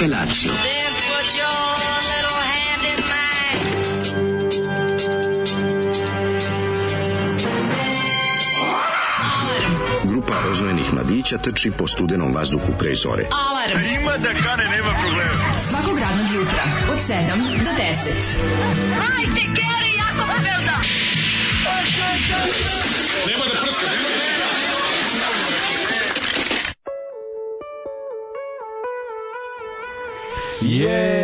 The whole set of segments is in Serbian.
mine. Grupa rozvojenih mladića trči po studenom vazduhu pre zore. Alarm. Ima da kane, nema problema. Svakog radnog jutra, od 7 do 10. Yeah!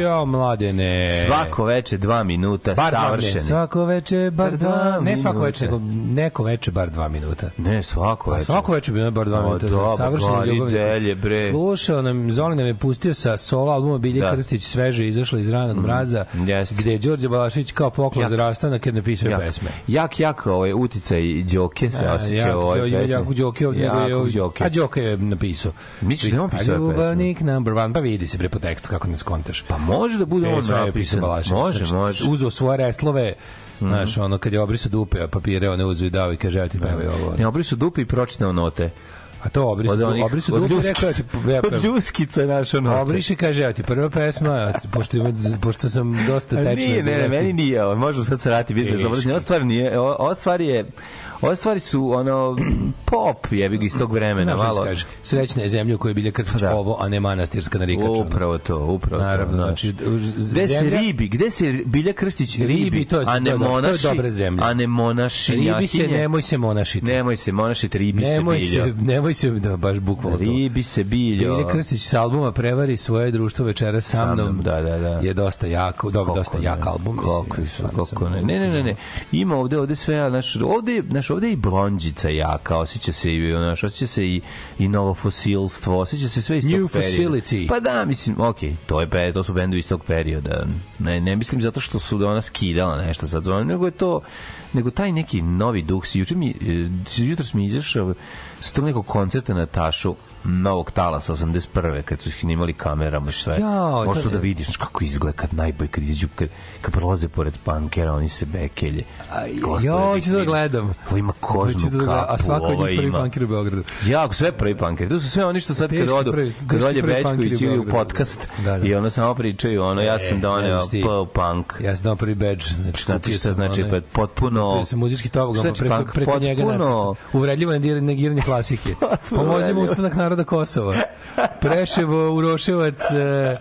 Jo, mladene. Svako veče dva minuta, bar savršeni. svako veče bar dva, ne svako veče, nego neko veče bar dva minuta. Ne, svako A veče. svako veče bilo bar dva O, minuta. dobro, Savršeni gari ljubavnik. delje, bre. Slušao nam, Zoli nam je pustio sa solo albuma Bilje Da. Krstić sveže izašla iz ranog mraza, jeste. gde je Đorđe Balašić kao poklon Jak. za rastanak je napisao Jak, pesme. jak, jak ovaj uticaj Đoke se A, osjeća u ovoj pesmi. jako Đoke ovdje, Jako Đoke. a Đoke je napisao. Misliš da on pisao ove pesme? Ljubavnik number one, pa vidi se bre po tekstu kako ne skontaš. Pa može da bude on Pesma je napisan. pisao Balašević. Može, Znači, može. Uzeo svoje Znaš, ono, kad je obrisao dupe, a papire, one uzeo i dao i kaže, evo ti pevaj ovo. Ne, obrisao dupe i pročitao note. A to obrisao, Od onih, obrisao od dupe rekao, ja ti ljuskica, ja od ljuskica naša note. Obriši, kaže, evo ti prva pesma, pošto, pošto sam dosta tečna. Nije, ne, ne, meni nije, možemo sad se rati biti bez Teški. obrazne. Ova stvar nije, ova stvar je, ove stvari su ono pop, jebi ga iz tog vremena, se malo. kaže? Srećna je zemlja u kojoj je bilja Krstić Da. ovo, a ne manastirska narikača. Upravo to, upravo Naravno, to. znači, gde se ribi, gde se Bilja Krstić ribi, Ribi, to je- a ne to je do- to je monaši, dobra zemlja. a ne monaši, Ribi se, nemoj se monašiti. Nemoj se monašiti, ribi Nemoj se se, bilja. nemoj se, da, baš bukvalno to. Ribi se biljo. Ilja Krstić sa albuma Prevari svoje društvo večera sa Sa mnom. da, da, da. Je dosta jako, dobro, dosta jak album. Kako, su, kako ne. Ne, ne, ne, ne. Ima ovde, ovde sve, znaš, ovde, je- znaš, ovde je i blondžica jaka, osjeća se i, znaš, osjeća se i, i novo fosilstvo, osjeća se sve iz tog New perioda. Facility. Pa da, mislim, okej, to, je, pe- to su bendovi iz tog perioda. Ne, ne mislim zato što su da ona skidala nešto sad, nego je to, nego taj neki novi duh. Si, juče mi, e, jutro mi izašao s tog nekog koncerta na Tašu, novog talasa 81. kad su ih snimali kamerama sve. Jao, Možeš da vidiš kako izgleda kad najbolje kad izađu kad, kad prolaze pored pankera oni se bekelje Jo, hoću da gledam. Ovo ima kožnu da kapu A svako od njih prvi ima. punker u Beogradu. Jako, sve prvi pankeri. To su sve oni što sad kad odu, kad punkeri u ili u podcast Da, da. i ono samo pričaju, ono, ja sam E, doneo ti. P punk. Ja sam dao prvi badge. Znači, kupio šta sam znači, onaj- pa potpuno... Sam muzički pa Znači, preko, preko njega. Uvredljivo negir- negiranje klasike. Pomozimo ustanak naroda Kosova. Preševo, Uroševac, e,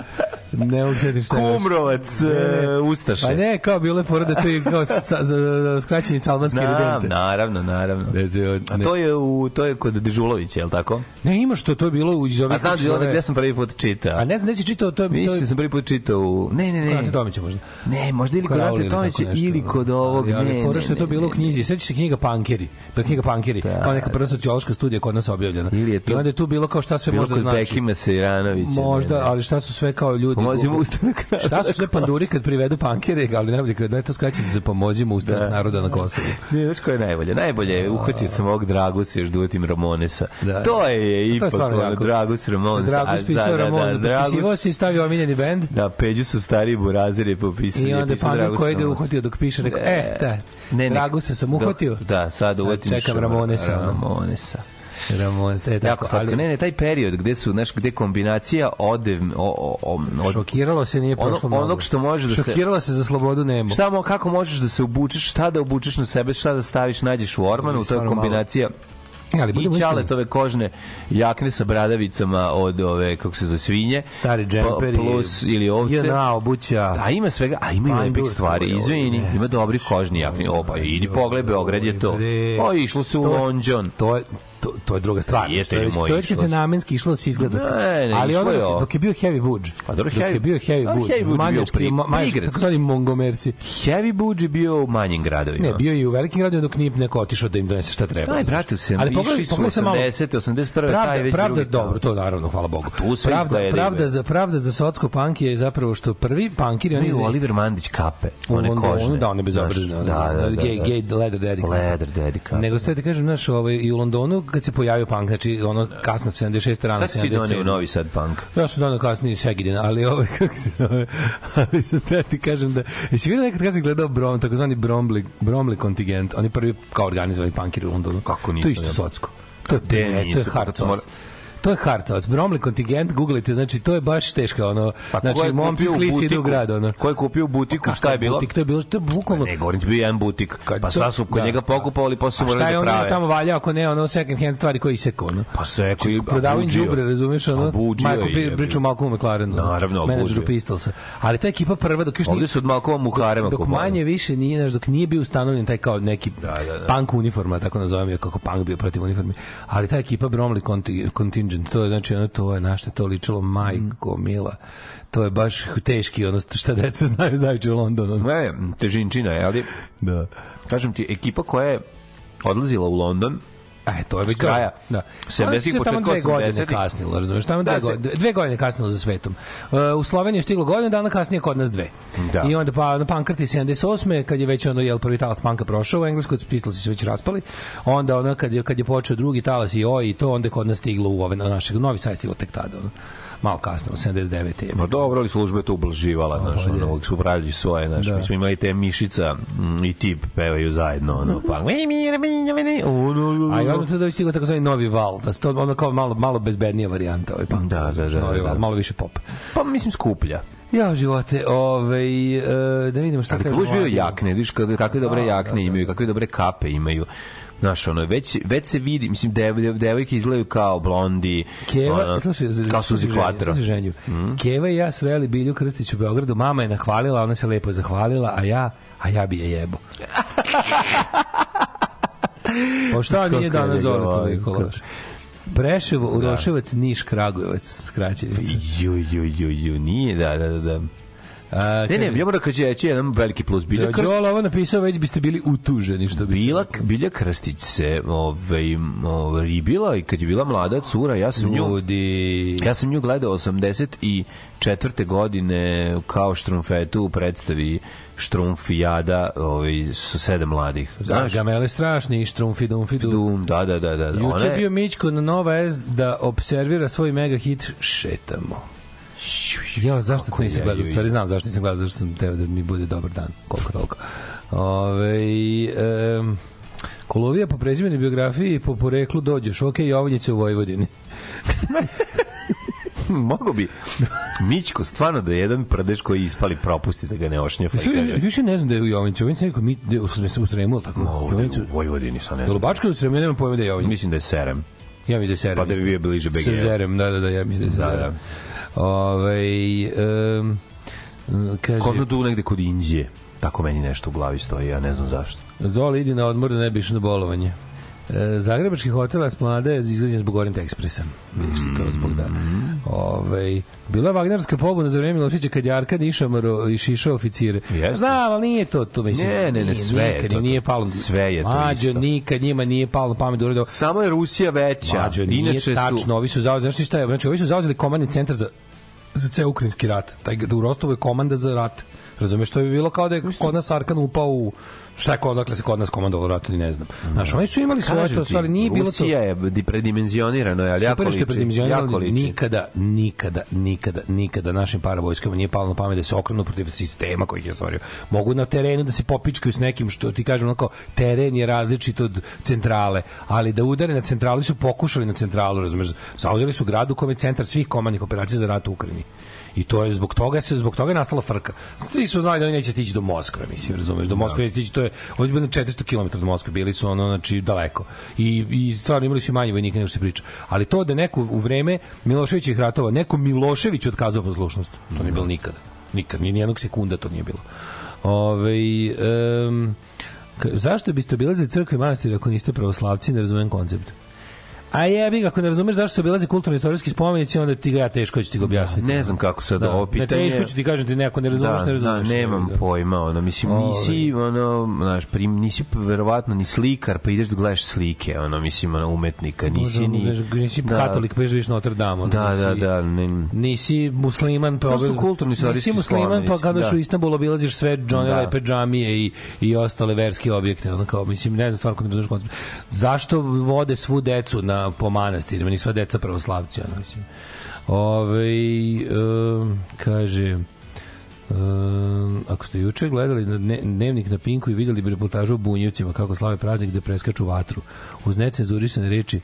ne mogu setiti šta je. Kumrovac, Ne, ne. e, Ustaše. Pa ne, kao bilo je fora da to je kao sa, za, za, skraćeni calbanski Znam, redente. naravno, naravno. Ne, ne, A to je u to je kod Dežulovića, je l' tako? ne, ima što, to je bilo iz ovih... A Dežulović zove- gde sam prvi put čitao. A ne znam, gde si čitao, to je... to je- Mislim da sam prvi put čitao u... Ne, ne, ne. Ante Tomića možda. Ne, možda ili kod Ante Tomića ili da. kod ovog... Ali, ali ne, fora što je to bilo u knjizi. Sećaš se knjiga Pankeri? To je knjiga Pankeri. Da. Kao neka prva sociološka studija kod nas objavljena. Ili je to- I onda je tu bilo kao šta sve Bilo možda znači. Bekima Sejranovića. Možda, ne, ne. ali šta su sve kao ljudi... Pomozimo ustanak Šta su sve panduri kad privedu pankere, ali najbolje kad da je to skraćeno za pomozimo ustanak Da. naroda na Kosovu. Ne, znaš ko je najbolje? Najbolje je, uhvatio sam ovog Dragusa još duetim Ramonesa. Da. To je To je ipak ono. Dragus Ramones. Dragus A, pisao Ramon, potpisivao se i stavio omiljeni bend. Da, Peđu su stari buraziri popisali. I onda je pisao pandur Dragus je Ramones. uhvatio dok piše, rekao, e, da, Ne, ne. Dragusa sam uhvatio. Da, da sad šo- Ramonesa. Ramonesa. Ramon, te, Jako tako, slatko. ali Ne, ne, taj period gde su, znaš, gde kombinacija ode, o, o, o, od, šokiralo se, nije Ono- prošlo mnogo. onog što može da se- Šokiralo se za slobodu nemo. Šta mo, kako možeš da se obučeš, šta da obučeš na sebe, šta da staviš, nađeš u ormanu, to je Stvarno malo. kombinacija E, ali i ćaletove kožne jakne sa bradavicama od ove, kako se zove, svinje. Stari pa- džemperi. Plus ili ovce. JNA, obuća. A ima svega, a ima i lepih stvari, izvini, ima dobrih kožni jakni. O, pa idi pogledaj, Beograd je to. O, išlo se u To- London. To je to, to je druga stvar. Jeste, to je, to je već kad se namenski išlo da se izgleda. Ne, ne, ali ono je dok, dok je bio heavy budge. Pa dobro, dok je heavy- bio heavy budge. heavy budge je bio pri- ma- maj- prigradski. tako zvani mongomerci. Heavy Budge je bio u manjim gradovima. Ne, bio je i u velikim gradovima dok nije neko otišao da im donese šta treba. Znaš. brate, se, Ali pogledaj- su pogledaj sad malo- 80. 81. taj Pravda, već pravda, drugi dobro, to naravno, hvala Bogu. tu sve pravda, pravda, za, pravda za socko punk je zapravo što prvi punkiri, oni Imaju Oliver Mandić kape, one kožne. Da, one bezobrazne. Da, da, da. Gay, da. gay leather daddy. Leather daddy kape. Nego ste ti kažem, znaš, ovaj, i u Londonu kad se pojavio punk, znači ono kasno 76. rano Kad si ti donio 77. Novi Sad punk? Ja sam donio kasnije Segedin, ali ovaj kako se zove, ali sam te ti kažem da jesi vidio nekad kako je izgledao Brom, takozvani Bromley, Bromley kontingent, oni prvi kao organizovani punkiri u Londonu. Kako To nisu, je isto ja. socsko. To je, to je hard kako to mora- soc. To je hard soc. Bromley kontingent, googlite, znači to je baš teško, ono, Pa znači momci u sklis idu u grad, ono. Ko je kupio butiku, šta je bilo? Butik, to je bilo, to je bukvalno, Ne, govorim ti bio jedan butik. Kad Pa sad su kod da, njega da. pokupovali, pa su A šta morali je da on prave. tamo valja ako ne ono second hand stvari koji isekao ono. Pa sve koji Prodavaju im đubre, razumeš, ono. Michael je, Pri- jebi. priča o Malcolmu McLarenu. Naravno, menadžeru. Pistolsa. Ali ta ekipa prva dok još Ovde nije su od Malkova Muharema dok manje više nije, znaš, dok nije bio ustanovljen taj kao neki Da, da, da. punk uniforma, tako nazovem je kako punk bio protiv uniformi. Ali ta ekipa Bromley Conti- Contingent, to je znači ono to je na šta je to ličilo majko mila. To je baš teški ono šta deca znaju zajuče u Londonu. Ne, težinčina je, ali... Da. Kažem ti, ekipa koja je odlazila u London, E, to je već kraja Da. 70-ih, Ona se tamo dve godine 80-ih. kasnilo, razumeš? Tamo Da dve, se- godine, dve godine kasnilo za svetom. Uh, u Sloveniju je stiglo godinu dana kasnije kod nas dve. Da. I onda pa na Pankrti 78. kad je već ono jel prvi talas panka prošao u Engleskoj, Pistolsi su već raspali. Onda ono kad je kad je počeo drugi talas i oj i to onda kod nas stiglo u ove na našeg Novi Sad stiglo tek tada. Ono. Malo kasnije, 79. je. Ma dobro, ali služba je to ublaživala, znaš, ono, uvijek su upravljali svoje, znaš, Da. mi smo imali te mišica mm, i tip pevaju zajedno, ono, pa... A i odmah tada je stigao takozvani novi val, da se to ono kao malo, malo bezbednija varijanta ovaj punk. Da, da, da, Novi da. val, malo više pop. Pa mislim skuplja. Ja, živote, ovaj, e, da vidimo šta Ali kaže kako bio mladi. jakne, vidiš kakve dobre Da, jakne da, da. imaju, kakve dobre kape imaju. Znaš, ono, već, već se vidi, mislim, dev, dev, devojke izgledaju kao blondi, Keva, ono, slušaj, kao Suzi slušaj ženju, ženju. Keva i ja sreli Bilju Krstić u Beogradu, mama je nahvalila, ona se lepo zahvalila, a ja, a ja bi je jebo. pa šta nije danas zove njegova, toliko kako- loš? Preševo, Uroševac, Niš, Kragujevac, skraćenica. Ju, ju, ju, ju, nije, da, da, da, da. Ne, ne, ja moram da kažem, reći jedan veliki plus. Bilja Da, Krstić, Đola ovo napisao, već biste bili utuženi, što bi se Bila, reklo. Bilja Krstić se ovaj, ovaj, ribila i kad je bila mlada cura, ja sam nju, Ljudi... ja sam nju gledao 84. godine kao štrumfetu u predstavi Štrumfijada ovaj, su sedam mladih. Znaš? Gamele strašni, štrumfi, dumfi, dum. Dum, da, da, da. da. Juče je- bio Mićko na Nova S da observira svoj mega hit Šetamo. Ja, zašto to Kako nisam je, gledao? Stvari znam zašto nisam gledao, zašto sam teo da mi bude dobar dan, koliko toliko. Ove, um, Kolovija po prezimeni biografiji i po poreklu dođeš, ok, Jovanjice u Vojvodini. Mogu bi Mićko stvarno da jedan prdeš koji ispali propusti da ga ne ošnjefa i kaže Više ne znam da je u Jovanjice neko mi, da je u, Sremu, ili tako? Jovanjice, u Vojvodini sa ne je znam. Lubačka u Sremu, ja nemam pojma da je Jovanjice. Mislim da je serem. Ja mislim da je Serem. Pa da bi bio bliže BG. Sa Zerem, da, da, da, ja mislim da je Da, Zerem. da. Ovaj, um, kaže, Kod tu negde kod Indije. Tako meni nešto u glavi stoji, ja ne znam zašto. Zoli idi na odmor da ne bi išao na bolovanje. E, Zagrebački hotel Esplanada je izgrađen zbog Orient Expressa. Vidiš to zbog da. Ove, bila je Wagnerska pobuna za vreme Milošića kad je Arkad išamaro i šišao oficire. Jeste. Znam, ali nije to, to mislim. Ne, ne, ne, nije, sve je to nije palo. Sve je to Mađo, isto. nikad njima nije palo pamet da urade ovo. Samo je Rusija veća. Mađo, nije Inače tačno, su... ovi su zauzeli, znaš šta je, znači ovi su zauzeli komandni centar za za ceo ukrajinski rat. Taj da u Rostovu je komanda za rat. Razumeš, to bi bilo kao da je kod nas Arkan upao u šta je kod, dakle se kod nas komandovalo u ratu, ni ne znam. Znaš, oni su imali svoje to, stvari, nije bilo to... Rusija je di- predimenzionirana, ali jako je liči. predimenzionirano, nikada, nikada, nikada, nikada našim paravojskama nije palo na pamet da se okrenu protiv sistema koji je stvorio. Mogu na terenu da se popičkaju s nekim što ti kažem onako, teren je različit od centrale, ali da udare na centralu su pokušali na centralu, razumeš, zauzeli su grad u kome je centar svih komandnih operacija za rat u Ukrajini. I to je zbog toga se zbog toga je nastala frka. Svi su znali da oni neće stići do Moskve, mislim, razumeš, do Moskve neće stići, to je ovdje bilo 400 km od Moskve, bili su ono znači daleko. I i stvarno imali su manje vojnika nego što se priča. Ali to da neko u vreme Miloševićih ratova, neko Milošević otkazao poslušnost, to nije bilo nikada. Nikad, ni nijednog sekunda to nije bilo. Ove, um, zašto biste obilazili crkve i manastire ako niste pravoslavci, ne razumem koncept. A jebi, ako ne razumeš zašto se obilaze kulturno-istorijski spomenici, onda ti ga ja teško ću ti ga objasniti. Ne znam kako sad Da, ovo ne, pitanje... teško ću ti kažem ti neko ne razumeš, da, ne razumeš. Da, nemam Da. pojma, ono, mislim, nisi, ono, znaš, prim, nisi verovatno ni slikar, pa ideš da gledaš slike, ono, mislim, ono, umetnika, nisi ni... Možda, nisi da, katolik, pa ideš Notre Dame. ono, Da, da, nisi- da, ne, Nisi musliman, pa To su istorijski Nisi musliman, pa kada da. u Istanbul obilaziš sve džone, Da. lepe džamije i, i ostale verske objekte. Ono kao, mislim, ne znam stvarno ko ne razumeš koncept. Zašto vode svu decu na, po manastirima, ni sva deca pravoslavci, ono, mislim. Ove, um, kaže... Um, ako ste juče gledali na dne- dnevnik na Pinku i videli bi reportažu o Bunjevcima kako slave praznik gde preskaču vatru uz necenzurisane reči e,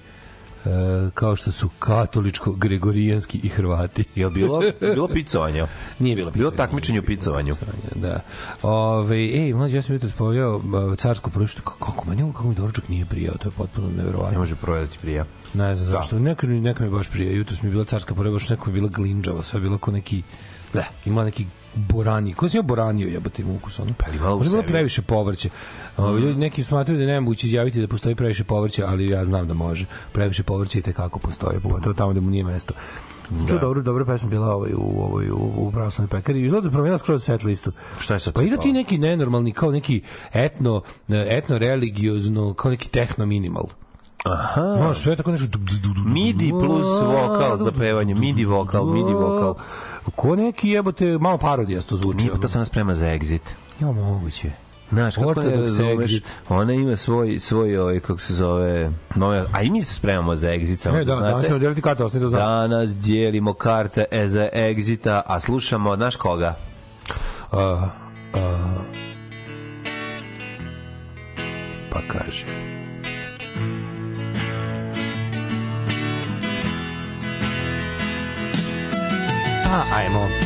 kao što su katoličko, gregorijanski i Hrvati. je bilo, bilo picovanja? Nije bilo Bilo picovanja, takmičenje u bilo picovanju. Da. Ove, ej, mlađi, ja sam jutro spojao carsku proštu. Kako meni, kako mi doručak nije prijao, to je potpuno Ne neverovatno. može prodati prija. Ne znam zašto. Neka, neka mi baš prije. Jutro mi bila carska pore, baš neko mi bila glinđava, sve bilo kao neki, da, ima neki borani. Ko si ja boranio jebote im ukus, ono? Pa imalo je bilo previše povrće. Ovi ljudi neki smatraju da je nemoguće izjaviti da postoji previše povrća, ali ja znam da može. Previše povrća i tekako postoji, pogotovo tamo da mu nije mesto. Da. Čuo dobro, dobro pesma bila ovaj u ovoj u, u pravoslavnoj pekari. Izgleda da je promenila skroz set listu. Šta je sad Pa ide ti neki nenormalni kao neki etno etno religiozno kao neki tehno minimal. Aha. Možeš sve tako nešto... Midi plus vokal za pevanje, midi vokal, midi vokal. Ko neki jebote, malo parodijasto zvuči. Nije, pa to se nas sprema za exit. Ja moguće. Znaš, kako razumeš, exit. ona ima svoj, svoj ovaj, kako se zove, nove, a i mi se spremamo za exit, samo E, da, znate. danas ćemo deliti karte, osni da znaš. Danas dijelimo karte e za exita, a slušamo, znaš koga? A, a, pa kaže. Pa, ajmo. Well,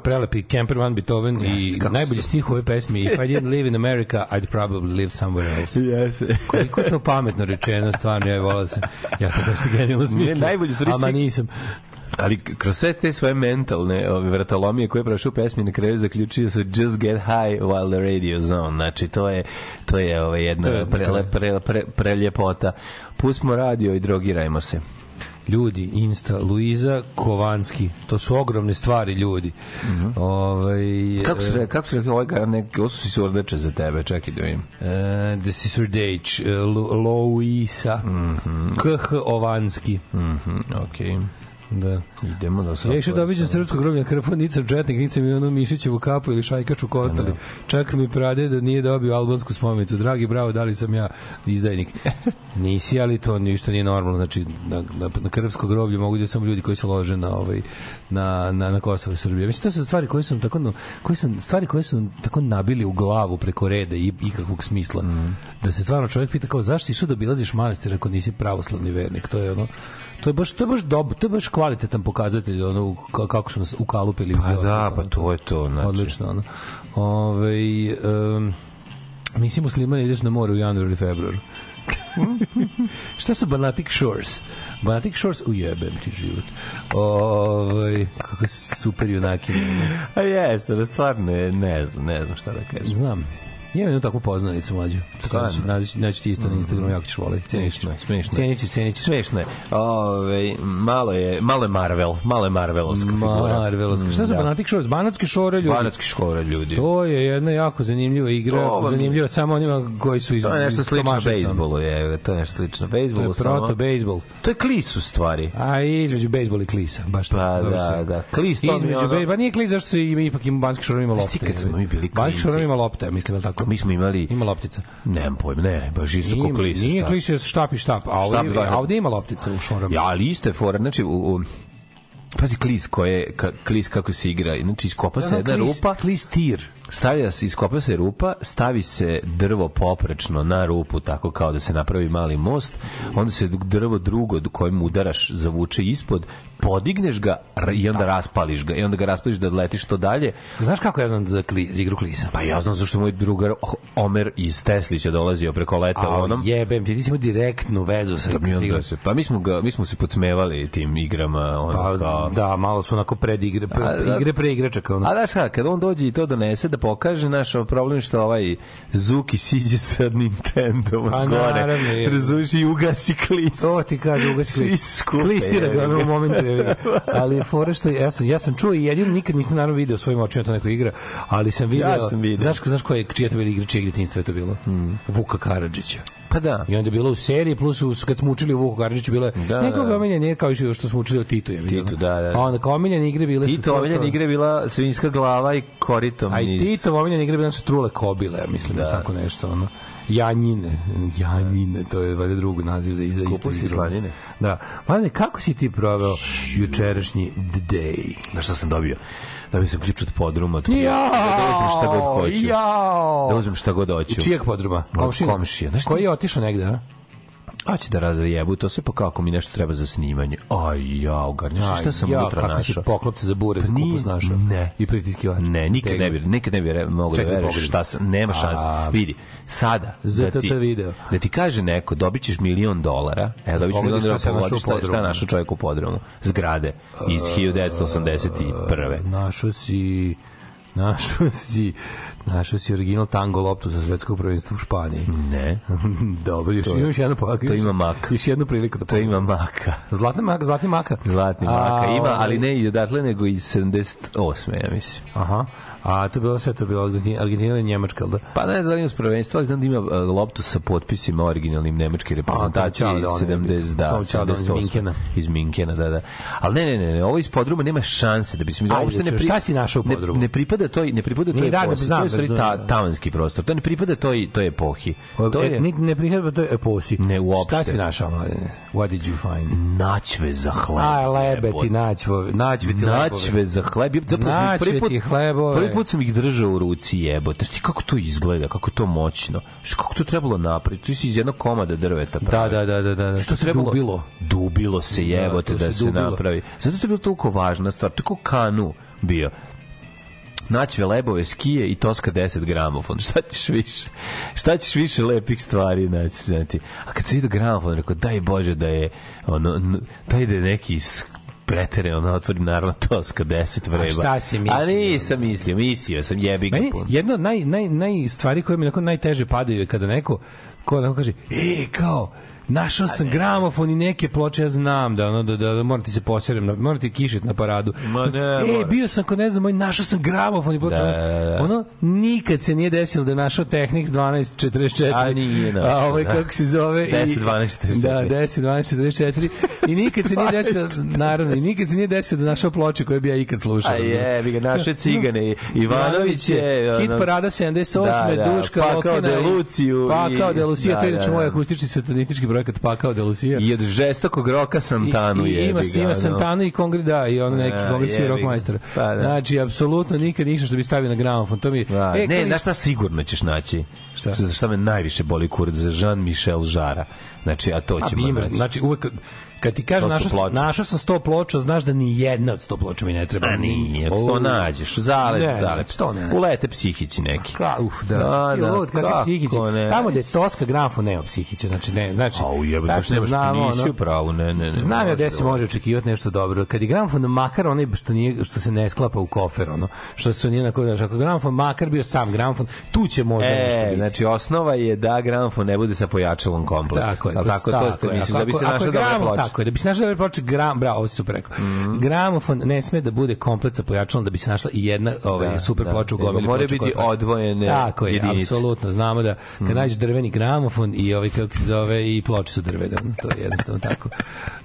prelepi Camper Van Beethoven i Jeste, kako najbolji stih ove pesmi If I didn't live in America, I'd probably live somewhere else. Jeste. Koliko je to pametno rečeno, stvarno, ja je volao sam. Ja to nešto genijalno smislio. najbolji su Ama nisam. Ali kroz sve te svoje mentalne ove vratolomije koje je prošao pesmi na kraju zaključio se just get high while the radio's on. Znači to je to je ove jedna je pre, pre, pre, preljepota. Pustimo radio i drogirajmo se. Ljudi, Insta, Luiza Kovanski, to su ogromne stvari, ljudi. ovaj, Mhm. Kako su re, kako su rekli ovaj gar neki ovo su si surdeče za tebe, čekaj da vidim. Uh, this is her date, uh, Lu- Louisa KH Ovanski. Mhm, okej. Da. Idemo da Ja išao da obiđem srpsko groblje nicam četnik, nicam i ono Mišićevu kapu ili šajkaču kostali. Čak mi prade da nije dobio albansku spomenicu. Dragi, bravo, da li sam ja izdajnik? Nisi, ali to ništa nije normalno. Znači, na, na, na krvsko groblje mogu da samo ljudi koji se lože na, ovaj, na, na, na Kosovo i Srbije. Mislim, to su stvari koje su tako, no, koje su, stvari koje su tako nabili u glavu preko reda i ikakvog smisla. Da se stvarno čovjek pita kao, zašto išao da obilaziš manastir ako nisi pravoslavni vernik? To je ono, to je baš to je baš dob, to je baš kvalitetan pokazatelj ono ka- kako su nas ukalupili Pa da, pa to je to, znači. odlično ono. Ovaj um, nisi musliman ideš na more u januaru ili februaru Šta su Banatic Shores? Banatic Shores, ujebem ti život. Ovaj kako super junaki. A jeste, da stvarno je, ne znam, ne znam šta da kažem. Znam. Imam jednu takvu poznanicu mlađu. Naći, naći ti isto na Instagramu, jako ćeš voliti. Cenit ćeš. Smešno je, smešno je. Cenit ćeš, cenit ćeš. Smešno je. Ove, malo je, malo je Marvel, malo je Marvelovska figura. Marvelovska. Šta su Mm, da. Banatic Shores? Banatski šore ljudi. Banatski škole ljudi. To je jedna jako zanimljiva igra, To zanimljiva samo onima koji su iz To je nešto slično bejsbolu, je, to je nešto slično To je bejsbolu. proto samo- bejsbol. To je klis u stvari. A između bejsbola i klisa, baš to. Pa da, da. Klis, to između ono- bejsbola, pa nije klis zašto se ima ipak ima Banski šorom ima lopte. ti kad smo mi bili klinci- šorom ima lopte, mislim je tako. Mi smo imali, Ima loptica. nemam pojma, ne, baš isto ko Ima- klis. Nije šta? klis je štap i štap, a Štap, ovdje, da. a ovdje ima loptica u šorom. Ja, ali isto je fora, znači, u, u, Pazi klis koje ka, klis kako se igra. Znači iskopa se jedna rupa, Klis tir. Stavlja se iskopa se rupa, stavi se drvo poprečno na rupu tako kao da se napravi mali most, onda se drvo drugo kojim udaraš zavuče ispod, podigneš ga i onda raspališ ga i onda ga raspališ da letiš to dalje. Znaš kako ja znam za, kli, za igru klisa? Pa ja znam zašto moj drugar Omer iz Teslića dolazio preko leta A onom. jebem ti, ti si imao direktnu vezu sa, onda igrom. se, pa mi smo ga mi smo se podsmevali tim igrama ono Pa, kao da, malo su onako pred igre, pre, A, da. igre pre igračaka. Ono. A znaš šta, kad on dođe i to donese da pokaže naš problem što ovaj Zuki siđe sa Nintendom Pa, od gore. naravno, je. Razumiješ i ugasi klis. To ti kaže ugasi klis. Klistira ga ono ga. u momentu. Ali fora što ja sam, ja sam čuo i jedino nikad nisam naravno video svojim očima to neko igra, ali sam video. Ja sam video. Znaš, znaš ko je, čija to bila igra, čije djetinjstva je to bilo? Vuka Karadžića. Pa da. I onda je bilo u seriji, plus u, kad smo učili o Vuku Karadžiću, bilo je Da, nekoga da. omiljene, nije kao što smo učili o Titu. Je, Titu, da, da. A onda kao omiljene igre bile su... Tito to- omiljena to- igra je bila svinjska glava i koritom A i. Tito omiljene igre bile su trule kobile, mislim, da. tako nešto, ono. Janjine, Janjine, to je valjda drugi naziv za, za istu Kupus Slanine. Da. Mladine, kako si ti proveo jučerašnji day? Znaš šta sam dobio? Dobio sam ključ od podruma. od kuće. Jao! Da uzmem šta god hoću. Jao! Da uzmem šta god hoću. Čijeg podruma? Od Komšina? komšije. Znaš šta? Koji je otišao negde, a? Hoće da razjebu, to sve pa kako mi nešto treba za snimanje. Aj, jao, garnjaš, šta sam ja, unutra kako si našao? poklopce za bure, nije- kupus našao? ne. I pritiskivač? Ne, nikad ne bi, nikad ne bi re, mogu da Čekaj, veruješ pogledaj. šta sam, nema šanse. A- Vidi, sada da ti, video. da ti kaže neko, dobit ćeš milion dolara, evo dobit ćeš milion dolara, se našao pogodi u šta, šta našao čovjek u podrumu, zgrade iz 1981. Našao si našao si našao si original tango loptu za svetskog prvenstva u Španiji. Ne, Dobro, još To imaš jednu pokazati. to ima mak. Još jednu priliku da to ima maka. Zlatni maka, zlatni maka. Zlatni A, maka ima, ali ne i odatle, nego iz 78. ja mislim. Aha. A to je bilo sve to je bilo Argentina, Argentina i Njemačka, jel da? Pa ne znam da li ima s prvenstva, ali znam da ima uh, loptu sa potpisima originalnim nemačke reprezentacije iz Ćale da on je 70, bio. To da, je Ćale da on iz 78. Minkena. Iz Minkena, da, da. Ali ne, ne, ne, ne ovo iz podruma nema šanse da bi se mi Ajde, uopšte ne čuj, šta si našao u ne, podrumu? ne pripada toj ne pripada toj radi, epohi, znam, to je ta, da. tavanski prostor. To ne pripada toj toj epohi. To E, je ne prihvatba to je eposi. Ne, uopšte. Šta si našao, mladine? What did you find? naćve za hleb. Aj, lebe ti naćvo, naćve ti lebove. Naćve za hleb. Zapravo prvi put, ti hlebove. Prvi put sam ih držao u ruci jebote. Šti kako to izgleda, kako je to moćno. Što kako to trebalo napraviti? Tu si iz jednog komada drveta. Da, pravi. da, da, da, da. Što se trebalo? Dubilo. Dubilo se jebote to da, se dubilo. napravi. Zato je to bilo toliko važna stvar. Tako kanu bio. naćve lebove, skije i toska 10 gramofon. Šta ćeš više? Šta ćeš više lepih stvari naći? Znači, a kad se vidi gramofon, rekao, daj Bože da je, ono, daj da je neki pretere, ono, otvorim naravno toska 10 vreba. šta si mislio? A nisam mislio, mislio sam, jebi ga puno. jedno od naj, naj, naj stvari koje mi onako najteže padaju je kada neko ko onako kaže, e, kao, našao sam gramofon i neke ploče, ja znam da ono da da, da moram ti se poserem, na, moram ti kišit na paradu. Ma ne, e, mora. bio sam kod ne znam, moj našao sam gramofon i ploče. Da, da, da. Ono nikad se nije desilo da je našao Technics 1244. A nije našao, A ovaj da. kako se zove? i- 10, 12, 44. Da, 10 12 44. I nikad se nije desilo, naravno, i nikad se nije desilo da našao ploče koje bi ja ikad slušao. A je, bi ga naše cigane. Ivanović je... Hit ono, parada 78. Da, da, Duška Pakao Lokina. Pakao i- de Lucija, to je da, inače da, moj da. akustični satanistički projekat Pakao de Lucija. I od žestokog roka Santanu I, i, je. ima, ima Santanu i Kongre, da, i ono neki Da, kongres ga. rock majstora. Pa, da. Znači, apsolutno nikad ništa što bi stavio na gramofon. To mi, Da, e, ne, i- znaš šta sigurno ćeš naći? Šta? Za šta me najviše boli kurac? Za Jean-Michel Žara. Znači, a to A ćemo bi imaš, znači uvek kad ti su našao našao sam 100 ploča, znaš da ni jedna od 100 ploča mi ne treba. A nije, O, to nađeš, zalep, Ne, zalep. sto ne nađeš. Ulete psihići neki. Ka, uf, da. Da, da, kakvi kako psihići. ne? Tamo gde je Toska gramofon nema psihiće, znači ne, znači. A ujebe, baš tačno nemaš znamo, nisi u pravu, ne, ne, ne. Znam ja gde se da- može očekivati nešto dobro. Kad je gramofon makar onaj što nije što se ne sklapa u kofer, ono, što se nije na koji ako je gramofon makar bio sam gramofon, tu će možda nešto E, biti. znači osnova je da gramofon ne bude sa pojačalom komplet. Tako je, kod- tako, to, Ako- da bi se ako našla dobra ploča. Tako je, da bi se našla dobra ploča, gram, bravo, ovo si super rekao. Mhm. Gramofon ne sme da bude komplet sa pojačalom da bi se našla i jedna ovaj, Da, super da. ploča u gomili ploča biti odvojene Tako je, jedinice. Apsolutno. Znamo da kad nađeš drveni gramofon i ovaj kako se zove i ploče su drvene, to je jednostavno tako.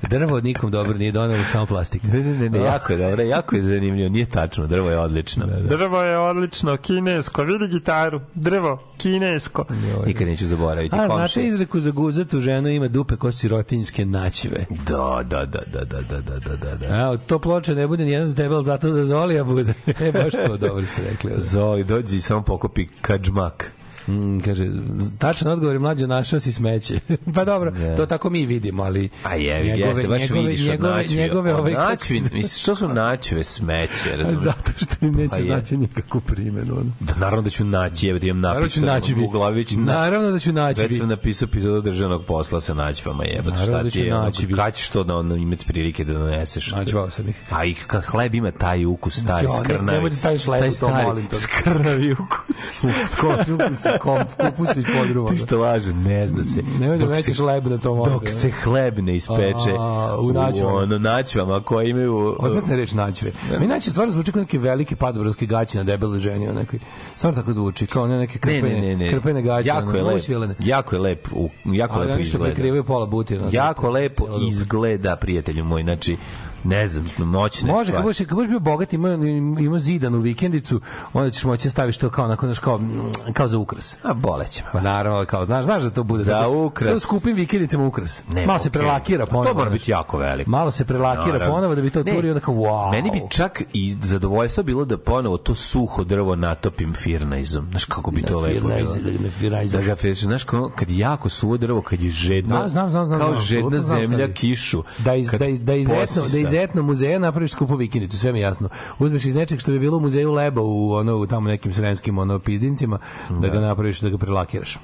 Drvo od nikom dobro nije donelo samo plastika. Ne, ne, ne, ne, jako je dobro, jako je zanimljivo, nije tačno, drvo je odlično. Drvo je odlično, kinesko, vidi gitaru, drvo, kinesko. Nikad neću zaboraviti. A, znate komšije. izreku za guzatu ženu ima dupe ko sirotinjske naćive. Da, da, da, da, da, da, da, da, da, da. A, od sto ploča ne bude nijedan ali zato za Zolija bude. e, baš to dobro ste rekli. ovde. Zoli, dođi i samo pokopi kadžmak. Mm, kaže, tačan odgovor je mlađe našao si smeće. pa dobro, to tako mi vidimo, ali A je, jeste, baš vidiš od njegove, naćve. njegove Od ove kako naćvi, se- mislim, što su naćve smeće, razumiješ? zato što Pa nećeš je. naći nikakvu primenu. ono. Da, naravno da ću naći, evo da imam Naravno da ću napisano naći u glavi, na- Naravno da ću naći Već sam napisao epizodu državnog posla sa naćvama, jebote, šta da ti ću je, naći kad ćeš to da ono, imati prilike da doneseš? Naćvao sam ih. A i kad hleb ima taj ukus, stari, ne- skrnavi. nemoj da staviš hleb taj u to, molim te. Skrnavi ukus. Skoču se kom, kupus iz podruma. Ti što lažu, ne zna se. Nemoj da mećeš leb na tom Dok se hleb ne ispeče A, u naćvama. ono, naćvama koje imaju... Odvratna reč naćve. Mi naće stvarno zvuči kao neke velike padobranske gaće na debele ženi, onako. Stvarno tako zvuči, kao ne neke Ne, krpene, ne, ne, ne. krpene gaće. Jako je ono, lep. svilene. Jako je lep, u, jako Ali lepo oni što izgleda. prekrivaju pola butina. Jako lepo izgleda, prijatelju moj. Znači, ne znam, moćne Može, stvari. budeš, kad budeš bio bogat, ima, ima zidan u vikendicu, onda ćeš moći da staviš to kao, onako, znaš, kao, kao za ukras. A boleće. Pa naravno, kao, znaš, znaš da to bude. Za tako- ukras. Da skupim vikendicama ukras. Ne, Malo se prelakira Pa ponovo. To mora biti jako veliko. Malo se prelakira ponovo da bi to Ne, turi onda kao wow. Meni bi čak i zadovoljstvo bilo da ponovo to suho drvo natopim firnajzom. Znaš kako bi to lepo bilo. Da ga firnajzaš. Da znaš kad je jako suvo drvo, kad je žedno, Da, znam, znam, znam, kao žedna zemlja kišu. Da iz, da da iz, etno, da etno muzeja napraviš skupu vikendicu, sve mi jasno. Uzmeš iz nečeg što bi bilo u muzeju Leba u ono u tamo nekim sremskim ono pizdincima da ga napraviš da ga prelakiraš.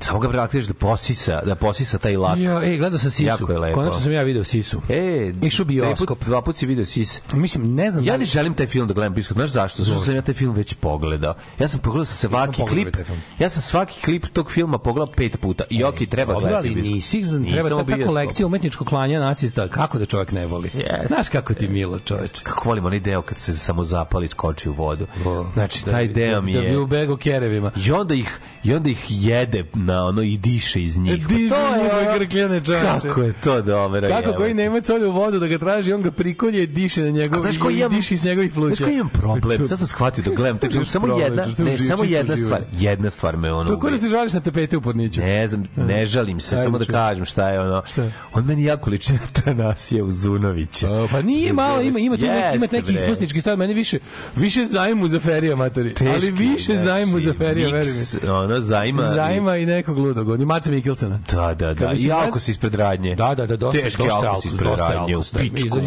Samo ga prelakiraš da posisa, da posisa taj lak. Ja, ej, gledao sam Sisu. Jako je lepo. Konačno sam ja video Sisu. E, Išao bioskop. Dva put si video sis. Mislim, ne znam Ja da li- želim taj film da gledam bioskop. Znaš zašto? Zato što sam ja taj film već pogledao. Ja sam pogledao sa svaki pogledao klip. Ja sam svaki klip tog filma pogledao pet puta. I okej, treba gledati. ali nisi, treba ta, ta kolekcija umetničkog klanja nacista, kako da čovjek ne voli? Yes. Znaš kako ti milo, čoveče. Kako volim onaj deo kad se samo zapali skoči u vodu. Znači, da taj deo mi Da bi je... ubego kerevima. I onda ih, i onda ih jede na ono i diše iz njih. Pa Diže to je ono- grkljane, čoveče. Kako je to dobro. Kako koji Nemac ode u vodu da ga traži, on ga prikolje i diše na njegov koji i imam- diše iz njegovih pluća. Znaš koji imam problem? Sad sam shvatio da gledam. Tako, samo problem, jedna, ne, uživ- samo jedna stvar. Jedna stvar me ono... To ko da se žališ na tapete u podniću. Ne znam, ne žalim se, samo da kažem šta je ono. Šta? On meni jako liči na Tanasija Uzunovića. A, pa nije malo, ima ima tu neki, ima neki bre. ispusnički stav, meni više više zajmu za ferija matori. ali više znači, zajmu za ferija, veruj mi. miks, Ono, zajma. Zajma i nekog ludog, on je Maca Mikkelsena. Da, da, da. Si I alkos ispred radnje. Da, da, da, dosta, Teški dosta alkos alkos, ispred radnje, u da. pičku,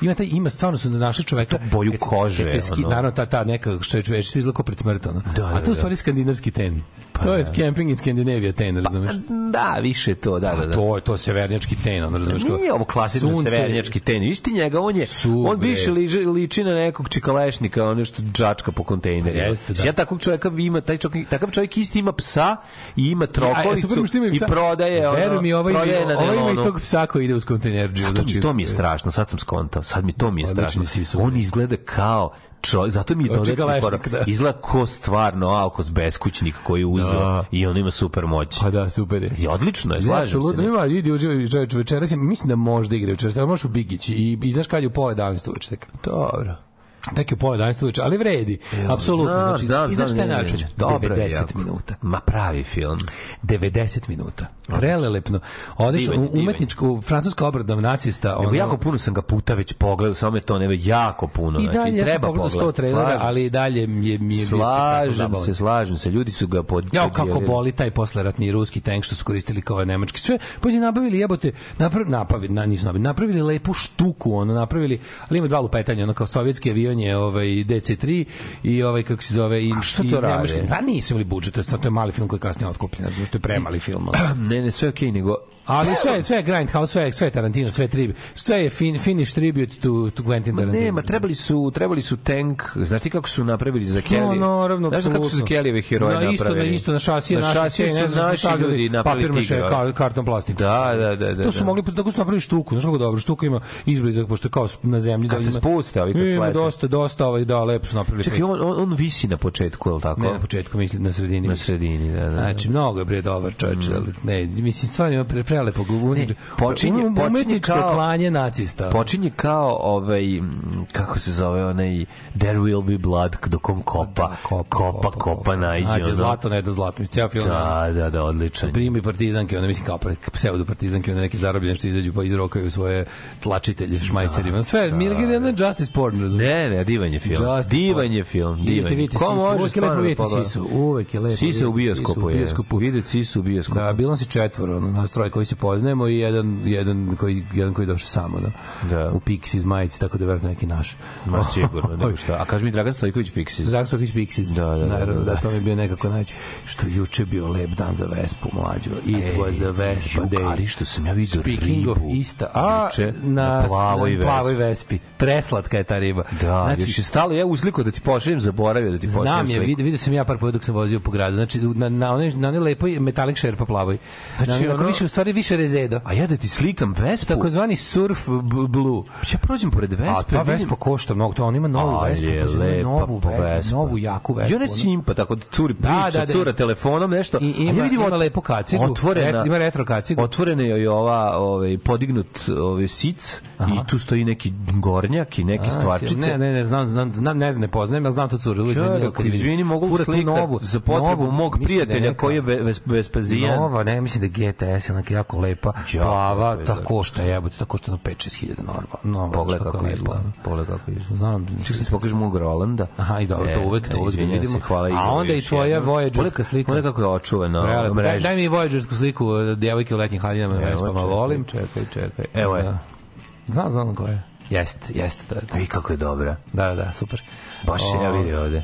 Ima taj, ima stvarno su da naše čoveka boju se- kože, se naravno ta ta neka što je već izlako pred smrtom. ono. Da, A da, to je u da. stvari skandinavski ten. To je camping in Scandinavia ten, razumeš? Da, više to, da, da, A da. to je to severnjački ten, ono razumeš kao- Nije ovo klasično sunce- severnjački tenis. Isti njega, on je, Su, on više liži, liči na nekog čikalešnika, ono što džačka po kontejnerima. Jeste, da. Ja takvog čovjeka ima, taj čovjek, takav čovjek isti ima psa i ima trokolicu mi što ima i prodaje, ono, Veruj mi, ovaj, prodaje na ovaj ima i tog psa koji ide uz kontejnerđiju. Zato mi, to mi je strašno, sad sam skontao, sad mi to mi je strašno. On izgleda kao čovjek, zato mi je Od dodatni korak. da. Izgleda ko stvarno Alkos beskućnik koji je uzeo Da. i on ima super moć. Pa da, super je. I odlično je, Ne, slažem se. Ima, idi uživaj čoveč večeras, mislim da možda igra večeras, da možeš u Bigić i, i znaš kad je u pola 11 uveče. Dobro. Tek je u pola 11 uveče, ali vredi. Apsolutno. Znam, Znači, I znaš šta je je 90 jako. minuta. Ma pravi film. 90 minuta. Prelelepno. Je, je. umetničku, francuska obradna nacista. Ono- jako puno sam ga puta već pogledao, samo me to ne jako puno. I znači, dalje, ja sam treba pogledao 100 pogledati. trailera, Slažem ali i dalje mi je, mi je bio Slažem se, slažem se. Ljudi su ga pod... Ja kako boli taj posleratni ruski tank što su koristili kao nemački. Sve pozi nabavili jebote, napravili napravili, na, nisu nabavili, napravili lepu štuku, ono napravili, ali ima dva lupetanja, ono kao sovjetski avion je ovaj DC3 i ovaj kako se zove i A što to nemački. Pa nisu imali budžet, to je, to je mali film koji je kasnije otkupljen, zato što je premali film. Ne, ne, sve okej, nego... Ali sve, sve je Grindhouse, sve, sve je Tarantino, sve je tribi, sve je fin, finish tribute to, to Quentin Ma Tarantino. nema, trebali su, trebali su tank, znaš ti kako su napravili za No, Kelly? naravno, Znaš kako su za. Kellyjeve heroje na, isto, napravili? Na isto, na šasije, na šasije ne znam, naši ljudi napravili papir tigra. ka, karton plastiku. Da, da, da, da, To su da. mogli, tako su napravili štuku, znaš kako dobro, štuka ima izblizak, pošto kao na zemlji. Kad da se ima, spuste, ovi kad Ima slete. dosta, dosta, ovaj, da, lepo su napravili. Čekaj, on, on, on visi na početku, je li tako? Ne na početku, mislim na sredini. Na sredini, da, da. da. Znači, mnogo je bre dobar čovječ, ali ne, mislim, stvarno ima pre, prelepo gugu. Ne, počinje- počinje kao- klanje nacista. Počinje kao ovaj kako se zove onaj There will be blood dok on kopa Da, kopa, kopa kopa najđe Nađe ono. zlato, ne da zlato. Mislim, ceo film. da da da odličan primi partizanke, onda mislim kao pseudo partizanke, onda neki zarobljeni što izađu pa izrokaju svoje tlačitelje šmajserima. Sve, da, Mirger je da, justice porn, razumiješ? ne ne divan je film Justice divan je film divan vidite Ko Sisu, može uvek je lepo da vidjeti? Sisu, uvek je lepo Sisa u bioskopu je vidjeti Sisu u bioskopu Da, bilo i četvoro, ono, nas troje koji se poznajemo i jedan, jedan, koji, jedan koji je došao samo, da. Da. U Pixies majici, tako da je vjerojatno neki naš. ma sigurno nego šta a kaži mi Dragan Stojković Pixies Zak Sokić Pixies. Da, da, da, Naravno, da. da, to mi je bio nekako najveći. Što juče bio lep dan za Vespu, mlađo. It was a Vespa ju, day. Ari, što sam ja vidio Speaking of ribu ista, a juče na, na plavoj na plavoj Vespi. Vespi. Preslatka je ta riba. da znači, još je stalo ja uzliko da ti pošaljem zaboravio da ti pošaljem Znam je, vidio, vidio sam ja par puta dok sam vozio po gradu. Znači, na, na, onoj, na onoj lepoj metalik šerpa plavoj. Znači, Znači, na, ono- više, u stvari više rezedo. a ja da ti slikam Vespu Takozvani surf blue. ja prođem pored Vespe A ta vidim- Vespa košta mnogo, to on ima novu Vespu, je lepa novu Vespu, Vespa. novu jaku Vespu. I ona simpa, tako da curi priča, Da, da, da. cura telefonom, nešto. I ima- a ja vidim ima lepu kacigu, Otvorena, ret- ima retro kacigu. Otvorena je ova, ovaj, podignut ovaj, sic i tu stoji neki gornjak i neke A, stvarčice. Ne, ne, ne, znam, znam, znam, ne znam, ne poznajem, ja znam to curu. Uvijek Ja, vidim. izvini, mogu Fura tu slikat novu, za potrebu mog da prijatelja koji je ve- ves- vespazijan. Nova, ne, mislim da GTS, onaka jako lepa, Jako plava, lepa, ta košta jebote, ta košta na 5-6 hiljada norma. Nova, Pogled znaš kako je izgleda. lepa. Pogled kako izgleda. Znam, Čekaj, se pokažem mog Rolanda. Aha, i dobro, to uvek, to uvek da vidimo. hvala A onda i tvoja voyagerska slika. Pogledaj kako je očuvena Prelepo. Daj, mi voyagersku sliku uh, devojke u letnjim haljinama Vespama, volim. Čekaj, čekaj. Evo je. Da. Znam, znam ko je. Jeste, jeste, to je to. Vi kako je dobra. Da, da, super. Baš se ja vidio ovde.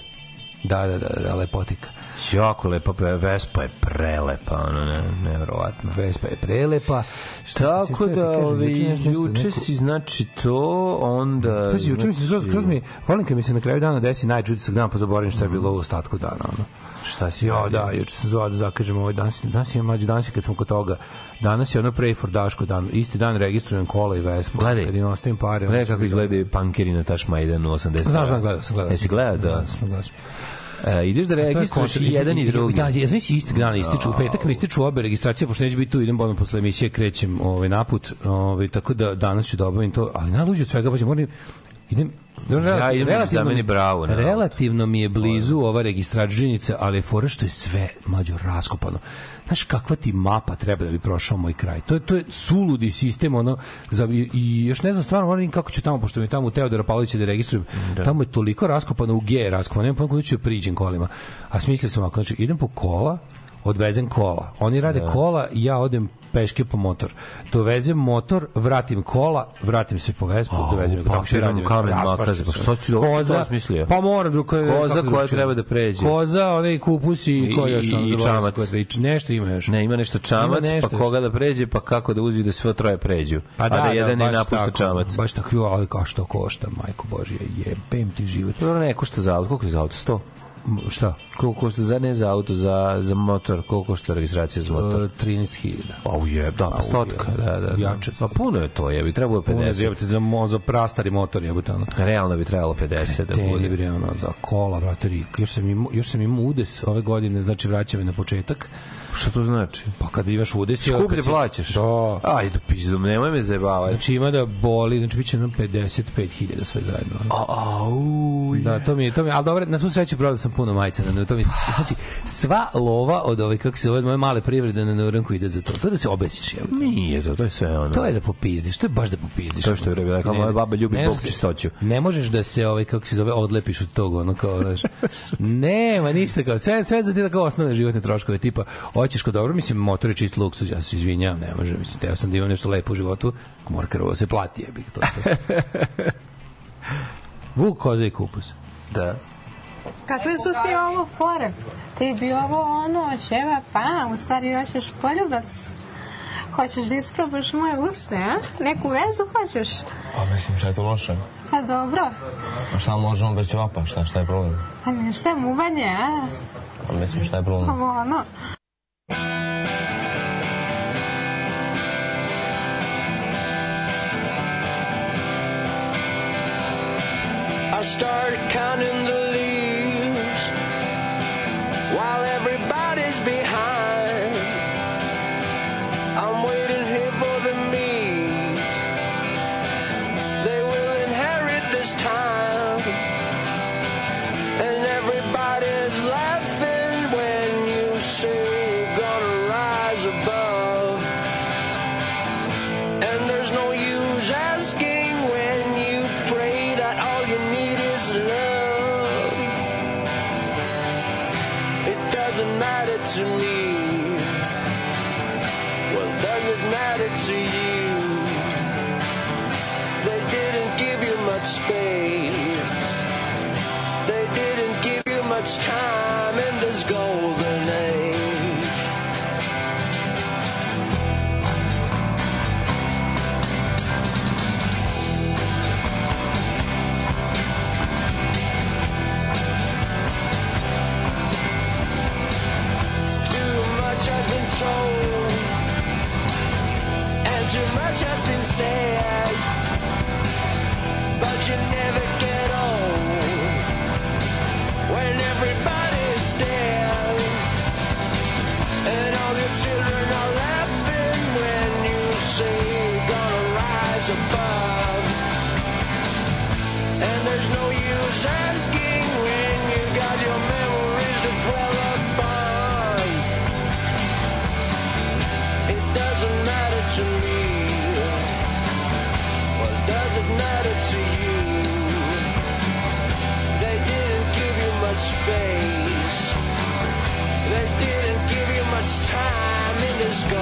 Da, da, da, da, lepotika. Jako lepa, Vespa je prelepa, ono, ne, nevjerovatno. Vespa je prelepa. Šta Tako da, kažem, ovaj, juče neku- si, znači, to, onda... Pazi, juče mi se skroz, skroz mi, volim kad mi se na kraju dana desi najčudicog dana, pa zaboravim šta je bilo u ostatku dana. Ono. Šta si Jo, da, juče sam zvao da zakažem ovaj danas, danas je mađu, danas je kad smo kod toga, danas je ono pray for Daško dan, isti dan registrujem kola i Vespu, Gledaj. kad im ostavim pare. Gledaj kako izgledaju pankeri na Taš Majdanu 80. Znam, znam, gledao sam, gledao Jesi sam. gledao to? Da, sam gledao sam. E, ideš da registruješ i jedan i drugi. Da, ja mislim istog dana ističu. U petak mi ističu obe registracije, pošto neće biti tu, idem odmah posle emisije, krećem ovaj, naput, ovaj, tako da danas ću da obavim to, ali najluđe od svega, pa moram, idem, Ja idem da zameni bravu na relativno mi je blizu ova registračnica, ali je fora što je sve mađo raskopano. Znaš kakva ti mapa treba da bi prošao moj kraj? To je to je suludi sistem ono za i, i još ne znam stvarno moram kako ću tamo pošto mi tamo u Teodora Pavlovića da registrujem. Tamo je toliko raskopano u G je raskopano, nema pojma kako ću da priđem kolima. A smislio sam ako znači idem po kola odvezem kola. Oni rade kola i ja odem peške po motor. Dovezem motor, vratim kola, vratim se po Vespu, dovezem ga pa tako radim. kamen makaze, pa što si- si to smislio? Pa moram, drugo, Koza kako koja treba da pređe. Koza, onaj kupus i, I- ko još? sam čamac. tri- Nešto ima još. Ne, ima nešto čamac, Ima nešto pa koga da pređe, pa kako da uzi da sve troje pređu. Pa a da, jedan ne baš napušta tako, čamac. Baš tako, ali kao što košta, majko Božja, jebem ti život. Dobro, ne košta za auto. Koliko je za auto? 100? Šta? Koliko košta za ne za auto, za, za motor? Koliko košta registracija za motor? Uh, 13.000. Au je, da, pa stotka, je. da, da. da. Jače Pa puno je to, je, bi trebalo je Puno je 50. zjebate za, za prastari motor, jebote, ono. Realno bi trebalo 50 da bude. bre, ono, za kola, bratori. Još sam imao, još sam imao udes ove godine, znači vraća me na početak. Šta to znači? Pa kad imaš udes... je- Skuplje si- plaćaš? Da. Ajde, pizdom, nemoj me zajebavati. Znači ima da boli, znači biće jedno 55.000 sve zajedno. Au, Da, to mi je, to mi je, ali dobro, na svu sreću prodao sam puno majica, na to mi se, znači, sva lova od ove, kako se zove, moje male privrede na Nuranku ide za to. To je da se obesiš, jebote. Nije to, to je sve ono. To je da popizdiš, to je baš da popizdiš. To je što je rekla, moja baba ljubi Bog čistoću. Ne možeš da se ovaj kako se zove odlepiš od toga, ono kao, znaš. Nema ništa kao sve sve za ti tako osnovne životne troškove tipa hoćeš kod dobro, mislim motor je čist luksuz, ja se izvinjavam, ne može, mislim teo sam da imam nešto lepo u životu, morkarovo se plati, jebi to. je to. Vuk, koza i kupus. Da. Kakve su ti ovo fore? Ti bi ovo ono, ćeva, pa, u stvari hoćeš poljubac. Hoćeš da isprobaš moje usne, a? Neku vezu hoćeš? Pa mislim, šta je to loše? Pa dobro. A šta možemo bez ćevapa? Šta, šta je problem? Pa ništa je muvanje, a? Pa mislim, šta je problem? Ovo ono.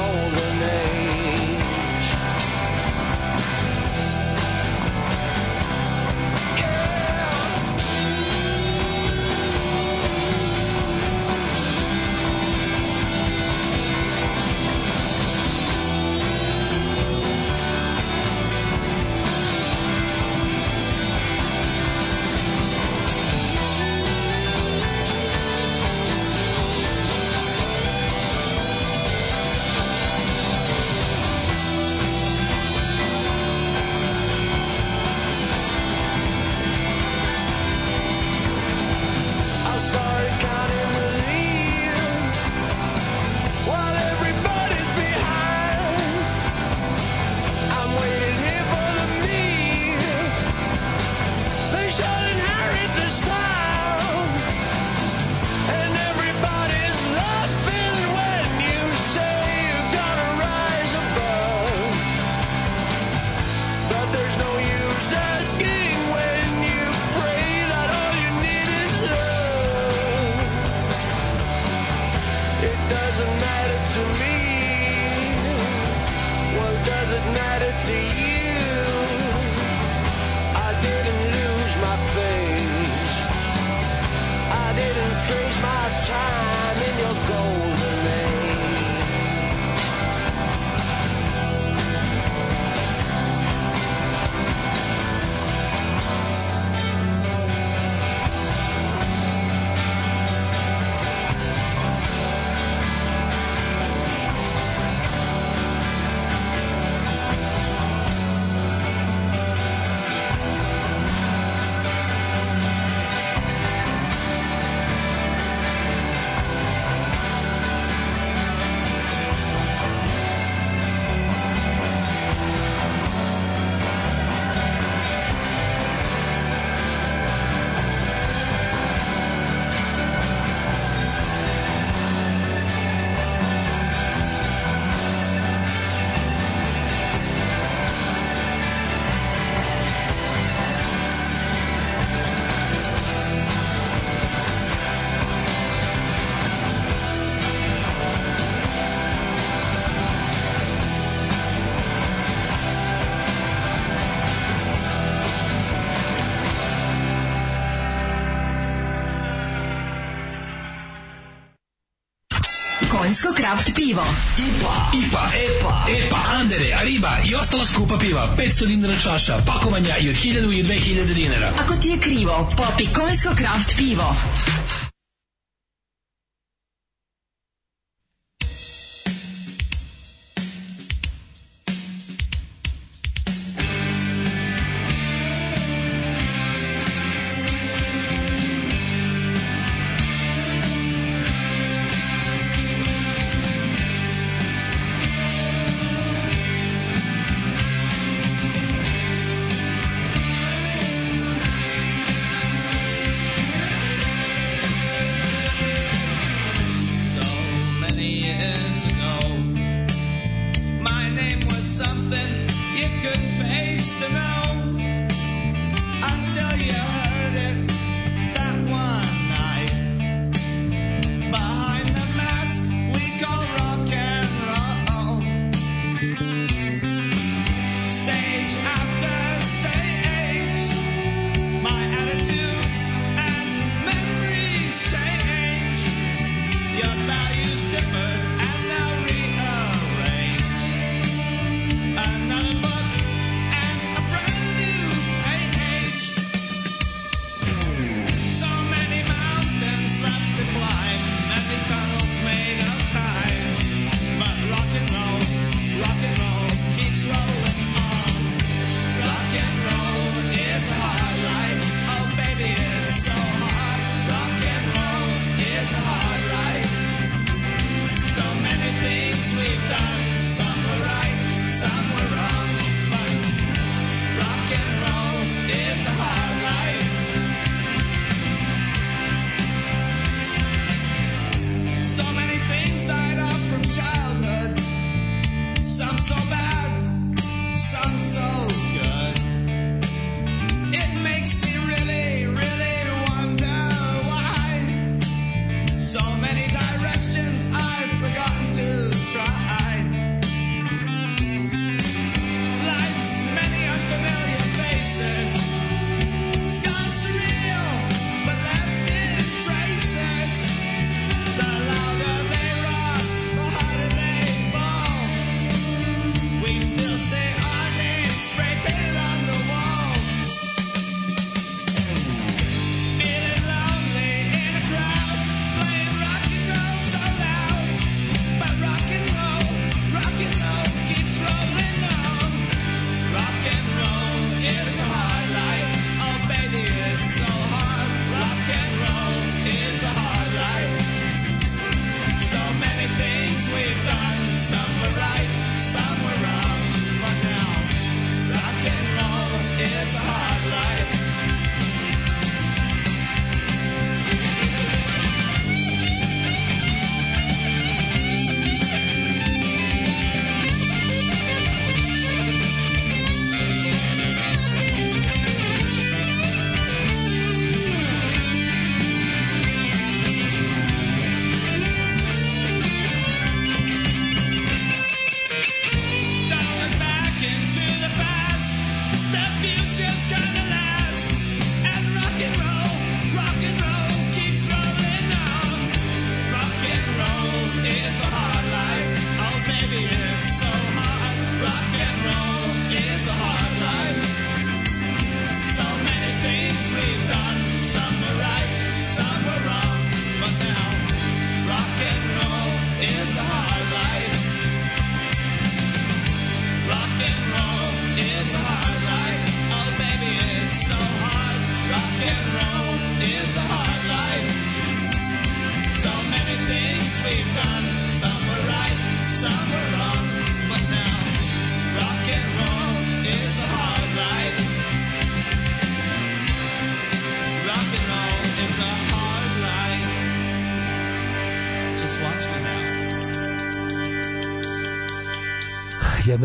Time Konjsko kraft pivo. IPA, IPA, EPA, EPA, Andere, Ariba i ostala skupa piva. 500 dinara čaša, pakovanja i od 1000 i 2000 dinara. Ako ti je krivo, popi Konjsko kraft pivo.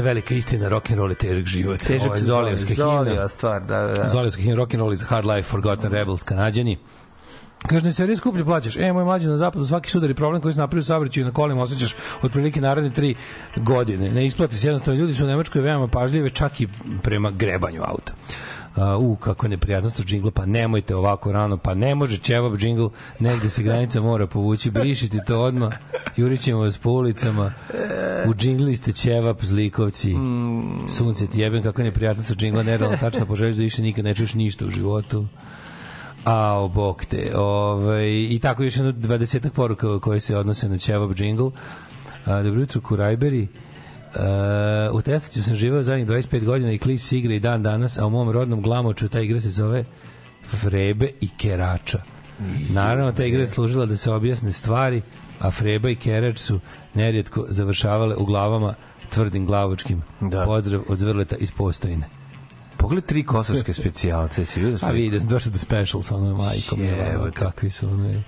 Velika istina, rock and roll je težak život. Težak Ovo je Zolijevska himna. Zolijeva stvar, da, da. Zolijevska himna, rock and roll is hard life, forgotten rebels, kanadjani. Kaže, ne serije skuplje plaćaš. E, moj mlađi na zapadu, svaki sudar i problem koji se napravio u saobraćaju na kolima osjećaš otprilike naredne tri godine. Ne isplati se jednostavno. Ljudi su u Nemačkoj veoma pažljive, čak i prema grebanju auta. Uh, u, kako je neprijatno sa džingla, pa nemojte ovako rano, pa ne može ćevap džingl, negde se granica mora povući, brišiti to odmah, jurit ćemo vas po ulicama, u džingli ste ćevap, zlikovci, sunce ti jebem, kako neprijatno sa džingla, nerealno tačno poželiš da više nikad ne čuješ ništa u životu. A, bog te. Ovaj, I tako još jedno 20 poruka koje se odnose na ćevap džingl. Dobro jutro, Kurajberi. Uh, u Testiću sam živeo zadnjih 25 godina i klis igra i dan danas, a u mom rodnom glamoču ta igra se zove Frebe i Kerača. Naravno, ta igra je služila da se objasne stvari, a Freba i Kerač su nerijetko završavale u glavama tvrdim glavočkim. Da. Pozdrav od Zvrleta iz Postojine. Pogledaj tri kosovske specijalce, si vidio A sve? vidi, došli do specials, ono majkom, Jebote. je, kakvi su ono.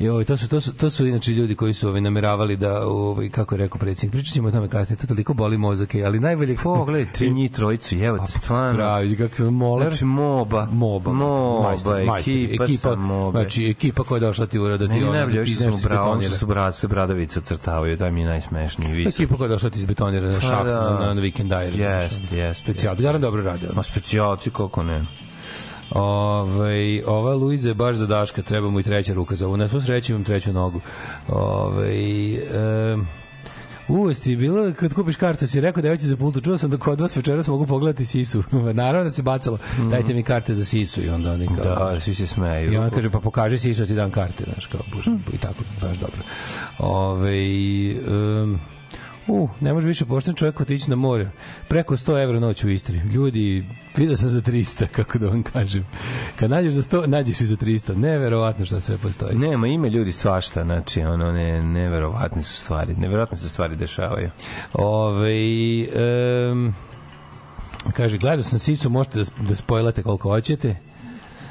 Jo, to su to su to su inače ljudi koji su ovaj nameravali da ovaj kako je rekao predsjednik pričamo o tome kasnije to toliko boli mozak je, ali najbolje Pogledaj, tri njih trojicu, evo stvarno. pravi kako su moler Znači, moba. Moba, Moba, majstor, ekipa, ekipa, sa mobe. znači ekipa koja je došla ti urada ti ono, da ti su nešto bravo, što su brat, se bradavice crtavaju, taj mi je najsmešniji. Visok. Ekipa koja je došla ti izbetonira na šaht da. na, na vikend dajer. Jest, jest, Specijal, garant dobro rade. ono. Ma specijalci, kako ne. Ove, ova Luiza je baš za Daška, treba mu i treća ruka za ovu. Na svu sreću imam treću nogu. Ove, e, U, jesi ti bilo kad kupiš kartu, si rekao da je već za pultu. Čuo sam da kod vas večeras mogu pogledati Sisu. Naravno da se bacalo, dajte mi karte za Sisu i onda oni kao... Da, svi se smeju. I on kaže, pa pokaži Sisu, ti dam karte, znaš, kao, buš, i tako, baš dobro. Ove, um, U, ne može više pošten čovjek otići na more. Preko 100 evra noć u Istri. Ljudi, vidio sam za 300, kako da vam kažem. Kad nađeš za 100, nađeš i za 300. Neverovatno šta sve postoji. Nema, ima ljudi svašta, znači, ono, ne, neverovatne su stvari, neverovatne se stvari dešavaju. Ove, um, kaže, gledao sam Sisu, možete da, da spojlate koliko hoćete.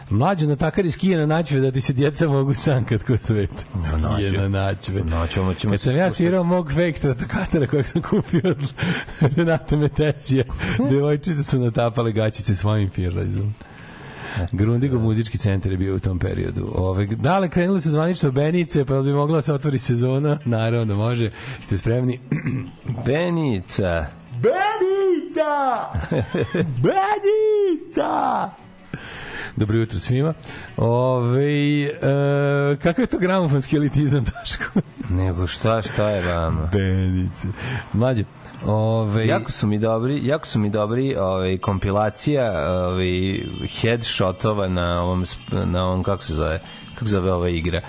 Mlađo na takari skije na načve da ti se djeca mogu sankat ko svet. Skije na načve. Noćemo ćemo Kad se sam ja svirao mog fake stratokastera kojeg sam kupio od Renate Metesija, devojčice su natapale gaćice svojim firlajzom. Grundigo muzički centar je bio u tom periodu. Ove, dale krenuli su zvanično Benice, pa bi mogla da se otvori sezona? Naravno da može. Ste spremni? Benica. Benica! Benica! Dobro jutro svima. Ove, e, kakav je to gramofonski elitizam, Daško? Nego šta, šta je vama? Benice. Mlađe, ove, Jako su mi dobri, jako su mi dobri ovaj kompilacija ovaj headshotova na ovom na ovom kako se zove, kako zove ova igra.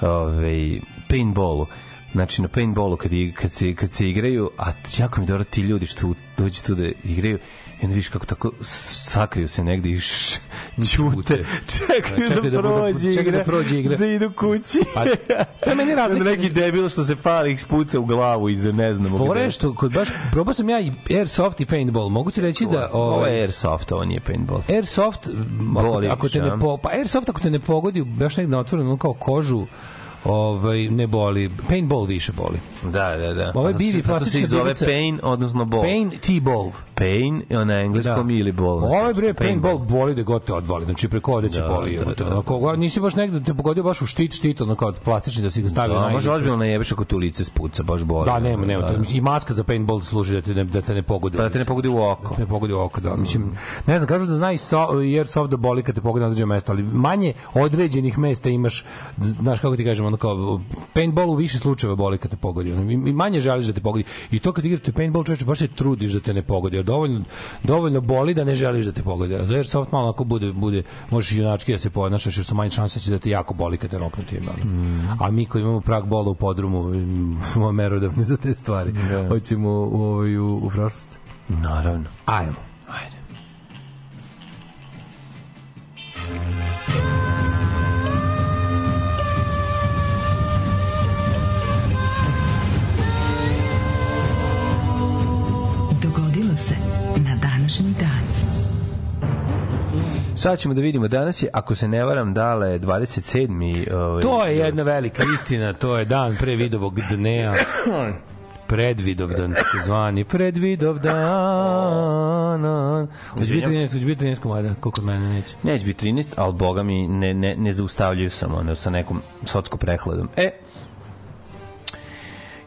Ovaj paintballu. Znači na paintballu kad kad se kad se igraju, a jako mi dobro ti ljudi što dođu tu da igraju i onda vidiš kako tako sakriju se negde i š- ćute, čekaju Čekaju da, da prođe čekaju da igra, prođe igra. da idu kući. Pa, to je meni razlika. Neki debil što se pali ih spuca u glavu iza ne znamo Fora gde. je što kod baš probao sam ja i airsoft i paintball. Mogu ti reći da Ovo ovaj je airsoft, ovo nije paintball. Airsoft, ako, ako te ne po, pa Airsoft ako te ne pogodi baš negde na otvoreno kao kožu, ovaj ne boli. Paintball više boli. Da, da, da. Zato bivi plastična se zove pain, odnosno ball. Pain T-ball. Pain na engleskom ili ball. na Ovo je bre srpskom, paintball boli da god te odvali, znači preko odeće Da, boli. da, Da, da. da, nisi baš negde te pogodio baš u štit štit, ono kao plastični da si ga stavio Da, na može ozbiljno najebeš ako tu lice spuca, baš boli. Da, nema, nema. Da, da. I maska za paintball služi da te ne, da te ne pogodi. Pa da te ne pogodi u oko. ne pogodi u oko, da. Mislim, ne znam, kažu da zna i so, airsoft da boli kad te pogodi na određeno mesto, ali manje određenih mesta imaš, znaš kako ti kažem, ono kao, paintball u više slučajeva boli kad te pogodi. Ono, i manje želiš da te pogodi. I to kad igrate paintball, čoveče, baš se trudiš da te ne pogodi. Dovoljno, dovoljno boli da ne želiš da te pogodi. A za airsoft malo ako bude, bude možeš junački da se ponašaš, jer su manje šanse da će da te jako boli kad te roknu time. Ono. A mi koji imamo prag bola u podrumu, mm, smo merodavni za te stvari. Hoćemo u, ovaj, u, u prošlost. Naravno. Ajmo. Ajde. Dogodilo današnji dan. Sad ćemo da vidimo, danas je, ako se ne varam, dale 27. Ovaj, To je jedna velika istina, to je dan pre vidovog dnea. Predvidovdan, zvani Predvidovdan. Hoće biti 13, hoće biti 13 komada, koliko od mene neće. Neće biti 13, ali boga mi ne, ne, ne zaustavljaju samo ono, sa nekom sotskom prehladom. E,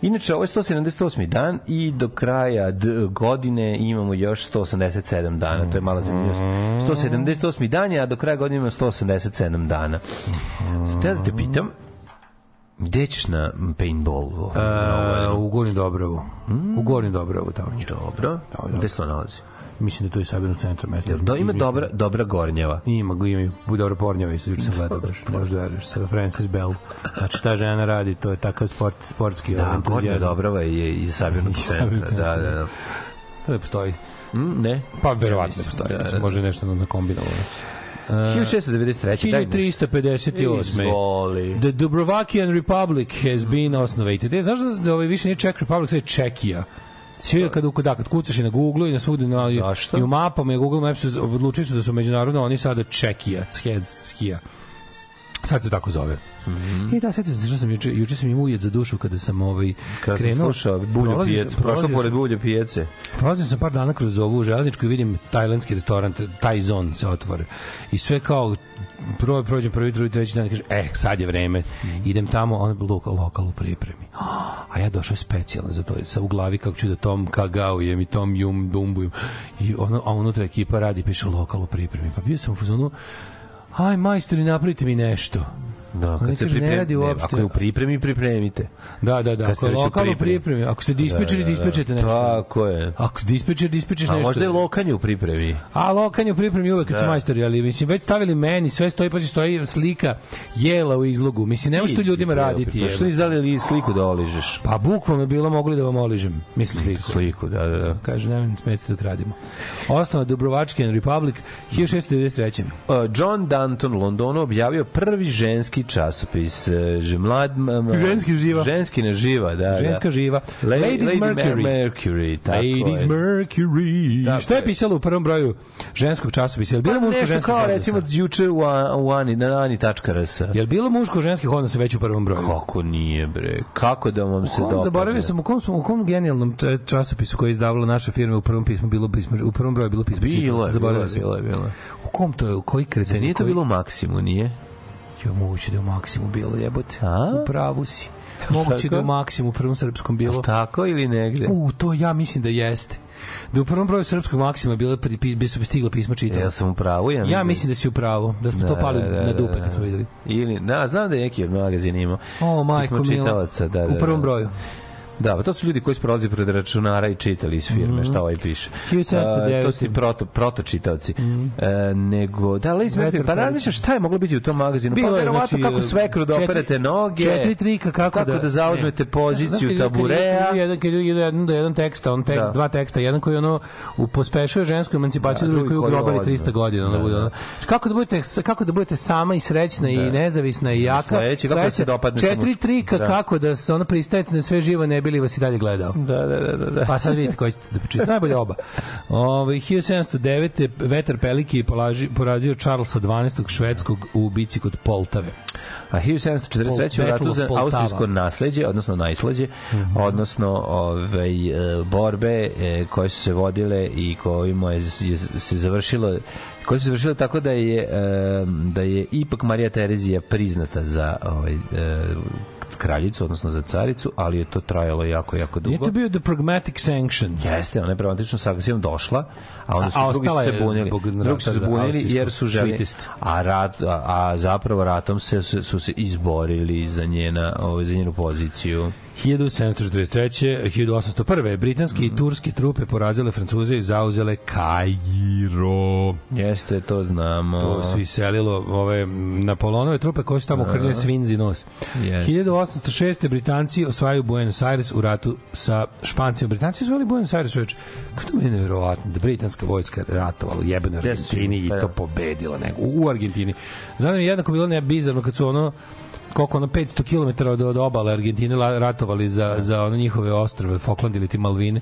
Inače, ovo je 178. dan i do kraja godine imamo još 187 dana. To je mala zanimljivost. 178. dan je, a do kraja godine imamo 187 dana. Sad da te pitam, gde ćeš na paintball? E, u Gornjem Dobrovu. U Gornjem Dobrovu tamo ću. Dobro. Gde se to nalazi? Mislim da to je Sabirno centar mesta. Da ima dobra, dobra gornjeva. Ima. Bu dobro pornjava i sad juče sam gledao baš. Ne možeš da veriš. Sa Francis Bell. Znači, ta žena radi, to je takav sport, sportski Da, gornja entuzijazam. Dobrava je iz Sabirnog Iz Sabirnog centra. Da, da, da. To ne postoji. Mm, ne. Pa verovatno mislim, postoji. da, da. Može nešto na kombinovano. 1693. daj nešto. 1358. Izvoli. The Dubrovakian Republic has been osnovated. E, znaš da, da ovaj više nije Czech Republic, je Čekija. Svi kad, da, kad kucaš i na Google i na svugde na, Zašto? i u mapama i Google Maps odlučili su da su međunarodno oni sada Čekija, Skija. Sad se tako zove. Mm -hmm. I da, sad se sam juče, juče sam imao ujed za dušu kada sam ovaj Kada sam krenuo. slušao bulju prolazio pijac, sam- prošlo pored sam- bulje pijace. Prolazio sam par dana kroz ovu železničku i vidim tajlandski restoran, Thai Zone se otvore. I sve kao prvo prođem prvi, drugi, treći dan i kaže, e, sad je vreme, idem tamo, on je lokal, lokal u pripremi. A ja došao specijalno za to, sa u glavi kako ću da tom kagaujem i tom jum dumbujem. I ono, a unutra ekipa radi, piše lokal u pripremi. Pa bio sam u fazonu, aj majstori, napravite mi nešto. Da, kad se kažu, ne pripremi, radi uopšte. ako je u pripremi, pripremite. Da, da, da. Kad Ako je lokalno pripremi. pripremi, ako ste dispečeri, Da, da, da. dispečete nešto. Tako je. Ako ste dispečer, dispečeš A nešto. možda je lokanje u pripremi. A lokanje u pripremi uvek kad su Da. majstori, ali mislim već stavili meni, sve stoji pa stoji slika jela u izlogu. Mislim ne može to ljudima raditi. Pa što izdali li sliku da oližeš? Pa bukvalno bilo mogli da vam oližem. Mislim sliku. Sliku, da, da, da. Kaže, ne mi smete dok radimo. Osnova Dubrovački Republic 1693. Uh, John Danton u Londonu objavio prvi ženski časopis. uh, že mlad, Ženski živa. Ženski na živa, da. Ženska da. živa. La- Ladies Lady Mercury. Mercury, tako Ladies je. Mercury. Tako Šta je pisalo u prvom broju ženskog časopisa? Je li bilo Pa muško nešto ženskih kao recimo juče u, u Ani, na ani.rs. Je li bilo muško ženskih odnosa već u prvom broju? Kako nije, bre? Kako da vam se dopadne? zaboravio sam u kom, u kom genijalnom časopisu koji je izdavala naša firma u prvom pismu bilo pismo u prvom broju bilo pismo Bilo je, bilo je, bilo je. U kom to je, u koji kreten? Da nije to bilo u Maksimu, nije? Jo, moguće da je u Maksimu bilo, jebote. A? U pravu si. Moguće da je u Maksimu u prvom srpskom bilo. Tako ili negde? U, to ja mislim da jeste. Da u prvom broju srpskog Maksima bilo pri, bi su stigla pismo čitala. Ja sam u pravu, ja, Ja mislim da si u pravu, da smo to pali na dupe kad smo videli. Ili, da, znam da je neki od magazina imao. O, majko mila. da, da, U prvom da. broju. Da, pa to su ljudi koji su prolazi pred računara i čitali iz firme, šta ovaj piše. 1709. A, to su ti proto, proto čitavci. E, nego, da, Mercury, Vetar pa razmišljam šta je moglo biti u tom magazinu? Bilo pa je, verovatno znači, kako svekru da operete noge, četiri trika kako, kako da, zauzmete ne. poziciju Znaš, kad- tabureja. Kad, jedan, kad jedan do jedan teksta, on tek, Da. dva teksta, jedan koji ono u pospešuje žensku emancipaciju, Da, drugi koji ugrobali odmah. 300 godina, Da, da. Kako da budete kako da budete sama i srećna i nezavisna i jaka. Sledeće, kako da se dopadnete Četiri trika Da. kako da se ono pristajete na sve živo ne bili vas i dalje gledao. Da, da, da, da, da. Pa sad vidite koji ćete da pročitate. Najbolje oba. Ove, 1709. Vetar Peliki je polaži, porazio Charlesa 12. švedskog u bici kod Poltave. A 1743. u ratu za austrijsko nasleđe, odnosno najslađe, odnosno ovaj, e, borbe e, koje su se vodile i kojima je, je se završilo koje su završile tako da je e, da je ipak Marija Terezija priznata za ovaj e, kraljicu, odnosno za caricu, ali je to trajalo jako, jako dugo. Nije to bio the pragmatic sanction. Jeste, ona je pragmatično saglasijom došla, a onda su A- a drugi se bunili. Drugi su se bunili jer su želi, a, rat, a, a zapravo ratom se, su, su se izborili za, njena, ovaj, za njenu poziciju. 1743. 1801. Britanske i turske trupe porazile Francuze i zauzele Kairo. Jeste, to znamo. To su iselilo ove Napoleonove trupe koje su tamo krnile svinzi nos. Jeste. 1806. Britanci osvajaju Buenos Aires u ratu sa Špancima. Britanci osvojili Buenos Aires, čoveč. Kako to je nevjerovatno da britanska vojska ratovala u jebenoj Argentini i pa to da. pobedila nego u, Argentini. Znam da jednako bilo ne bizarno kad su ono koliko ono 500 km od, od obale Argentine ratovali za, za ono njihove ostrve, Falkland ili ti Malvine,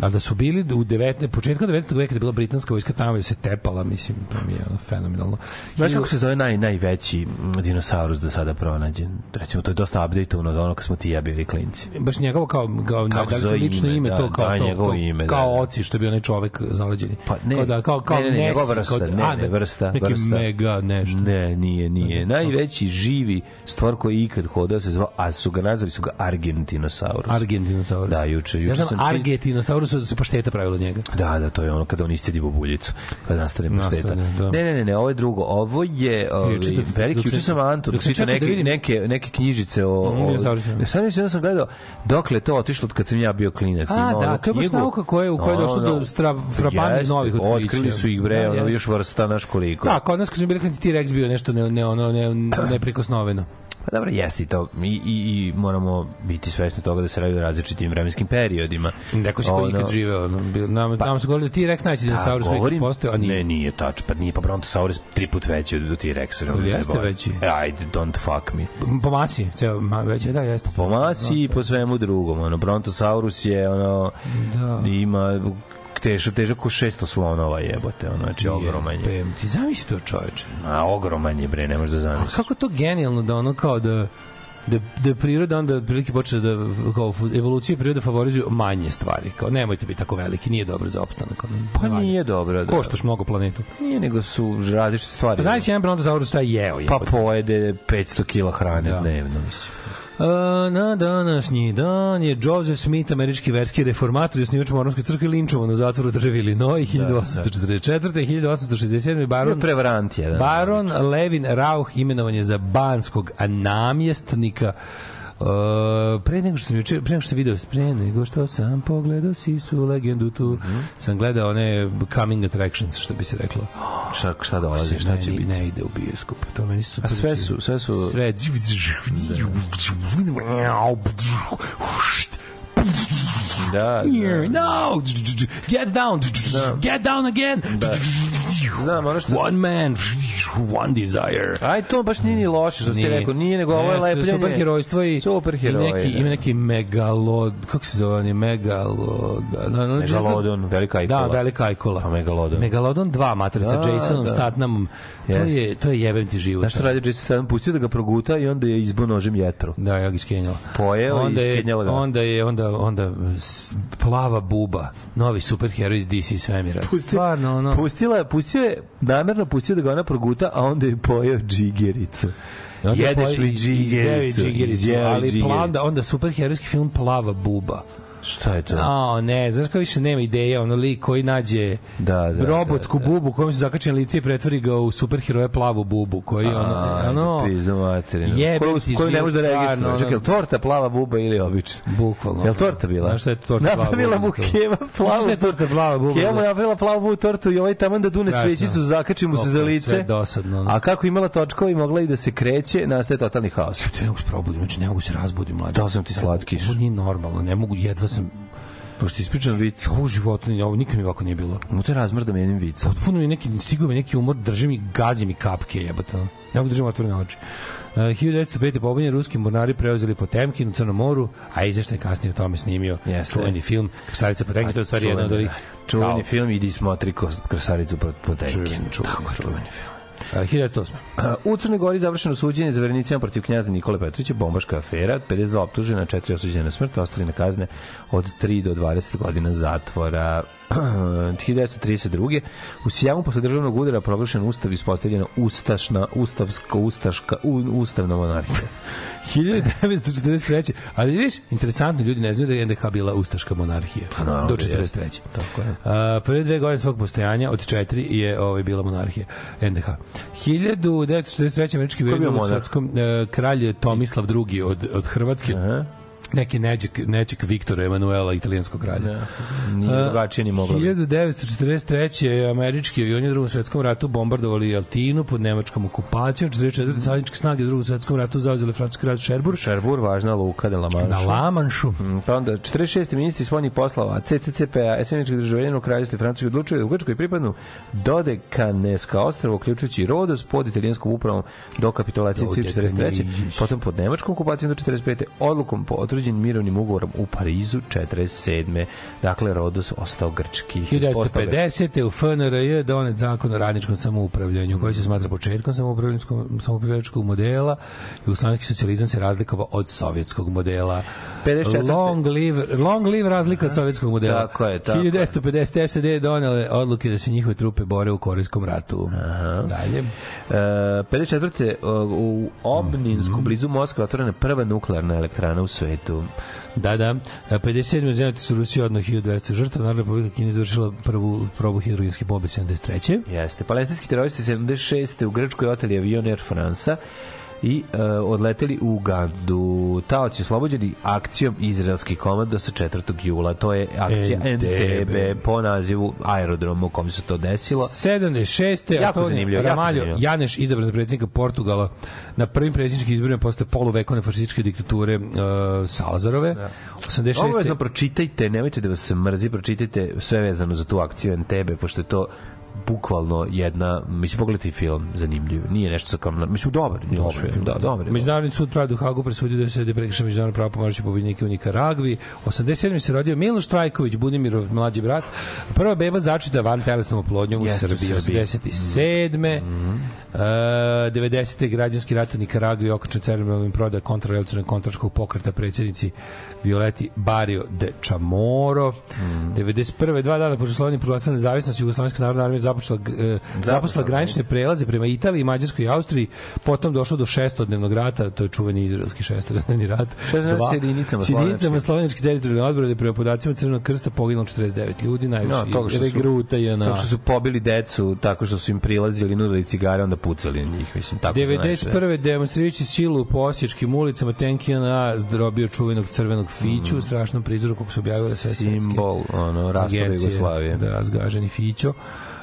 a da su bili u 19, početkom 19. veka da je bila britanska vojska tamo je se tepala, mislim, to mi je ono fenomenalno. Znaš kako se zove naj, najveći dinosaurus do sada pronađen? Recimo, to je dosta update-ovano od ono kad smo ti ja bili klinci. baš njegovo kao kao Kako da li se lično ime? Da, to kao da, to, njegovo ime, da, kao da. oci što je bio onaj čovek zaleđeni. Pa ne, kao da kao kao ne, ne, ne, njegova vrsta, kao, ne, a, ne, vrsta, neki vrsta. mega nešto. Ne, nije, nije. Najveći živi stvar koji je ikad hodao se zvao, a su ga nazvali su ga Argentinosaurus. Argentinosaurus. Da, juče, juče Ja sam čin- Argentinosaurus da se pašteta pravila od njega. Da, da, to je ono kada on iscedi bubuljicu. Kada nastane pašteta. Nastane, da. Ne, ne, ne, ne, ovo je drugo. Ovo je Juče dok- veliki, juče sam- sam Antu, dok sam čitao čekao da neke, vidim- neke, neke knjižice o... Mm, o sad nisam, ja sam gledao dokle to otišlo od kad sam ja bio klinac. A, da, to je baš nauka koja je- u kojoj je došlo do stra- frapantnih novih otkrića. Otkrili su ih, bre, Da, ono, još vrsta, naš koliko. Da, kod nas kad smo bili klinci T-Rex bio nešto ne, ne, ono, ne, neprikosnoveno. Pa dobro, jeste i to. I, i, i moramo biti svesni toga da se radi o različitim vremenskim periodima. Neko si koji ikad živeo. Ono, bio- nam, nam se govorili da T-Rex najći dinosaurus koji ikad postao, a nije. Ne, nije tač, pa nije, pa Brontosaurus tri put veći od T-Rexa. ne Jeste veći. E, Ajde, don't fuck me. Po masi, ceo, ma, već je, da, jeste. Po masi i po svemu drugom. Ono, Brontosaurus je, ono, Da. ima težak, težak ko 600 slonova jebote, ono, znači ogroman je. Jebem ti, zamisli to čoveče. A, ogroman je, bre, ne možeš da A zamisliš. kako je to genijalno da ono kao da da da priroda onda otprilike počne da kao evolucija priroda favorizuju manje stvari. Kao nemojte biti tako veliki, nije dobro za opstanak. Ono, Pa valja. nije dobro. Da. Koštaš mnogo planetu. Nije, nego su različite stvari. Pa znaš jedan brontosaurus šta je jeo? Pa jebote? pojede 500 kila hrane Da. dnevno, mislim. Na današnji dan je Joseph Smith, američki verski reformator i osnivač Mormonske crkve linčovan u zatvoru države Illinois 1844. 1867. Baron, Prevarant jedan. Baron Levin Rauch imenovan je za banskog namjestnika Uh, pre nego što sam juče, pre nego što sam video, pre nego što sam pogledao si su legendu tu, Mhm. sam gledao one coming attractions, što bi se reklo. Šta, šta dolazi, šta će Meni biti? Ne ide u bioskop. To meni su A sve su, sve su... sve Da, da. no, get down, get down again. Znam, ono što... One man, one desire. Aj, to baš nije ni loše, što ste rekao. Nije, nego ovo je lepljenje. Superherojstvo i, Superheroje, i neki, da. ima neki megalod, kako se zove, on je megalod... Na, na, Megalodon, velika ajkola. Da, velika ajkola. Pa Megalodon. Megalodon 2, mater, sa Da, Jasonom da. Statnamom. To Jeste. je, to je jebem ti život. Znaš što radi Jason Statham? Pustio da ga proguta i onda je izbo nožem jetru. Da, ja ga iskenjala. Pojeo i onda je, iskenjala ga. onda je onda onda plava buba, novi superheroj iz DC svemira. Stvarno ono. Pustila, je- pustio je, namerno pustio da ga ona proguta, a onda je pojeo džigericu. I onda Jedeš mi džigericu. ali džigericu. da onda superherojski film Plava buba. Šta je to? A, ne, znaš kao više nema ideja, ono lik koji nađe Da, da, robotsku da, da. bubu kojom se zakače na lice i pretvori ga u superheroja plavu bubu, koji ono, Ajde, ono, pizdu materinu. Koju, koju ne može da registruje. stvarno, Čekaj, je ono- li torta plava buba ili obična? bukvalno. Jel torta bila? Znaš šta je torta plava Napravila buba? mu Keva plavu. Znaš šta je torta plava buba? Je napravila plavu bubu tortu i ovaj taman da dune svećicu, zakači mu se za je lice. sve dosadno, ono. A kako je imala točkova i mogla i da se kreće, nastaje totalni haos. Ja ne mogu se probudim, znači ne mogu se razbudim mlađe. Dao sam ti slatkiš. Ovo nije normalno, ne mogu, jedva sam Pošto ispričam vic. u životu, nije- ovo nikad mi ovako nije bilo. Mu te razmrda menim vica. Potpuno mi neki, stigao mi neki umor, drži mi, gazi mi kapke, jebote. Ne mogu držati otvorene oči. Uh, 1905. pobunje ruski mornari preuzeli Potemkin u Crnom moru, a izveštaj kasnije o tome snimio Jeste. čuveni film Krstarica Potemkin, to je stvari jedan od ovih Čuveni film Idi smotri krasaricu po, po tenke. čuveni, čuveni, čuveni film. Uh, 1908. U Crnoj Gori završeno suđenje za vernicima protiv knjaza Nikole Petrovića, bombaška afera, 52 optužena, 4 osuđene na smrt, ostali na kazne od 3 do 20 godina zatvora. 1932. U Sijamu posle državnog udara proglašen ustav i ispostavljena ustašna, ustavska, ustaška, u, ustavna monarhija. 1943. Ali vidiš, interesantno, ljudi ne znaju da je NDH bila ustaška monarhija. Pa naravno do da 43. jeste. Tako je. A, prve dve godine svog postojanja, od četiri, je ovaj, bila monarhija NDH. 1943. američki vojnik u? Svetskom, e, kralj Tomislav II od, od Hrvatske. Aha. Neki neđek, neđek Viktora Emanuela, italijanskog kralja. Da. Nije drugačije ni moglo. biti. 1943. američki avioni u drugom svetskom ratu bombardovali Altinu pod nemačkom okupacijom. 44. savezničke snage u drugom svetskom ratu zauzeli francuski grad Šerbur. Šerbur, važna luka de la Manša. Na Lamanšu. Mm, Pa onda 46. ministri spoljnih poslova CCCP-a, SNČkog državljenog kraljevstva Francuske odlučuje da u Grčkoj pripadnu Dodekaneska ostrava, uključujući Rodos pod italijanskom upravom do kapitulacije 43. Potom pod nemačkom okupacijom do 45. odlukom po otvrđenim mirovnim ugovorom u Parizu 47. Dakle, Rodos ostao grčki. Ostao grčki. 1950. u FNR je donet zakon o radničkom samoupravljanju, koji se smatra početkom samoupravljačkog modela. Jugoslovenski socijalizam se razlikovao od sovjetskog modela. 54.. Long live, long live razlika od sovjetskog modela. Tako je, tako je. 1950. SAD je donele odluke da se njihove trupe bore u Korejskom ratu. Dalje. E, 54. u Obninsku, Mhm. blizu Moskva, otvorena prva nuklearna elektrana u svetu. Da, da. E, 57. zemljati su Rusija odno 1200 žrtava. Narodna republika Kina izvršila prvu probu hidrogenske bombe 73. Jeste. Palestinski teroristi 76. u Grčkoj oteli avion Air Fransa i e, odleteli u Ugandu. Taoci oslobođeni akcijom izraelskih komando sa 4. jula. To je akcija. NTB po nazivu aerodroma u kom se to desilo. 76. Jako Antonio zanimljivo, jako Ramalho zanimljivo. Janeš izabran za predsjednika Portugala na prvim predsjedničkim izborima posle poluvekovne fašističke diktature uh, Salazarove. 86. Obavezno pročitajte, nemojte da vas mrzi, pročitajte sve vezano za tu akciju NTB, pošto je to bukvalno jedna, mislim, pogledajte i film, zanimljiv. Nije nešto sa kam, mislim, dobar, nije loš film, da, dobar. je. Međunarodni sud pravde u Hagu presudio da se da prekrša međunarodno pravo pomoći pobednike u Nikaragvi. 87. se rodio Miloš Trajković, Budimirov mlađi brat. Prva beba začeta van telesnom oplodnjom u Srbiji. Srbiji. 87. Uh, 90. građanski rat u Nikaragvi okačen cerebralnim prodaja kontrarevolucionarnog kontraškog pokreta predsjednici Violeti Barrio de Chamorro. 91. dva dana posle Slovenije proglasila nezavisnost Jugoslovenska narodna armija započela e, započela granične prelaze prema Italiji, Mađarskoj i Austriji, potom došlo do šestodnevnog rata, to je čuveni izraelski šestodnevni rat. Šestodnevni Dva- s jedinicama s jedinicama teritorijalne odbrane prema podacima Crvenog krsta poginulo 49 ljudi, najviše No, su, regruta je na tako što su pobili decu tako što su im prilazili, nudili cigare, onda pucali na njih, mislim, tako su najviše. 91. demonstrirajući silu po osječkim ulicama Tenkina zdrobio čuvenog crvenog fiću u strašnom prizoru kako su objavile sve svetske. Simbol, ono, raspada. Jugoslavije. Da, razgaženi fićo.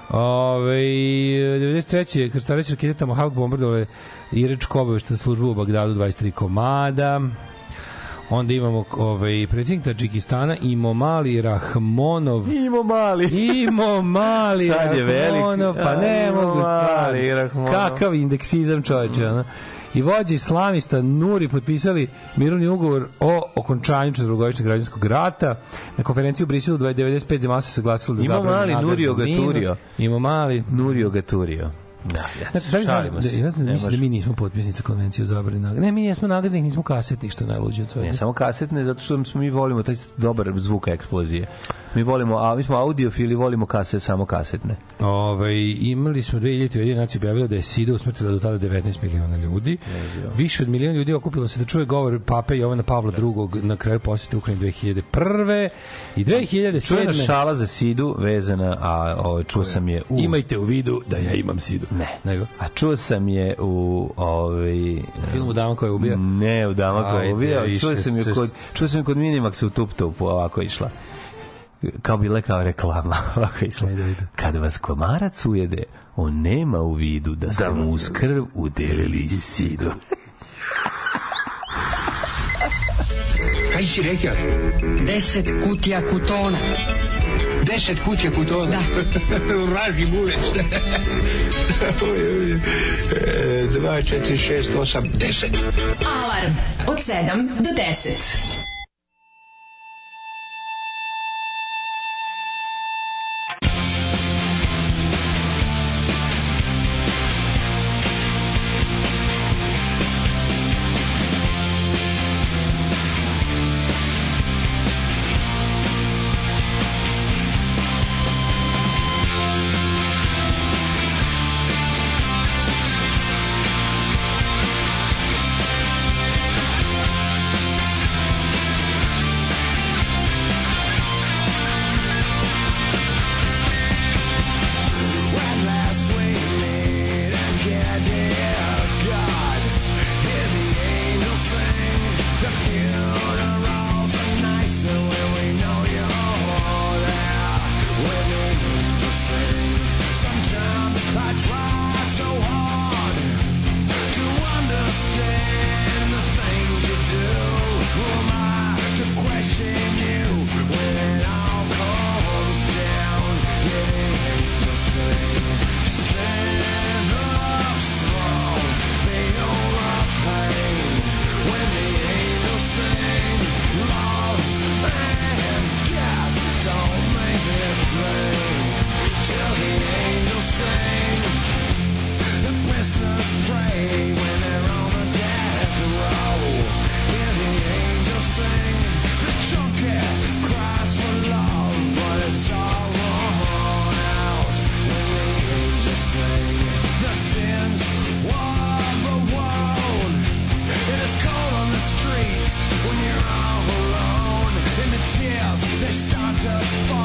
Ove, 93. krstareći rakete Tomahawk bombardovale Iračku obaveštenu službu u Bagdadu 23 komada. Onda imamo ovaj, predsjednik Tadžikistana Imo Mali Rahmonov. Imo Mali. Imo Mali Sad je veliki. Rahmonov, pa ne mogu stvarno. Rahmonov. Kakav indeksizam čoveče, ono. I vođe islamista Nuri potpisali mirovni ugovor o okončanju četvrogodišnjeg građanskog rata. Na konferenciji u Briselu 95 zemalja se saglasilo da Ima zabrane mali Nurio. Gaturio. Ima mali. Nurio Gaturio. Da, Da, da li znaš, da, znam, Ne mislim da mi nismo potpisnici konvencije o zabrani nagaznih. Ne, mi jesmo nagaznih, nismo kasetnih, što najluđe od svega. Ne, samo kasetne, zato što mi volimo taj dobar zvuk eksplozije. Mi volimo, a mi smo audiofili, volimo kaset, samo kasetne. Ove, imali smo 2000 Ujedinjene nacije objavila da je SIDA usmrtila do tada 19 miliona ljudi. Više od miliona ljudi okupilo se da čuje govor pape Jovana Pavla II. na kraju posete Ukrajine 2001. I 2007. Čujena šala za Sidu vezana, a o, čuo sam je u... Imajte u vidu da ja imam SIDU. Ne. Nego? A čuo sam je u ovaj Filmu Dama koja ubija? Ne, u Dama koja Ajde, ubija. više Čuo sam je kod čuo sam je kod Minimaxa u Tup Tupu ovako išla. Kao bila kao reklama, ovako išla. Ajde, ajde. Kad vas komarac ujede, on nema u vidu da ste mu uz krv udelili sidu. Kaj si rekao? Deset kutija kutona. Deset kuće putona? Da. Vraži buvec. Oj, oj, e, Dva, četiri, šest, osam, deset. Alarm od 7 do 10. This doctor.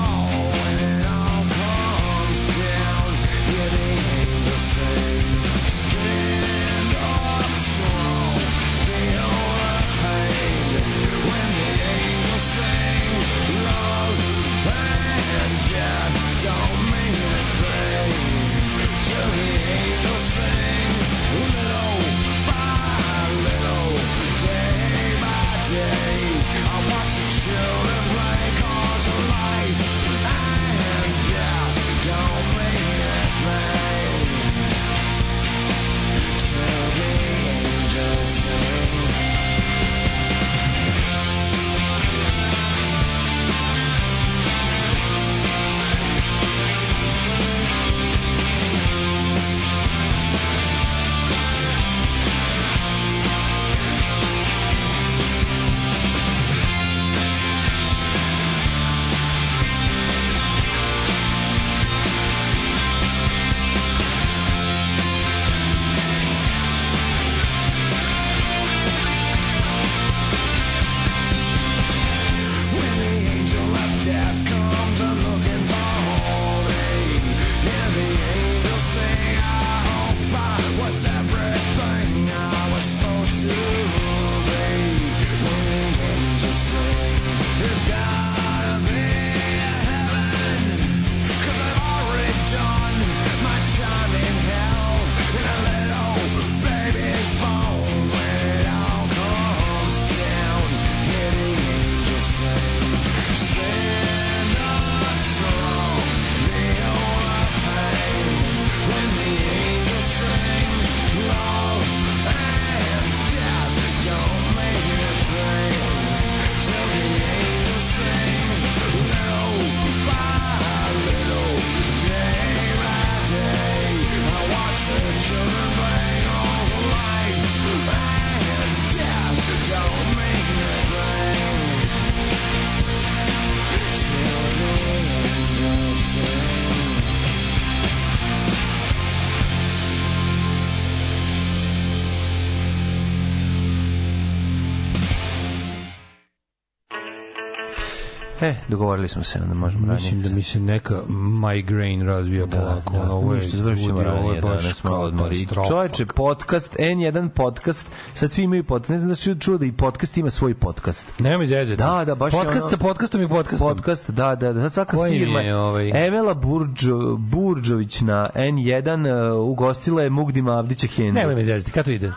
E, dogovorili smo se, onda možemo ranije. Mislim da mi se neka migraine razvija polako. Da, ono, ovo je, završimo ljudi, ovo je ranije baš odmori. katastrofa. Čoveče, podcast, N1 podcast, sad svi imaju podcast, ne znam da se čuo da i podcast ima svoj podcast. Nema mi zezati. Da, da, baš je Podcast ono- sa podcastom i podcastom. Podcast, da, da, da, sad svaka Koji firma. je, ovaj- Emela Burđo, Burđović na N1 uh, ugostila je Mugdima Avdića Hendu. Nema mi zezati. Kad to ide?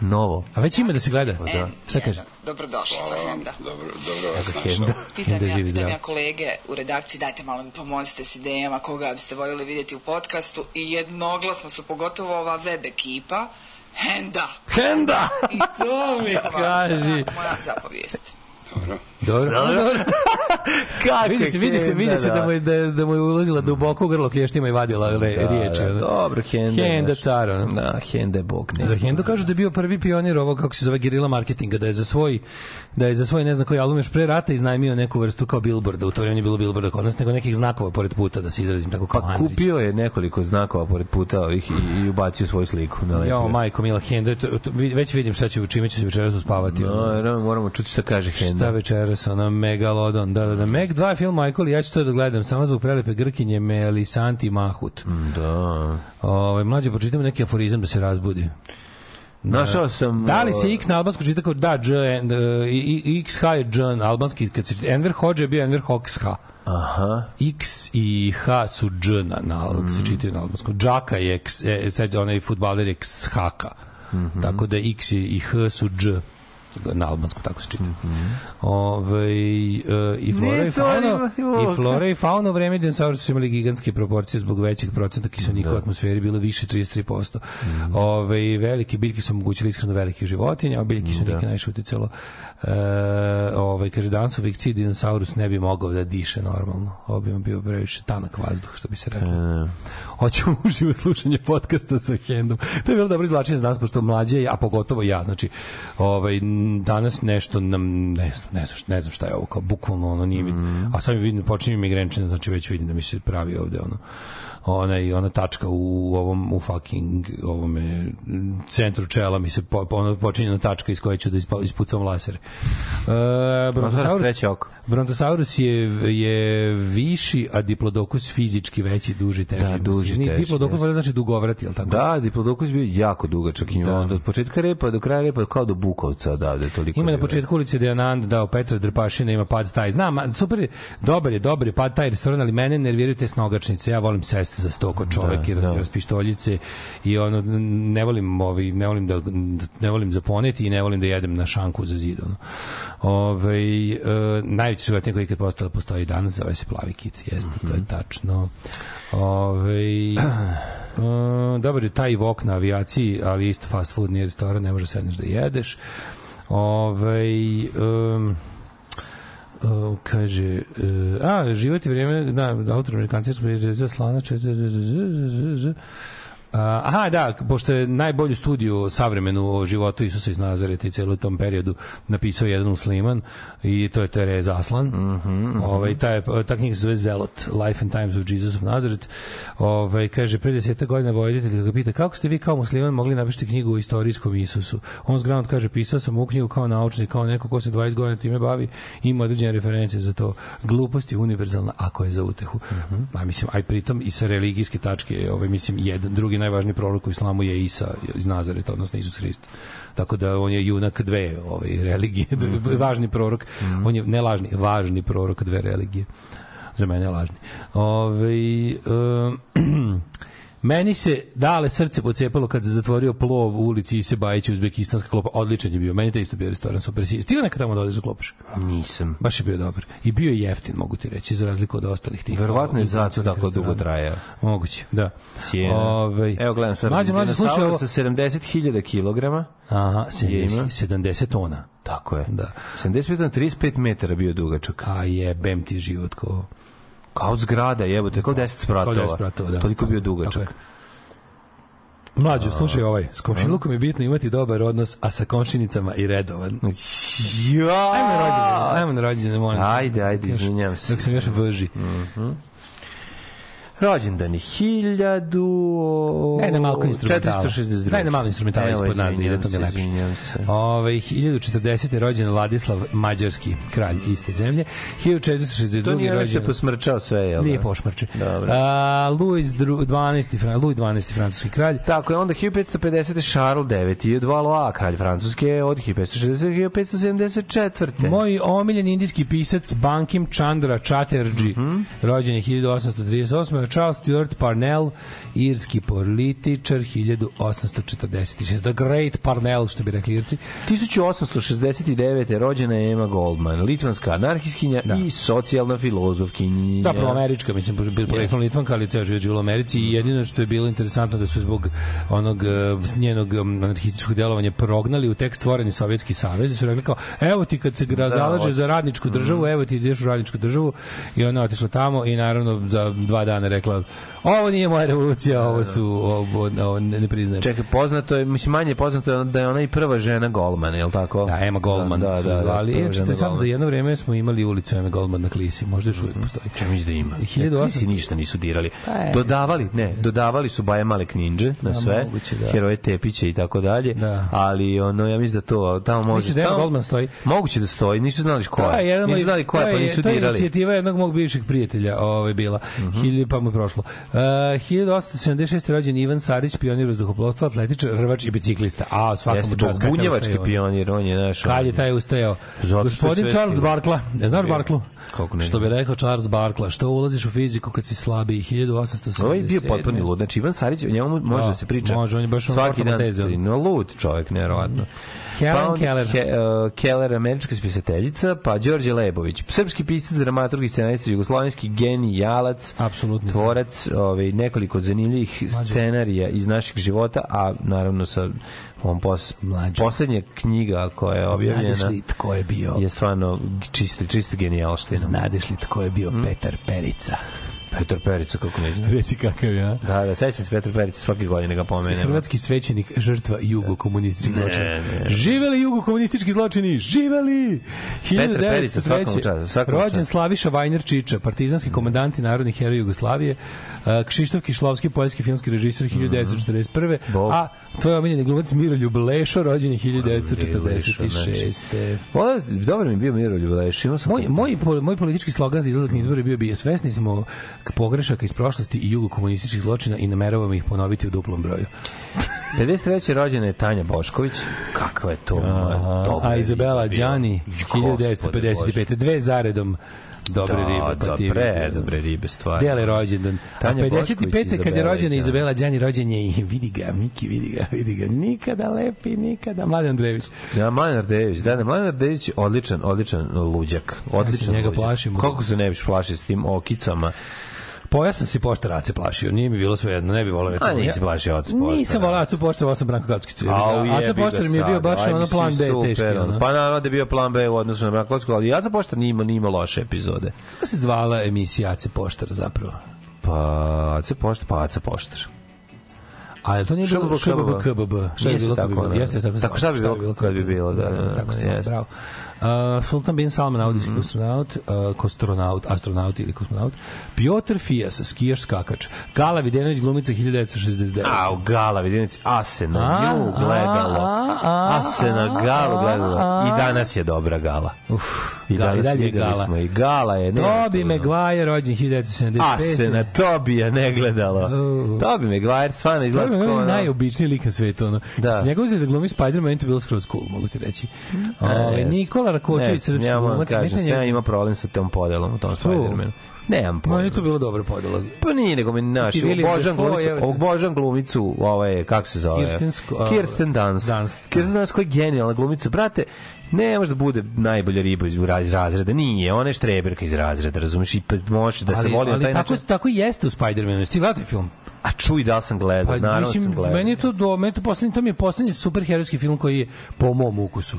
Novo. A već ima da se gleda? Da. Šta kaže? Dobrodošlica, Henda. Dobro, dobro vas Henda. Pitam ja, živi pitam ja kolege u redakciji, dajte malo mi pomozite s idejama koga biste voljeli vidjeti u podcastu i jednoglasno su pogotovo ova web ekipa Henda. Henda! I To mi kaži. Moja zapovijest. Dobro. Dobro. dobro. Kako vidi se, vidi se, vidi se da mu je, da, da mu je ulazila duboko u grlo klještima i vadila re, Da, riječi. da, ono. dobro, Henda. Henda znaš. car, ono. Da, Henda je bog. Ne. Za Hendo kažu da je bio prvi pionir ovog kako se zove gerila marketinga, da je za svoj da je za svoj ne znam koji album još pre rata iznajmio neku vrstu kao billboarda, u to vreme nije bilo billboarda kod nas, nego nekih znakova pored puta da se izrazim tako kao Pa Andrić. kupio je nekoliko znakova pored puta ovih i, i ubacio svoju sliku. Na Jao, majko, Mila Hendo, to, to, već vidim šta će, čime će se večeras uspavati. ono. No, moramo čuti šta kaže Henda. Šta večeras, ono, Megalodon, da, da, da, Meg 2 je film Michael, ja ću to da gledam, samo zbog prelepe Grkinje, Melisanti Mahut. Da. Ove, mlađe, pročitamo neki aforizam da se razbudi. Našao sam... Da li se X na albansku čita kao da, Dž, and, uh, XH je Dž, albanski, kad se Enver Hođe je bio Enver Hoxh. Aha. X i H su Dž na, na Mhm. se čitaju na albanskom. Džaka je X, e, sad onaj futbaler je XH. Mhm. Tako da X i H su Dž na albanskom tako se čita. Mhm. Ove, e, i flora i fauna i flora i fauna u vreme dinosaurusa su imali gigantske proporcije zbog većeg procenta kiselnika u atmosferi bilo više 33%. Mhm. Ove, velike biljke su omogućili ishranu velikih životinja, a biljke kiselnika najviše uticalo e, ovaj kaže danas u fikciji dinosaurus ne bi mogao da diše normalno. Ovo bi mu bio previše tanak vazduh, što bi se reklo. E. Hoćemo uživo slušanje podcasta sa Hendom. To je bilo dobro izlačenje za nas, pošto mlađe, a pogotovo ja, znači, ovaj, danas nešto nam, ne, znam, ne, znam, šta- ne znam šta je ovo, kao bukvalno ono nije mi, a sad mi vidim, počinje mi migrenčine, znači već vidim da mi se pravi ovde ono, ona i ona tačka u ovom u fucking ovome m, centru čela mi se po, ono počinjena tačka iz koje ću da ispucam laser. E, Brontosaurus. Brontosaurus je, je viši, a Diplodocus fizički veći, duži, teži. Da, duži, teži, Diplodocus jeste. valjda znači dugovrati, jel tako? Da, Diplodocus je bio jako dugačak. Ima Da. od početka repa do kraja repa kao do Bukovca odavde. Toliko Ima je na početku ulice Dejanand dao Petra Drpašina, ima pad taj. Znam, super je, dobar je, dobar je pad taj restoran, ali mene nerviraju te snogačnice. Ja volim sesti za sto kod čovek i raz, da. raspištoljice i ono, ne volim, ovi, ne volim da, ne volim zaponeti i ne volim da jedem na šanku za zid. Ono. Ove, e, najveći životinje koji je ikad postala postoji danas, zove se plavi kit. Jeste, to je tačno. Ove, e, dobar je taj vok na avijaciji, ali isto fast food nije restoran, ne može sedneš da jedeš. Ove, um, Uh, kaže uh, a život i vrijeme da, autor amerikanci su za slana če- ž- ž- ž- ž- ž- A, aha, da, pošto je najbolju studiju savremenu o životu Isusa iz Nazareta i celo tom periodu napisao jedan musliman i to je Terez Aslan. Mhm, ovaj, taj, ta knjiga se zove Zelot, Life and Times of Jesus of Nazareth. Ovaj, kaže, pre deseta godina vojitelj ga pita, kako ste vi kao musliman mogli napišiti knjigu o istorijskom Isusu? On zgrant kaže, pisao sam u knjigu kao naučnik, kao neko ko se 20 godina time bavi, ima određene referencije za to. Glupost je univerzalna ako je za utehu. A mislim, aj pritom i sa religijske tačke, ovaj, mislim, jedan, drugi najvažniji prorok u islamu je Isa iz Nazareta, odnosno Isus Hrist. Tako da on je junak dve ovaj, religije, važni prorok, on je ne lažni, važni prorok dve religije. Za mene je lažni. Ove, um, Meni se dale srce pocepalo kad se zatvorio plov u ulici Ise Bajića uzbekistanska klopa. Odličan je bio. Meni te isto bio restoran super. Si Stigao nekad tamo da odeš da klopaš? Nisam. Baš je bio dobar. I bio je jeftin, mogu ti reći, za razliku od ostalih tih. Verovatno je zato tako dugo traja. Moguće, da. Cijena. Ovaj, Evo gledam sad. Mlađe, mlađe, slušaj ovo. sa 70.000 kilograma. Aha, Je 70, ima. 70 tona. Tako je. Da. 75 na 35 metara bio dugačak. A jebem ti život ko... Kao zgrada, jebote, kao 10 spratova. Kao 10 spratova, da. Toliko bio Tako dugačak. je. Mlađo, slušaj ovaj. S komšilukom je bitno imati dobar odnos, a sa komšinicama i redovan. Ja! Ajmo na rođendan, ajmo na rođendan, molim. Ajde, ajde, izvinjam se. Dok sam još vrži. Rođendan je 1000... Daj nam malko instrumentala. 462. Daj nam malo instrumentala ispod nas da ide, to mi lepše. Ove, 1040. rođen Ladislav Mađarski, kralj iste zemlje. 1462. To nije rođen... posmrčao sve, jel? da? Nije pošmrče. Dobro. A, Louis dru- 12. Fran- Louis 12. francuski kralj. Tako je, onda 1550. Charles IX i Valois, kralj Francuske, od 1560. 1574. Moj omiljen indijski pisac Bankim Chandra Chatterjee, Mhm. rođen je 1838. Charles Stuart Parnell, irski političar, 1846. The Great Parnell, što bi rekli irci. 1869. rođena je Emma Goldman, litvanska anarhiskinja i socijalna filozofkinja. Zapravo američka, mislim, bila poreklom Litvanka, ali ceo život u Americi i jedino što je bilo interesantno da su zbog onog eh, njenog anarhističkog delovanja prognali u tekst stvoreni Sovjetski savez i su rekli kao, evo ti kad se Da, zalaže hoćeš. za radničku državu, evo ti ideš u radničku državu i ona otišla tamo i naravno za dva dana rekla, ovo nije moja revolucija, ovo su, ovo, ovo ne, ne priznajem. Čekaj, poznato je, mislim, manje je poznato da je ona i prva žena Goldman, je li tako? Da, Emma Goldman da, su da, da, zvali. prva Inače, žena da sad da jedno vreme smo imali ulicu Emma Goldman na Klisi, možda još uvijek postoji. Ja mislim da ima. 1800 Klisi ništa nisu dirali. Pa je. Dodavali, ne, dodavali su Baje Male Kninđe na Da, sve, moguće, da. heroje Tepiće i tako dalje, Da. ali ono, ja mislim da to tamo može... Misliš da Emma Goldman stoji? Moguće da stoji, nisu znali ko je je. jedan Nisu znali ko je, pa je- nisu To je dirali. inicijativa jednog mog bivšeg prijatelja ovaj, bila. Mhm. Hilj, pa mu je prošlo. Uh, 1876. rođen Ivan Sarić, pionir vazduhoplovstva, atletičar, rvač i biciklista. A, svakom Jeste, čast. bunjevački pionir, on je naš... Kad je taj ustajao? Zato Gospodin Charles. Barkla. Ne znaš. Barklu? Kako ne Što bi rekao Charles Barkla, što ulaziš u fiziku kad si slabiji? 1877. Ovo je bio potpuni lud. Znači, Ivan Sarić, o njemu može Da, da se priča. može, on je baš svaki dan. No, lud čovjek, nevjerovatno. Helen onda Keller. Ke, uh, Keller, američka spisateljica, pa Đorđe Lebović, srpski pisac, dramaturg i scenarista, jugoslovenski genijalac, Apsolutni. Tvorac ovaj, nekoliko zanimljivih scenarija iz naših života, a naravno sa on pos, Mlađe. poslednja knjiga koja je objavljena Znadeš li tko je bio? je stvarno čista, čista genijalština. Znadeš li tko je bio Mm. Petar Perica? Petar Perica, kako ne znam. Reci kakav je, a? Da, da, sećam se Petar Perica svake godine ga pomenemo. Hrvatski svećenik žrtva jugo komunističkih Ne, zločina. ne. Živeli jugo komunistički zločini, živeli! Petar Perica, 1903. svakom času, svakom Rođen. Slaviša Vajner Čiča, partizanski komandant i narodni heroj Jugoslavije, Kšištof Kišlovski, poljski filmski režisir 1941. Mhm. Bog. A tvoj omiljeni glumac Miroljub Lešo, rođen je 1946. Ovo je- dobar mi je bio Miroljub Leš, imao sam... Moj, moj, po- moj politički slogan za izlazak na izbore bio bi svesni smo pogrešaka iz prošlosti i jugokomunističkih zločina i nameravamo ih ponoviti u duplom broju. 53. rođena je Tanja Bošković. Kakva je to? A, dobra a Izabela Đani, bila. Gospode 1955. Dve zaredom dobre Da, ribe. da, ti pre dobre ribe, stvarno. Dele rođendan. A Tanja 55. kad je rođena Izabela Đani, rođen je i vidi ga, Miki, vidi ga, vidi ga. Nikada lepi, nikada. Mladen Andrejević. Ja, Mladen Ardević, da, da, Mladen Ardević, odličan, odličan luđak. Odličan njega luđak. plašim. Kako se ne biš plašio s tim okicama? Poja sam se pošta Race plašio, nije mi bilo sve jedno, ne bi voleo recimo. A nisi plašio Acu Poštara. Nisam voleo Acu Pošta, voleo sam Branko Kackicu. Au, Aca jebi ga Poštar mi je bio baš ono plan B teški. ono. Pa naravno da je bio plan B u odnosu na Brankovsku, ali Aca Poštar nije imao, nije imao loše epizode. Kako se zvala emisija Ace Poštar zapravo? Pa, Aca Poštar, pa Aca Poštar. A je to nije bilo ŠBB, KBB? Šta je bilo da. Jeste, tako, Tako šta bi bilo kad bi bilo, da, da, da, tako se bravo. Uh, Sultan bin Salman, audijski Mhm. astronaut, uh, kostronaut, astronaut ili kosmonaut, Piotr Fijas, skijaš skakač, Gala Videnović, glumica 1969. A, Gala, vidjenici, a se na A, nju gledalo. a, a, A se na Galu gledalo. I danas je dobra Gala. Uf, I Gala, danas i dalje videli Gala. smo i Gala je. ne, Toby to- Maguire, rođen 1975. A se na Tobija ne gledalo. Uh. Tobi Maguire stvarno izgleda kao... ono- najobičniji lik na svetu. Ono. Da. Njega uzeli da glumi Spider-Man, to bilo skroz cool, mogu ti reći. Ove, jes. Nikola Ne, Rakočević, srpski ja glumac, kažem, smetanje- sve ima problem sa tom podelom u tom Spider-Manu. Nemam Ma, pojma. je to bilo dobro podela. Pa nije, nego mi naš, Dafoe, glumicu, evo te. obožan glumicu, ovaj, kako se zove? Kirsten a, Kirsten Dunst. Dunst, da. Kirsten Dunst koja je genijalna glumica. Brate, ne može da bude najbolja riba iz razreda. Nije, ona je štreberka iz razreda, razumiješ? I pa može da se ali, voli na ali taj tako, način. tako jeste u Spider-Manu. Gledao taj film? A čuj da sam gledao, naravno sam gledao. meni je to do, meni je to poslednji, to mi je poslednji superherojski film koji je po mom ukusu.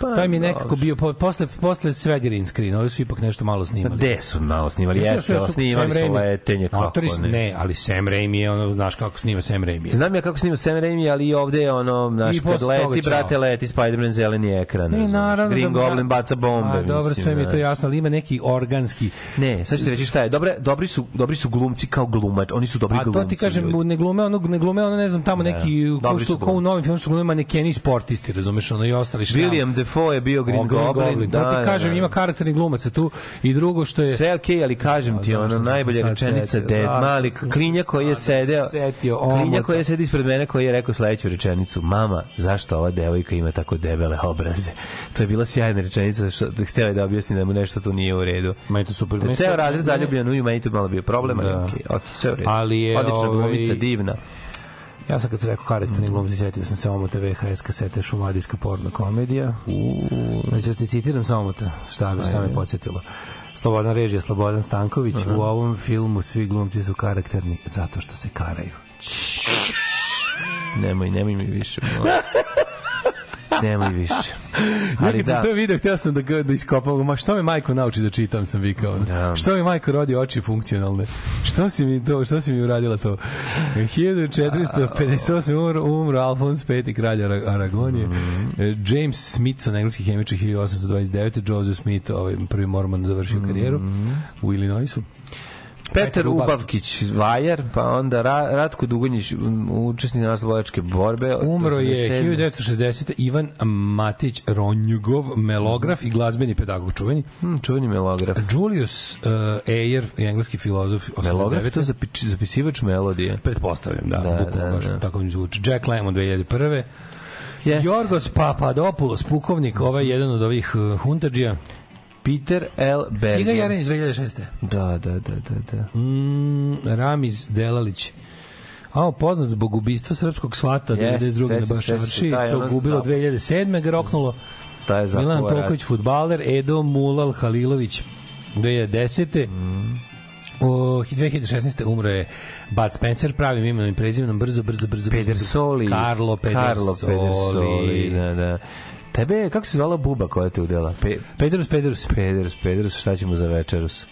Pa, Taj mi je nekako dobro. bio po, posle posle sve green screen, ovi su ipak nešto malo snimali. Gde su malo snimali? Jesu, Jeste, jesu, ali snimali Sam su letenje, kako Autori su- ne. Ne, ali Sam Raimi je ono, znaš kako snima Sam Raimi. Znam ja kako snima Sam Raimi, ali i ovde je ono, znaš, I kad toga leti, brate, leti Spider-Man zeleni ekran. Ne, naravno. Green da- Goblin baca bombe. A, dobro, mislim, sve mi je da. to jasno, ali ima neki organski... Ne, sad ću ti reći šta je. Dobre, dobri, su, dobri su glumci kao glumač. Oni su dobri A glumci. to ti kažem, ljudi. ne glume ono, ne glume ono, ne znam, tamo Da, neki, ko, što, ko u novim filmu su glume manekeni sportisti, razumeš, ono i ostali šta. William Defoe je bio Green, Goblin. To da, ti kažem, da, da. ima karakterni glumaca tu i drugo što je... Sve je okej, ali kažem ti, Da, ono, najbolja rečenica, Zašto mali, klinja koji je sedeo, klinja koji je sedi ispred mene, koji je rekao sledeću rečenicu, mama, zašto ova devojka ima tako debele obraze? To je bila sjajna rečenica, što hteo je da objasni da mu nešto tu nije u redu. Meni to super. Da ceo razred zaljubljen u nju, meni tu malo bio problem, ali Da. okej, okej, sve u redu. Ali je, Odlična ovaj, glumica, divna. Ja sam kad sam rekao karakterni glumci, setio sam se omota VHS kasete šumadijska porno komedija. Znači, da ti citiram samo to, šta, bi, šta me podsjetilo. Slobodan režija, Slobodan Stanković. U ovom filmu svi glumci su karakterni zato što se karaju. Nemoj, nemoj mi više. Nemoj više. Ali Ali kad sam da, to video, htio sam da, da iskopam, ma što me majko nauči da čitam, sam vikao. Da. Što mi majko rodi oči funkcionalne? Što si mi to, što si mi uradila to? 1458. umro, umro Alfons V. kralj Ara- Aragonije. Mhm. E, James Smithson, engleski hemičar 1829. Joseph Smith, ovaj prvi mormon završio karijeru Mhm. u Illinoisu. Petar Ubavkić, Vajar, pa onda Ra, Ratko Dugonjić, učesnik naslovačke borbe. Umro je 87.. 1960. Ivan Matić Ronjugov, melograf i glazbeni pedagog čuveni. Hmm, čuveni melograf. Julius uh, Ayer, engleski filozof, 89. Melograf je to zapič, zapisivač melodije. Pretpostavljam, da, Da, da bukvalno da, baš da. tako mi zvuči. Jack Lemmon 2001. Yes. Jorgos Papadopoulos, pukovnik, ovaj jedan od ovih uh, huntadžija. Peter L. Berger. Ciga Jerenić 2006. Da, da, da, da, da. Mm, Ramiz Delalić. A, poznat zbog ubistva srpskog svata Jeste, 92. na Bašarši, taj to gubilo zapad. 2007. ga roknulo. Ta je Milan Toković, futbaler, Edo Mulal Halilović 2010. Mm. O, 2016. umro je Bud Spencer, pravim imenom i prezimenom, brzo, brzo, brzo. brzo. Pedersoli. Karlo Pedersoli. Karlo Pedersoli, da, da. Tebe, kako se zvala buba koja te udela? Pe, Pederus, Pederus. Pederus, Pederus, šta ćemo za večerus?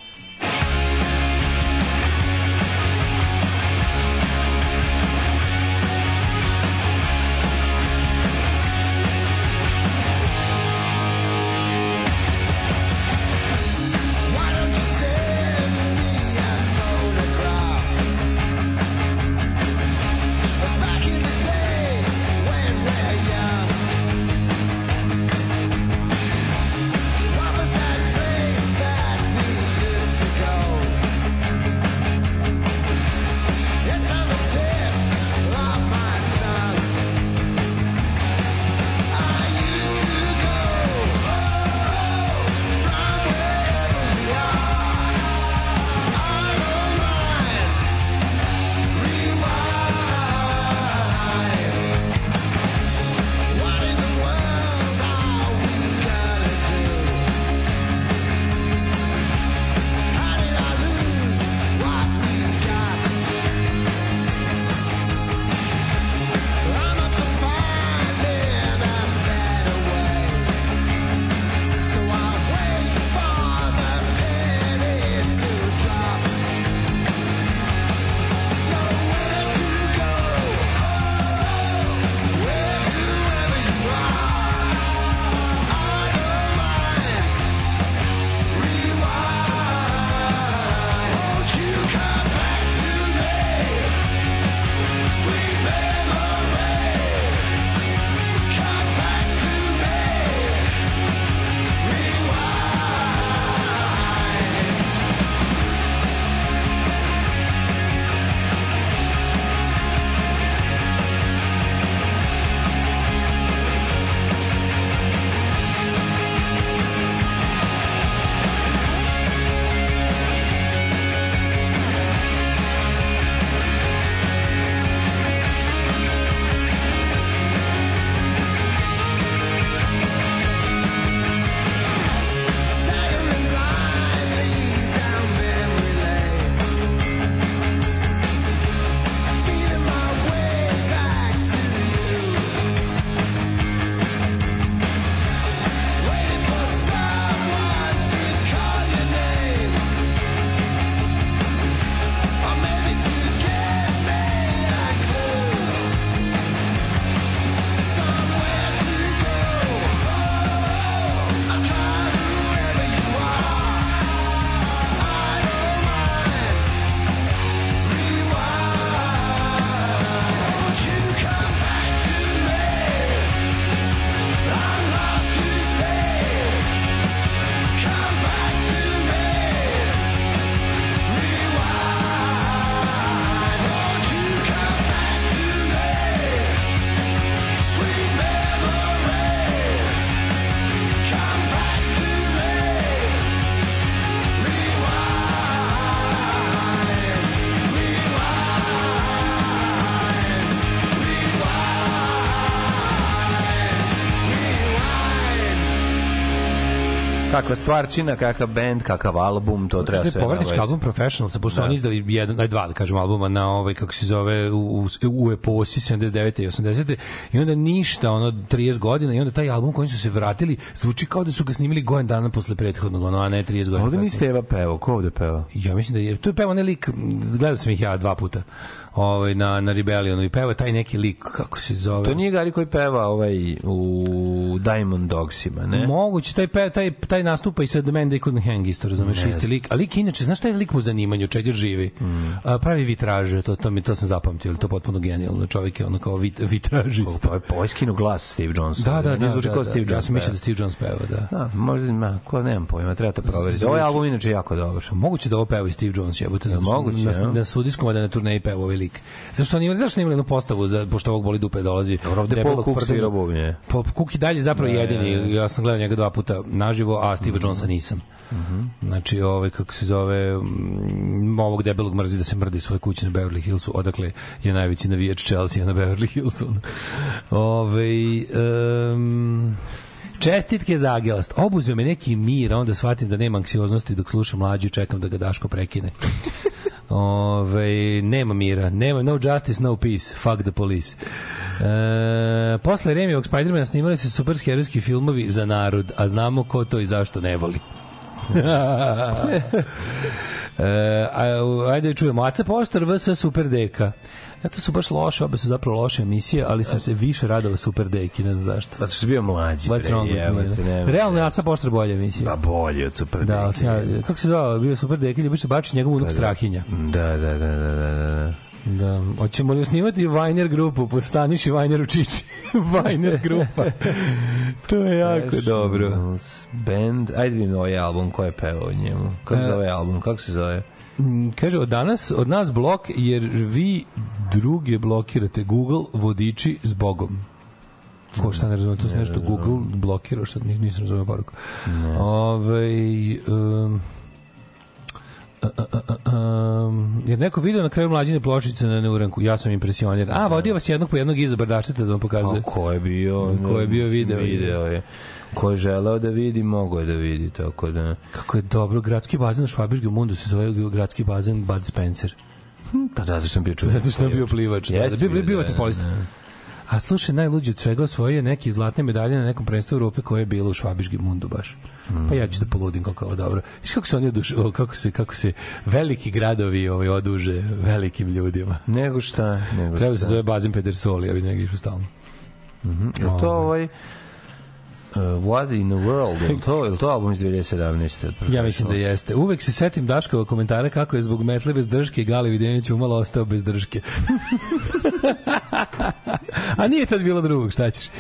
Kakva stvarčina, kakav bend, kakav album, to treba sve povratnički nabaviti. album Professionals, pošto Da. oni izdali jedan, aj dva, da kažem, albuma na ovaj, kako se zove, u, u, eposi 79. i 80. I onda ništa, ono, 30 godina, i onda taj album kojim su se vratili, zvuči kao da su ga snimili godin dana posle prethodnog, ono, a ne 30 godina. Ovde mi. Steva pevao, ko ovde peva? Ja mislim da je, tu je pevao onaj lik, gledao sam ih ja dva puta, ovaj, na, na Rebellionu i peva taj neki lik, kako se zove? To nije Gari koji peva ovaj, u Diamond Dogsima, ne? Moguće, taj, pe, taj, taj nastupa i sa The Man They Couldn't Hang isto, razumeš, Ne isti lik. A lik inače, znaš šta je lik po zanimanju, čega živi? Mm. A, pravi vitraže, to, to, mi, to sam zapamtio, to je potpuno genijalno. Čovjek je ono kao vit, vitražista. Pa je poiskinu glas Steve Jones. Da, da, Ne da, zvuči da, kao da, Steve ja Jones sam mislio da Steve Jones peva, da. Da, možda, ma, ko nemam pojma, treba to proveriti. Ovaj album inače jako dobar. Moguće da ovo peva i Steve Jones, jebote, što moguće, na, ja? na sudijskom da na turneji peva ovaj lik. Zašto oni imali, zašto imali jednu postavu za pošto ovog boli dupe dolazi. Dobro, ovde Paul Cook svirao bubnje. Pa Cook i dalje zapravo Da, jedini. da, da. Ja sam gledao njega dva puta naživo, a Steve Jonesa nisam. Znači, ovaj, kako se zove, mm, ovog debelog mrzi da se mrdi svoje kuće na Beverly Hillsu, odakle je najveći navijač Chelsea na Beverly Hillsu. Ove, um, Čestitke za Agelast. Obuzeo me neki mir, a onda shvatim da nema anksioznosti dok slušam mlađu čekam da ga Daško prekine. Ove, nema mira, nema no justice, no peace, fuck the police. E, posle Remijevog Spidermana snimali se superherojski filmovi za narod, a znamo ko to i zašto ne voli. e, ajde da čujemo. Aca Poštar vs Super Deka. Ja, to su baš loše, obe su zapravo loše emisije, ali sam se više radao Super Deki, ne znam zašto. Pa što si bio mlađi, What's wrong with me? Realno je Aca Poštar bolja emisija. Pa bolje od Super Da, Deki. ja, kako se zvao, bio Super Deki, Ljubiša Bačić, njegov unuk Strahinja. Da, da, da, da, da, da. Da, hoćemo li osnivati Vajner grupu po Staniši Vajneru Čiči? Vajner grupa. to je jako dobro. Professionals Band, ajde vidim ovaj album, ko je pevao njemu. Kako se E. zove album, kako se zove? Mm, Kaže, od danas, od nas blok, jer vi druge blokirate Google vodiči s Bogom. Ko šta ne razume, to se nešto Google blokirao, šta nis- nisam razumio poruku. Ove, um, a, a, um, jer neko video na kraju mlađine pločice na neuranku, ja sam impresioniran. A, vodio vas jednog po jednog iza brdačeta da vam pokazuje. A ko je bio? Ko je bio video? Video je. Ko je želeo da vidi, mogo je da vidi, tako da... Kako je dobro, gradski bazen u Švabiškom mundu se zove gradski bazen Bud Spencer. Pa da, zašto sam bio čuven. Zato što je bio plivač. Da, da, bio, bio, bio, da, vaterpolista. da. A slušaj, najluđi od svega osvojio je neki zlatne medalje na nekom predstavu Europe koje je bilo u Švabiškim mundu baš. Pa ja ću da poludim kako je dobro. Viš kako se oni oduš, kako se, kako se veliki gradovi ovaj, oduže velikim ljudima. Nego šta, nego Treba da se zove Bazin Pedersoli, a vi ne išli stalno. Je li to ovaj... Uh, What in the World, je to, je to album iz 2017. Ja mislim da jeste. Uvek se setim Daškova komentara kako je zbog metle bez drške Gali Videnić umalo ostao bez drške. A nije tad bilo drugog, šta ćeš?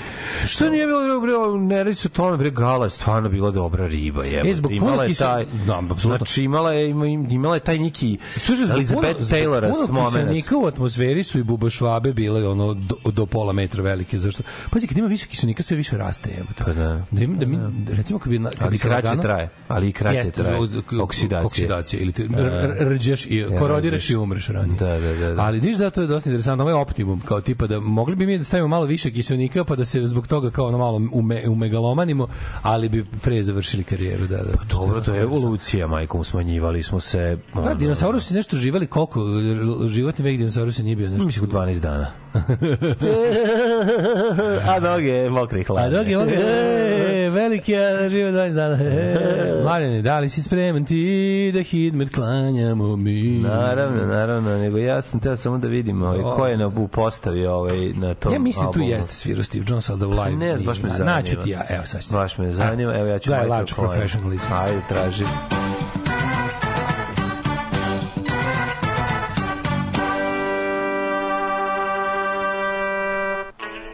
Što nije bilo dobro, bre, ne radi se o tome, bre, Gala je stvarno bila dobra riba, je. E, zbog puno je taj, Da, apsolutno. znači imala je, ima- imala je taj neki Slušaj, Elizabeth zbog Taylorast puno moment. kiselnika u atmosferi su i bubašvabe bile ono do, do pola metra velike. Zašto? Pazi, kad ima više kiselnika, sve više raste. Jebote. Pa da. Da, im, da mi, recimo, kad bi, kad Ali bi kraće lagano- traje, ali i kraće Jeste, traje. Oksidacija. Oksidacija. Ili ti Da. rđeš i korodiraš i umreš ranije. Da, da, da, da. Ali vidiš da to je dosta interesantno, ovo je optimum, kao tipa da mogli bi mi da stavimo malo više kiselnika pa da se zbog toga kao ono malo ume, umegalomanimo, ali bi pre završili karijeru, da, da. Pa Dobro, to je evolucija, majkom, smanjivali smo se... Pa, ono, dinosaurusi nešto živeli, koliko životni vek dinosaurusa nije bio nešto. Mislim, u 12 dana. A noge mokre i hladne. A je on, e, veliki, a živo 20 dana. E, Mladene, da li si spreman ti da hidmet klanjamo mi? Naravno, naravno, nego ja sam teo samo da vidim ovaj, ko je na, u postavi ovaj, na tom Ja mislim tu albumu. jeste svirao Steve Jones, ali da u live. Ne, baš me zanima. Naću ti ja, evo sad ću. Baš me zanima, evo ja ću Gledaj Michael Large. Professionalism. Ajde, traži.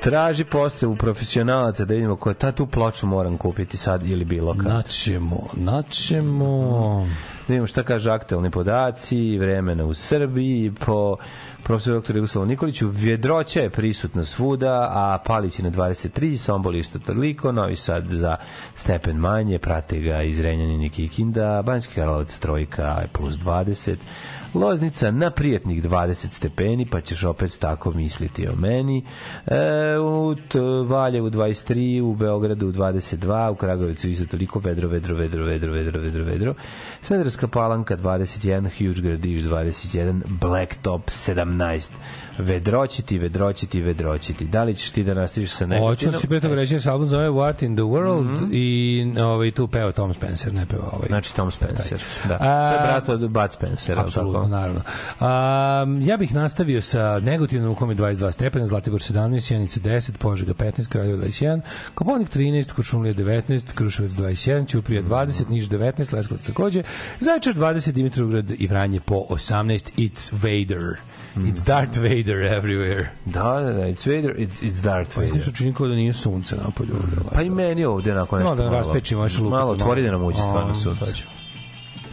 Traži postavu profesionalaca da vidimo ko je ta tu ploču moram kupiti sad ili bilo kad. Naćemo, naćemo. Da vidimo šta kaže aktualni podaci, vremena u Srbiji, po profesor dr. Jugoslavu Nikoliću. Vjedroća je prisutna svuda, a Palić je na 23, Sombol isto toliko, Novi Sad za stepen manje, prate ga iz Renjanina i Kikinda, Banjski Karlovac trojka je plus 20, Loznica na prijetnih 20 stepeni, pa ćeš opet tako misliti o meni. E, u Valjevu 23, u Beogradu 22, u Kragovicu isto toliko vedro, vedro, vedro, vedro, vedro, vedro, vedro. Palanka 21, Huge Gradiš 21, Blacktop 17. Vedroćiti, vedroćiti, vedroćiti. Da li ćeš ti da nastaviš sa nekim? Hoću si pre toga reći da se album zove What in the World i ovaj, tu peva Tom Spencer, ne peva ovaj. Znači Tom Spencer, da. A- To je brat od Bud Spencer. Apsolutno, naravno. Um, ja bih nastavio sa negativnom u kom je 22 stepena, Zlatibor 17, Sjenica 10, Požega 15, Kraljevo 21, Koponik 13, Kočumlija 19, Kruševac 21, Ćuprija 20, Niš 19, Leskovac takođe, Zaječar 20, Dimitrovgrad i Vranje po 18, It's Vader. It's Darth Vader everywhere. Da, da, da, it's Vader, it's, it's Darth Pa Vader. nešto čini kao da nije sunce napolju. Pa i meni ovde onako nešto da malo. raspečimo još lupati Malo otvori da nam uđe stvarno sunce.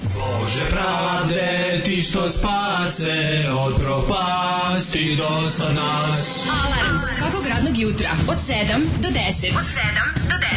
Bože pravde, ti što spase od propasti do sad nas. Alarm svakog radnog jutra od 7 do 10. Od 7 do 10.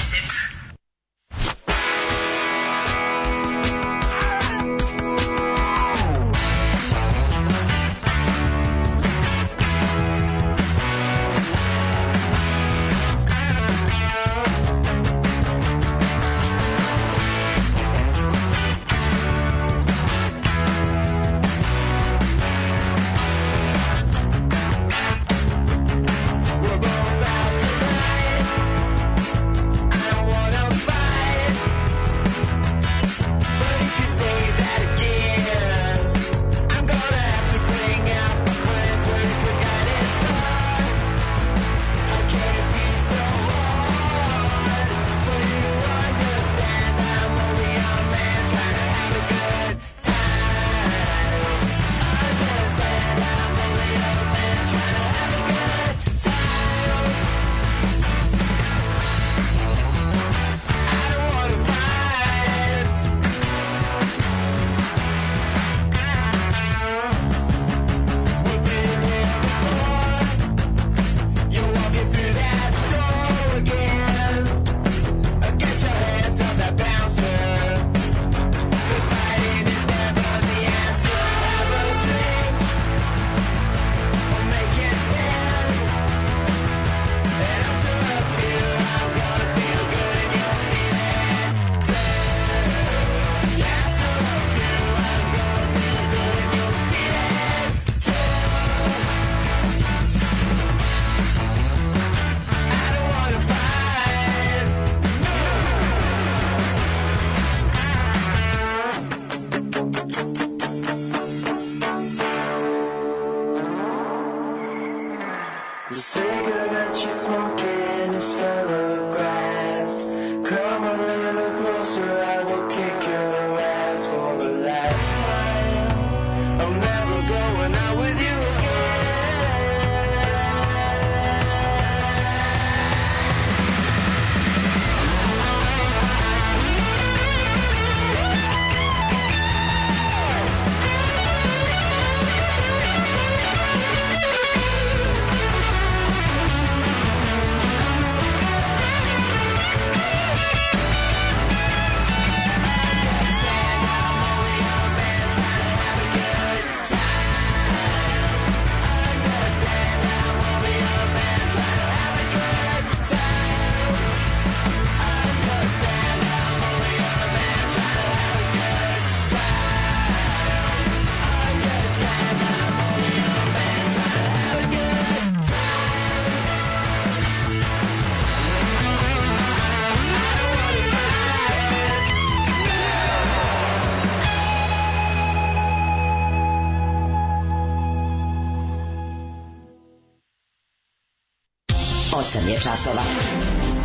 je časova.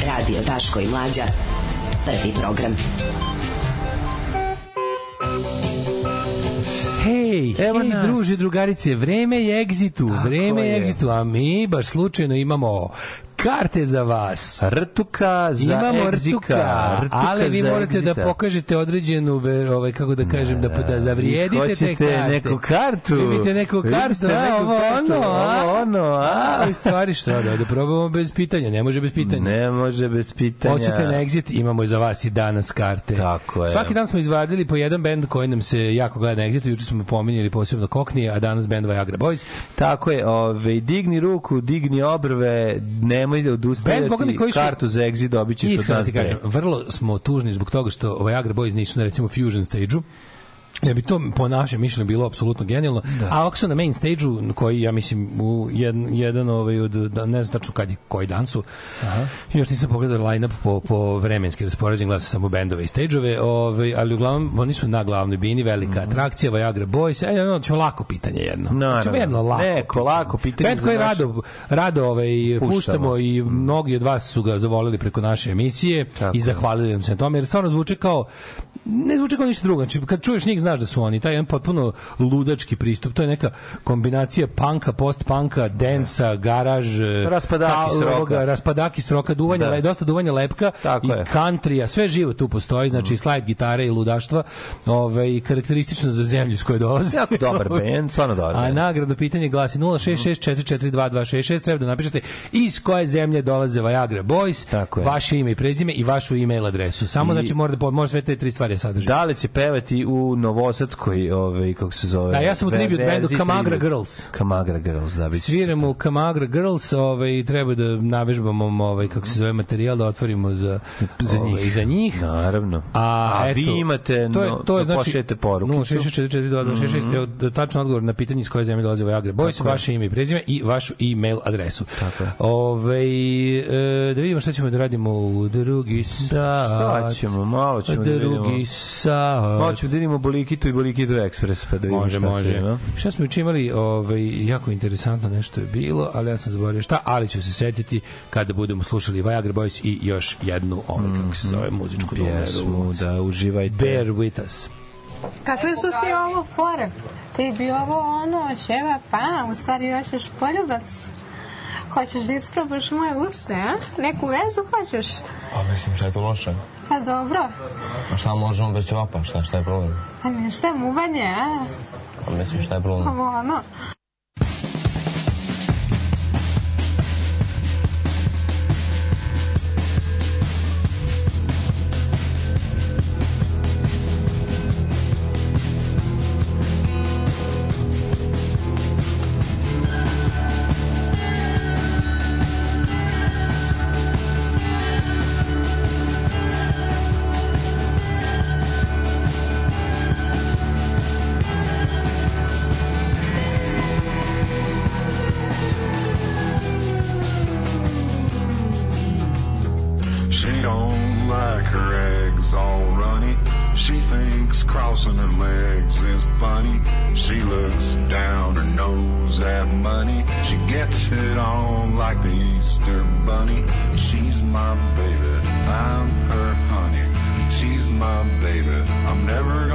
Radio Daško i Mlađa. Prvi program. Hej, Evo hej, nas. druže, drugarice, vreme je egzitu, vreme je je. egzitu, a mi baš slučajno imamo karte za vas. Rtuka za Imamo egzika. rtuka, Rtuka ali vi morate da egzita. pokažete određenu, ovaj, kako da kažem, da, da zavrijedite te hoćete karte. neku kartu. Vi Vidite neku kartu, a, neku ovo kartu, ono, a? ovo ono, a? U stvari što, da, da probamo bez pitanja, ne može bez pitanja. Ne može bez pitanja. Hoćete na exit, imamo za vas i danas karte. Tako je. Svaki dan smo izvadili po jedan bend koji nam se jako gleda na exitu, juče smo pominjali posebno Koknije, a danas bend Viagra Boys. Tako je, ove, digni ruku, digni obrve, nemoj da Bend, boga odustajati, mi, koji su- kartu za exit dobit ćeš od Iskreno nas. ti kažem, vrlo smo tužni zbog toga što Viagra Boys nisu na recimo Fusion stage-u. Ja bi to po našem mišljenju bilo apsolutno genijalno. A ako su na main stage-u, koji ja mislim u jedan, jedan ovaj, od, da, ne znam tačno kad je, koji dan su, još nisam pogledao line-up po, po vremenski raspoređen, gledao sam samo bendove i stage-ove, ovaj, ali uglavnom oni su na glavnoj bini, velika atrakcija, Viagra Boys, e, no, ćemo lako pitanje jedno. Mhm. Naravno. Ćemo jedno lako. Neko lako pitanje Bend za koji naš- rado, rado ovaj, Puštamo. puštamo i mnogi od vas su ga zavolili preko naše emisije Tako i zahvalili nam se na tome, jer stvarno zvuče kao ne zvuči kao ništa drugo. Znači, kad čuješ njih, znaš da su oni. Taj jedan potpuno ludački pristup. To je neka kombinacija panka, post-panka, densa, garaž, Raspadaki s roka. ovoga, raspadaki s roka, duvanja, Da. dosta duvanja lepka Tako i countrya, sve živo tu postoji, znači i slide gitare i ludaštva, ovaj, karakteristično za zemlju s koje dolaze. Jako dobar band, stvarno dobar A nagradno pitanje glasi 066442266 treba da napišete iz koje zemlje dolaze Viagra Boys, Tako je. vaše ime i prezime i vašu e-mail adresu. Samo I- znači mora da mora sve te tri stvari sadržati. Da li će pevati u Novosadskoj, ovaj, kako se zove? Da, ja sam u tribute bandu verziji Kamagra. Girls. Kamagra Girls, da bi Sviramo u Kamagra Girls, ovaj treba da navežbamo ovaj kako se zove materijal da otvorimo za Za ovaj, njih. za njih. Naravno. A, A eto, vi imate to je, to je da znači, pošaljete porukicu. 066422266, evo, da tačan odgovor na pitanje iz koje zemlje dolaze Viagra Boys, Tako je. vaše ime i prezime i vašu e-mail adresu. Tako je. Ove, e, da vidimo šta ćemo da radimo u drugi sat. Šta ćemo, malo ćemo da vidimo. Drugi sat. Malo ćemo da vidimo Bolikitu i Bolikitu Express, pa da Može, šta može. no? Šta smo juče imali, ovaj, jako interesantno nešto je bilo, ali ja sam zaboravio šta, ali ću se setiti kada budemo slušali Viagra Boys i još jednu, ovaj, kako se zove, muzičku Pjesmu, da uživajte. Bear with us. Kakve su ti ovo fore? Ti bi ovo ono, ćeva, pa, u stvari hoćeš poljubac. Hoćeš da isprobaš moje usne, a? Neku vezu hoćeš? Pa mislim, šta je to loše? Pa dobro. A šta možemo bez ćevapa? Šta, šta je problem? A ništa, muvanje, a? Pa mislim, šta je problem? Ovo ono. Like the Easter bunny. She's my baby, I'm her honey. She's my baby, I'm never gonna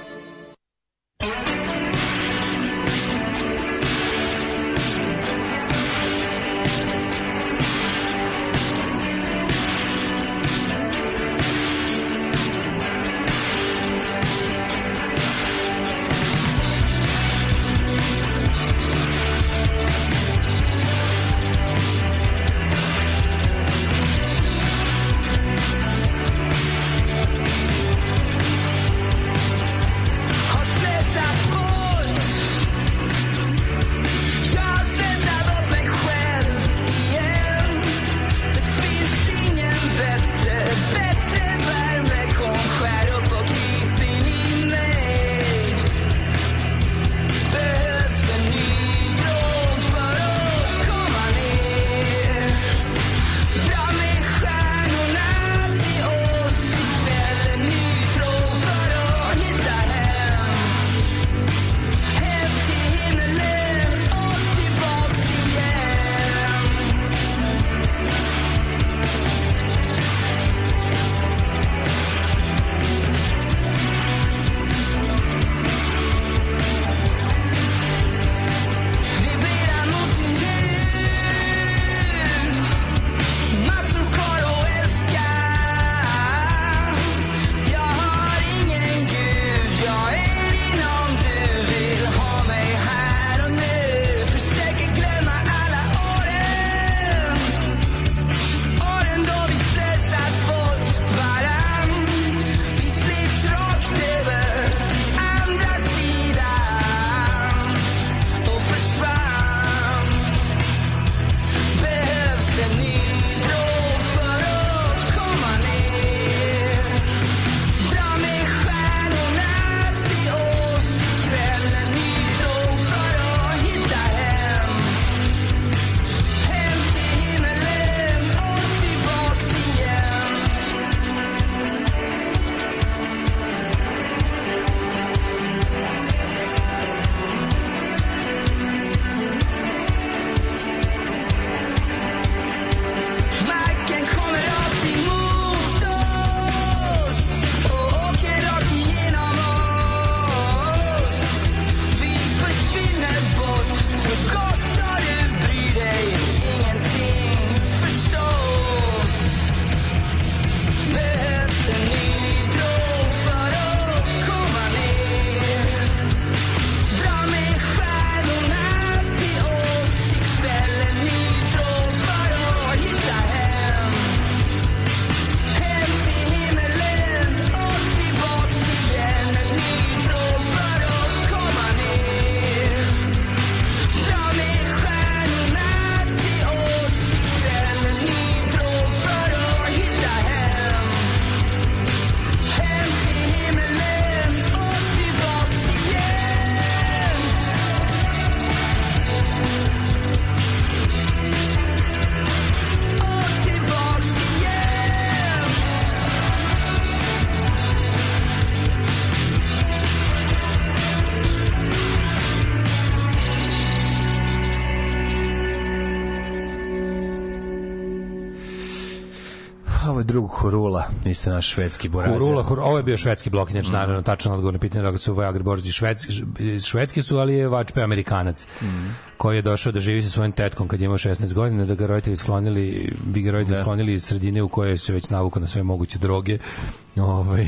Isto naš švedski borazer. Hurula, hur, ovo je bio švedski blok, inače naravno tačan odgovor na pitanje da su Viagra Božić švedski, švedski su, ali je Vačpe Amerikanac koji je došao da živi sa svojim tetkom kad je imao 16 godina, da ga roditelji sklonili, bi ga roditelji Da. sklonili iz sredine u kojoj se već navuko na sve moguće droge ovaj,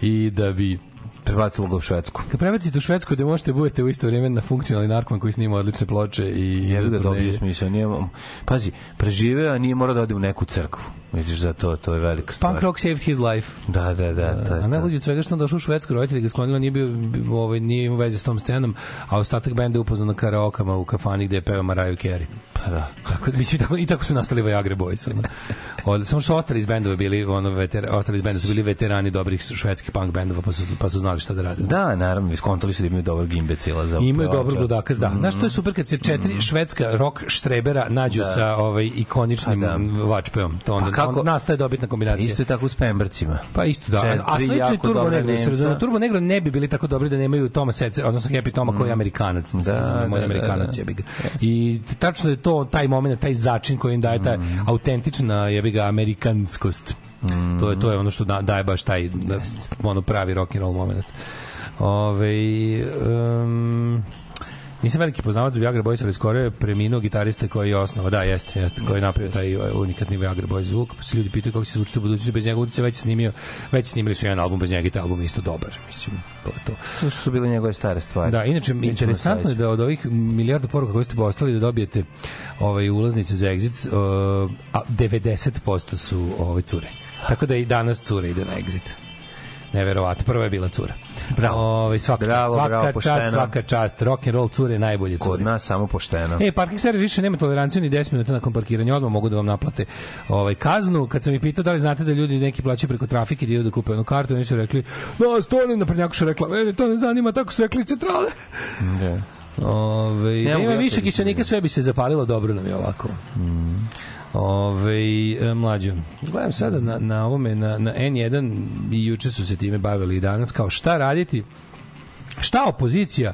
i da bi Prebacilo ga u Švedsku. Kad prebacite u Švedsku gde možete budete u isto vrijeme na funkcionalni narkoman koji snima odlične ploče i Jer da dobije smisao. Nije, pazi, preživeo, a nije morao da ode u neku crkvu. Vidiš, za to, to je velika stvar. Punk rock saved his life. Da, da, da. to je a najluđe od svega što on došao u Švedsku, roditelji ga sklonila, nije, bio, ovaj, nije imao veze s tom scenom, a ostatak benda je upoznao na karaokama u kafani gde je peva Mariah Carey. Pa da. Tako, mislim, tako, I tako su nastali Viagra Boys. Ono. Od, samo što su ostali iz bendova bili, ono, veter, ostali iz benda su bili veterani dobrih švedskih punk bendova, pa su, pa su znali šta da rade. Da, naravno, iskontali su da imaju dobar gimbecila za Imaju dobrog ludaka, da. Znaš, to je super kad se četiri švedska rock štrebera nađu Da. sa ovaj ikoničnim Pa da. vačpeom. To onda Pa kako nastaje dobitna kombinacija. Isto je tako s Pembrcima. Pa isto da. Četiri A sledeći je Turbo Negro. Nemca. Turbo Negro ne bi bili tako dobri da nemaju Toma Secer, odnosno Happy Toma koji je Amerikanac. Da, da, moj da, Amerikanac da. je ga. I tačno je to taj moment, taj začin koji im daje ta autentična jebi ga amerikanskost. To je to je ono što da, daje baš taj da, ono pravi rock and roll moment. Ove, um, Nisam veliki poznavac Viagra Boys, ali skoro je preminuo gitarista koji je osnovao, da, jeste, jeste, koji je napravio taj uh, unikatni Viagra Boys zvuk, pa se ljudi pitaju kako će se zvučiti u budućnosti bez njega, utice već snimio, već snimili su jedan album bez njega i taj album je isto dobar, mislim, to je to. To što su bile njegove stare stvari. Da, inače Mi interesantno je da od ovih milijarda poruka koje ste poslali da dobijete ovaj ulaznice za Exit, uh, a 90% su ovaj cure. Tako da i danas cure ide na Exit. Neverovatno. Prva je bila cura. Bravo. Ovaj svaka Bravo, čast, svaka bravo, čast, pošteno. svaka čast. Rock and roll cure najbolje cure. Kod nas samo pošteno. E, parking servis više nema toleranciju ni 10 minuta nakon parkiranja, odmah mogu da vam naplate ovaj kaznu. Kad sam ih pitao da li znate da ljudi neki plaćaju preko trafike da idu da kupe jednu kartu, oni su rekli: "Da, stolim na prednjakuša rekla, mene to ne zanima, tako su rekli centrale." Da. Ove, da Ne mogu ima više kiselnika, sve bi se zapalilo, dobro nam je ovako. Ove, e, mlađo, gledam sada na, na ovome, na, na N1 i juče su se time bavili i danas, kao šta raditi, šta opozicija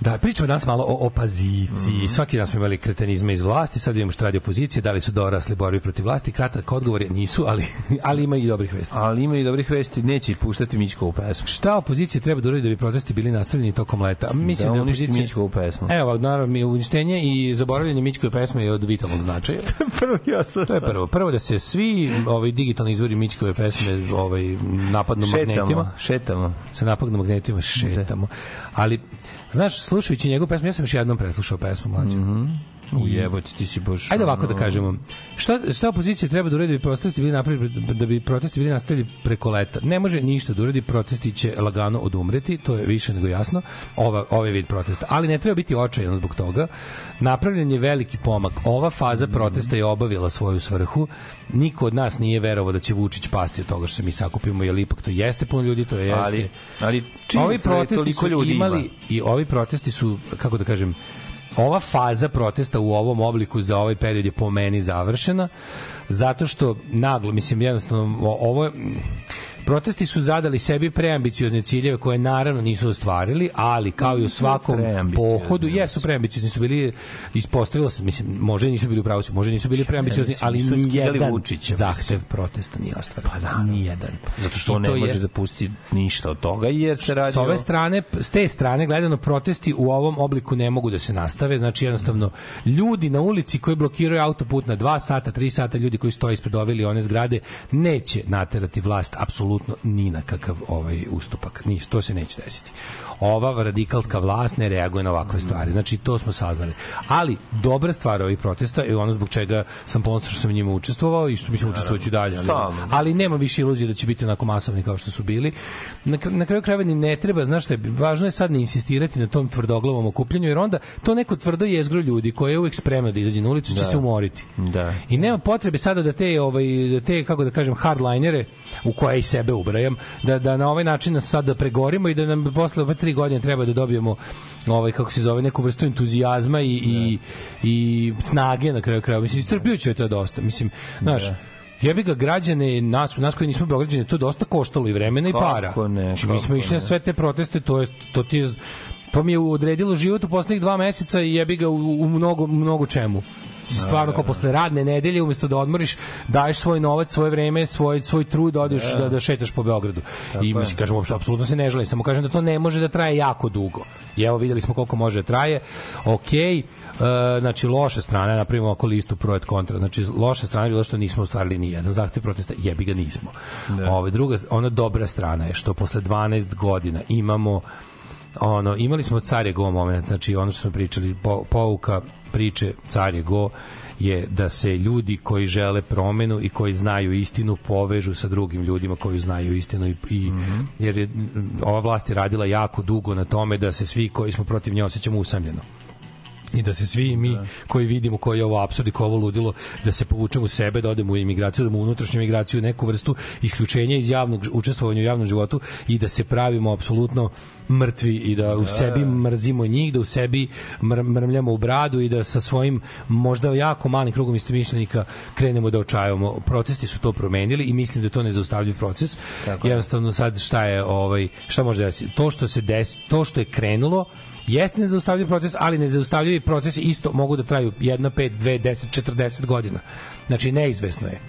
Da, pričamo danas malo o opoziciji. Svaki dan smo imali kretenizme iz vlasti, sad vidimo šta radi opozicija, da li su dorasli borbi protiv vlasti. Kratak odgovor je nisu, ali, ali ima i dobrih vesti. Ali ima i dobrih vesti, neće puštati Mićkovu pesmu. Šta opozicija treba da uradi da bi protesti bili nastavljeni tokom leta? Mislim Da da, opozicija... Mićkovu pesmu. Evo, naravno, mi uništenje i zaboravljanje Mićkove pesme je od vitalnog značaja. Prvo osnovno. To je prvo. Prvo da se svi ovaj digitalni izvori Mićkove pesme ovaj napadnu magnetima. Šetamo, šetamo. Se napadnu magnetima, šetamo. Ali znaš, slušajući njegovu pesmu, ja sam još jednom preslušao pesmu mlađu. U jebote, ti si baš... Ajde ovako da kažemo. Šta, šta opozicija treba da uredi da bi protesti bili napravili da bi protesti bili nastavili preko leta? Ne može ništa da uredi, protesti će lagano odumreti, to je više nego jasno. Ova ovaj vid protesta, ali ne treba biti očajan zbog toga. Napravljen je veliki pomak. Ova faza protesta je obavila svoju svrhu. Niko od nas nije verovao da će Vučić pasti od toga što se mi sakupimo, jer ipak to jeste puno ljudi, to jeste. Ali, ali ovi je da protesti su imali ima. i ovi protesti su kako da kažem ova faza protesta u ovom obliku za ovaj period je po meni završena zato što naglo mislim jednostavno ovo je Protesti su zadali sebi preambiciozne ciljeve koje naravno nisu ostvarili, ali kao i u svakom pohodu, jesu preambiciozni su bili ispostavilo se, mislim, može nisu bili u pravu, može nisu bili preambiciozni, ali nijedan Vučića, zahtev protesta nije ostvaren. Pa da, nijedan. Zato što ne može da pusti ništa od toga, jer se radi S ove strane, s te strane gledano protesti u ovom obliku ne mogu da se nastave, znači jednostavno ljudi na ulici koji blokiraju autoput na 2 sata, 3 sata, ljudi koji stoje ispred ove ili one zgrade neće naterati vlast apsolutno ni na kakav ovaj ustupak. Ni, to se neće desiti. Ova radikalska vlast ne reaguje na ovakve stvari. Znači to smo saznali. Ali dobra stvar ovih protesta je ono zbog čega sam ponosan što sam u njima učestvovao i što mislim učestvovaću dalje. Ali, Stalno. ali nema više iluzije da će biti onako masovni kao što su bili. Na, na kraju krajeva ni ne treba, znaš šta je, važno je sad ne insistirati na tom tvrdoglavom okupljanju, jer onda to neko tvrdo jezgro ljudi koje je uvek spremno da izađe na ulicu će Da. se umoriti. Da. I nema potrebe sada da te ovaj da te kako da kažem hardlinere u koje i sebe ubrajam da da na ovaj način nas sad da pregorimo i da nam posle ove tri godine treba da dobijemo ovaj kako se zove neku vrstu entuzijazma i i i snage na kraju krajeva mislim iscrpljujuće je to dosta mislim znaš Jebi ga građane, nas, nas koji nismo beograđani, to je dosta koštalo i vremena i Kako para. ne, Znači, mi smo išli na sve te proteste, to je to ti je to mi je odredilo život u poslednjih dva meseca i jebi ga u, u mnogo, mnogo čemu. Si stvarno kao posle radne nedelje umesto da odmoriš, daješ svoj novac, svoje vreme, svoj svoj trud da odeš da, da šetaš po Beogradu. I mislim kažem uopšte apsolutno se ne želim, samo kažem da to ne može da traje jako dugo. I evo videli smo koliko može da traje. Okej, E, znači loša strana, napravimo oko listu pro et kontra. Znači loša strana je bilo što nismo ostvarili ni jedan zahtev protesta, jebi ga nismo. Ove druga ona dobra strana je što posle 12 godina imamo ono imali smo car je go moment, znači ono što smo pričali po, pouka priče car je go je da se ljudi koji žele promenu i koji znaju istinu povežu sa drugim ljudima koji znaju istinu i, i jer je ova vlast je radila jako dugo na tome da se svi koji smo protiv nje osjećamo usamljeno i da se svi mi koji vidimo koji je ovo apsurd i ko ovo ludilo da se povučemo u sebe, da odemo u imigraciju, da u unutrašnju imigraciju, neku vrstu isključenja iz javnog učestvovanja u javnom životu i da se pravimo apsolutno mrtvi i da u sebi mrzimo njih, da u sebi mr mrmljamo u bradu i da sa svojim možda jako malim krugom istomišljenika krenemo da očajamo. Protesti su to promenili i mislim da je to nezaustavljiv proces. Tako je. Jednostavno sad šta je ovaj šta može desiti? To što se desi, to što je krenulo jeste nezaustavljiv proces, ali nezaustavljivi procesi isto mogu da traju 1, 5, 2, 10, 40 godina. Znači, neizvesno je.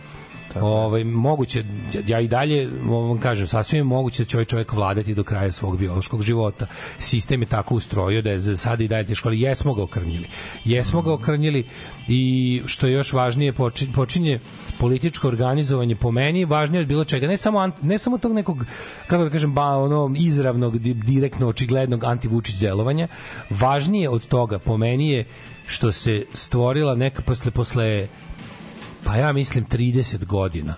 Ovaj moguće ja i dalje vam kažem sasvim je moguće da će ovaj čovjek vladati do kraja svog biološkog života. Sistem je tako ustrojio da je za sada i dalje teško, ali jesmo ga okrnjili. Jesmo ga okrnjili i što je još važnije počinje, počinje političko organizovanje po meni važnije od bilo čega ne samo ne samo tog nekog kako da kažem ba, ono izravnog di- direktno očiglednog antivučić delovanja važnije od toga po meni je što se stvorila neka posle posle pa ja mislim 30 godina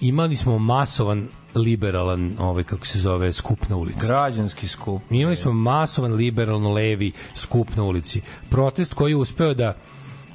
imali smo masovan liberalan ovaj kako se zove skup na ulici Građanski skup. Imali smo masovan liberalno levi skup na ulici. Protest koji je uspeo da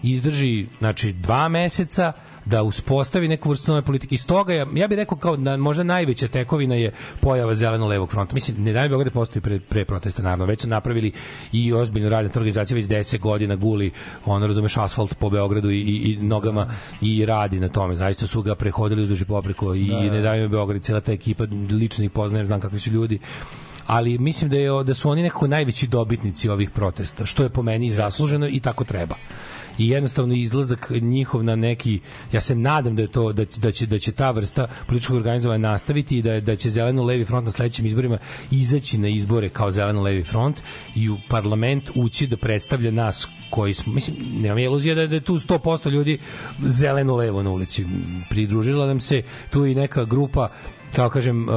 izdrži znači dva meseca da uspostavi neku vrstu nove politike. Iz toga, ja, ja bih rekao kao da možda najveća tekovina je pojava zeleno-levog fronta. Mislim, ne da da postoji pre, pre protesta, naravno. Već su napravili i ozbiljno radne organizacije već 10 godina guli, ono, razumeš, asfalt po Beogradu i, i, i nogama i radi na tome. Zaista su ga prehodili uzduži popreko i Da, da. ne daju Beograd, cela ta ekipa, lično ih poznajem, znam kakvi su ljudi ali mislim da je da su oni nekako najveći dobitnici ovih protesta, što je po meni zasluženo i tako treba. I jednostavno izlazak njihov na neki ja se nadam da je to da, da će da će ta vrsta političkog organizovanja nastaviti i da da će zeleno levi front na sledećim izborima izaći na izbore kao zeleno levi front i u parlament ući da predstavlja nas koji smo mislim nemam iluzija da, da je tu 100% ljudi zeleno levo na ulici pridružila nam se tu i neka grupa kao kažem, e,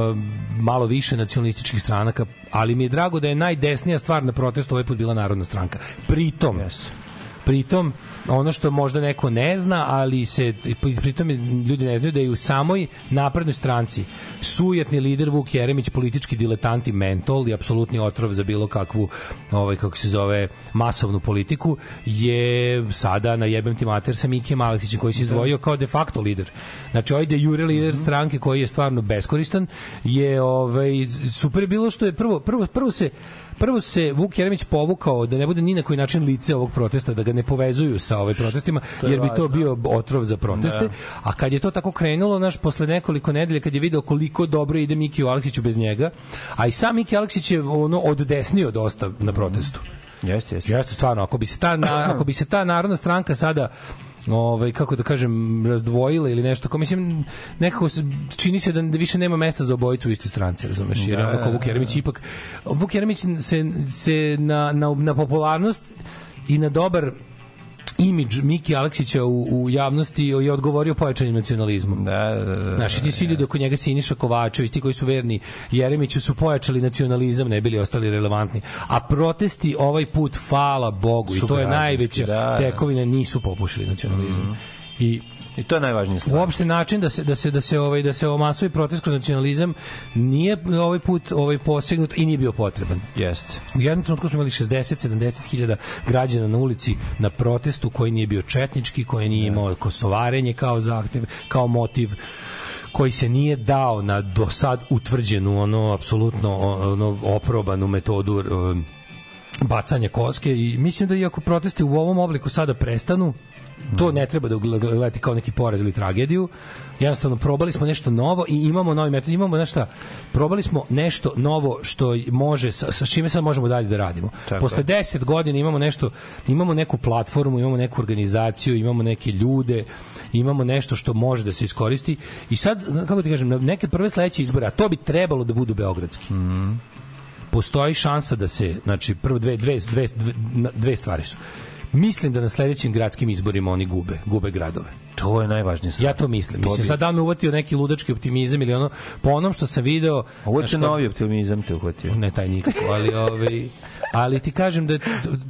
malo više nacionalističkih stranaka, ali mi je drago da je najdesnija stvar na protestu ovaj put bila Narodna stranka. Pritom, yes. Pritom, ono što možda neko ne zna, ali se pritom ljudi ne znaju da je u samoj naprednoj stranci sujetni lider Vuk Jeremić politički diletant i mentol i apsolutni otrov za bilo kakvu ovaj kako se zove masovnu politiku je sada na jebem ti mater sa Mikijem Aleksićem koji se izdvojio kao de facto lider. Znači ovaj de jure lider stranke koji je stvarno beskoristan je ovaj super bilo što je prvo prvo prvo se prvo se Vuk Jeremić povukao da ne bude ni na koji način lice ovog protesta, da ga ne povezuju sa ovaj protestima, je jer bi to bio otrov za proteste. Da. A kad je to tako krenulo, naš posle nekoliko nedelja kad je video koliko dobro ide Miki Aleksiću bez njega, a i sam Miki Aleksić je ono oddesnio dosta na protestu. Jeste, jeste. Jeste stvarno, ako bi se ta na, ako bi se ta narodna stranka sada ovaj kako da kažem razdvojila ili nešto kao mislim nekako se, čini se da, da više nema mesta za obojicu u istoj stranci razumeš jer Da, da, onako da, Vuk Jeremić ipak Vuk Jeremić se, se na, na, na popularnost i na dobar imidž Miki Aleksića u, u javnosti je odgovorio pojačanim nacionalizmom. Da, da, da. Znaš, i ti svi ljudi oko njega Siniša Kovačević, ti koji su verni Jeremiću su pojačali nacionalizam, ne bili ostali relevantni. A protesti ovaj put, hvala Bogu, i to je najveća da, da. tekovina, nisu popušili nacionalizam. I I to je najvažnija stvar. uopšte način da se da se da se ovaj da se omasovi protest kroz nacionalizam nije ovaj put ovaj posegnut i nije bio potreban. Jeste. U jednom trenutku smo imali 60-70 hiljada građana na ulici na protestu koji nije bio četnički, koji nije imao kosovarenje kao zahtev, kao motiv koji se nije dao na do sad utvrđenu ono apsolutno ono oprobanu metodu um, bacanja koske i mislim da iako protesti u ovom obliku sada prestanu to ne treba da gledati kao neki poraz ili tragediju. Jednostavno probali smo nešto novo i imamo novi metod, imamo nešto, probali smo nešto novo što može sa, sa čime sad možemo dalje da radimo. Tako Posle je. 10 godina imamo nešto, imamo neku platformu, imamo neku organizaciju, imamo neke ljude, imamo nešto što može da se iskoristi i sad kako ti kažem, neke prve sledeće izbore, a to bi trebalo da budu beogradski. Mm postoji šansa da se znači prvo dve dve dve dve, dve stvari su mislim da na sledećim gradskim izborima oni gube gube gradove To je najvažnija stvar. ja to mislim To mislim bi- sad da me uvatio neki ludački optimizam ili ono po onom što sam video Ovo će kao- novi optimizam te uhvatio. ne taj nikako, ali ovaj ali ti kažem da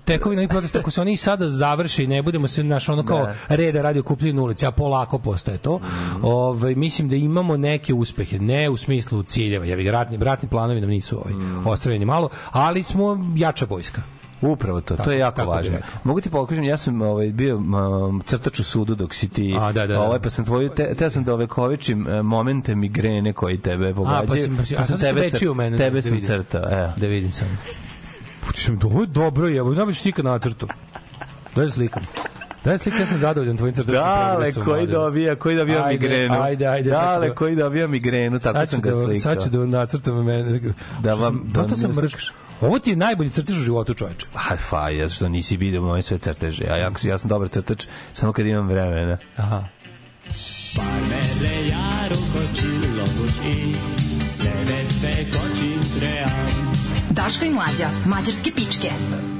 tekovi novih protesta ako se oni i sada završe i ne budemo se naš ono kao Da. reda radi okupljeni ulici, a polako postaje to. Ovaj mislim da imamo neke uspehe, ne u smislu ciljeva, jevi ga, ratni ratni planovi nam nisu ovaj ostavljeni malo, ali smo jača vojska. Upravo to, to Tako- je jako tako važno. Mogu ti pokažem, ja sam ovaj, bio um, crtač u sudu dok si ti, A, da, da, da. ovaj, pa sam tvoju, te, te sam da ovekovičim e, momente migrene koji tebe pogađaju, si- pa si- a sad si tebe, veći cr- mene, tebe da sam crtao, evo. Da vidim sam. Pućem, ovo je dobro, je, ovo je slika na crtu. Daj slikam. Daj slika, ja sam zadovoljan tvojim crtačkim Dale, koji dobija, koji dobija Ajde, migrenu. Ajde, ajde. Dale, da- koji dobija migrenu, tako sam ga da, slikao. Sad ću da nacrtam mene. Da vam- da Dosta sam ne mrš. Ovo ti je najbolji crtež u životu, čoveče. Pa, fa, ja što nisi vidio moje sve crteže. A ja, ja sam dobar crtač samo kad imam vremena. Aha. Merre járok a csillagos ég, nevetve kacsint reám. Daško i mlađa, mađarske pičke.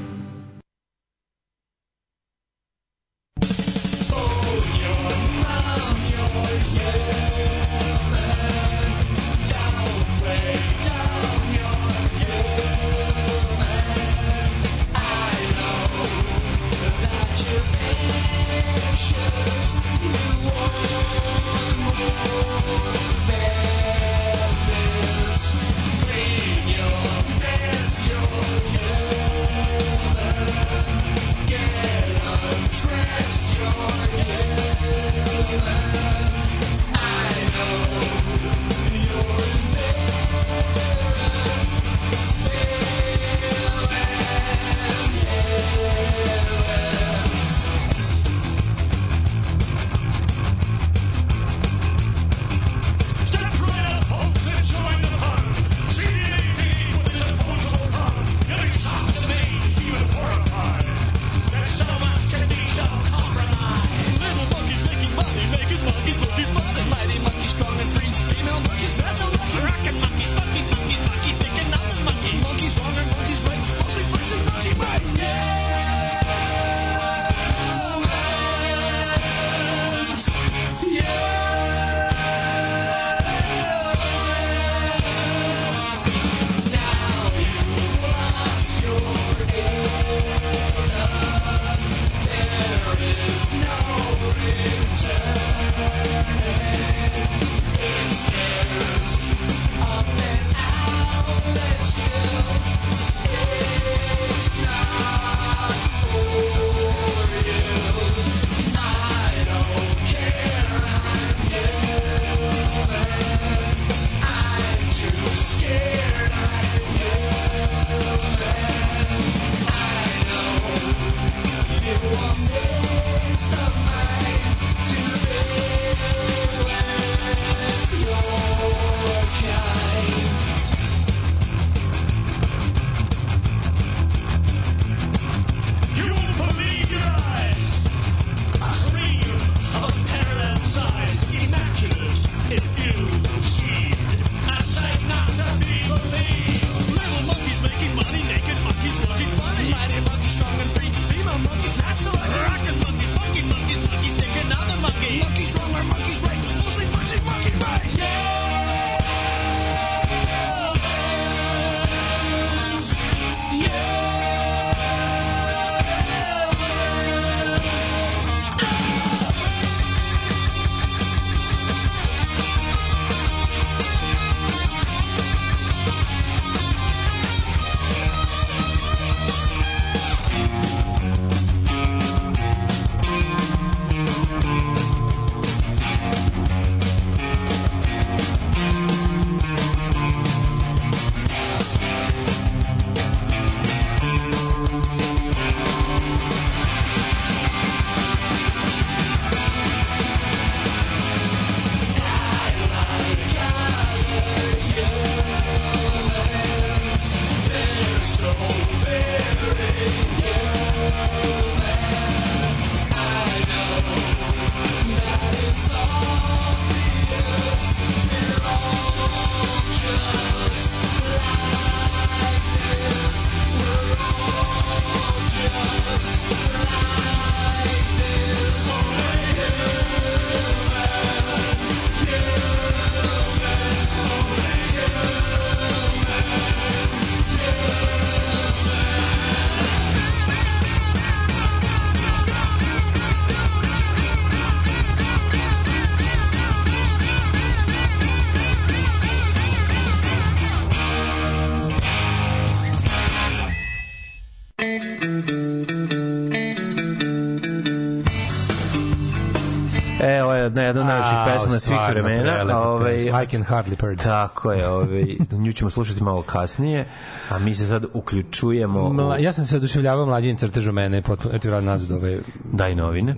Najlepših Jao, pesama svih vremena. Ovaj. I can hardly purge. Tako je, ovaj, nju ćemo slušati malo kasnije, a mi se sad uključujemo... Mla, ja sam se oduševljavao mlađim crtežom mene, potpuno, eto nazad ove... Daj novine.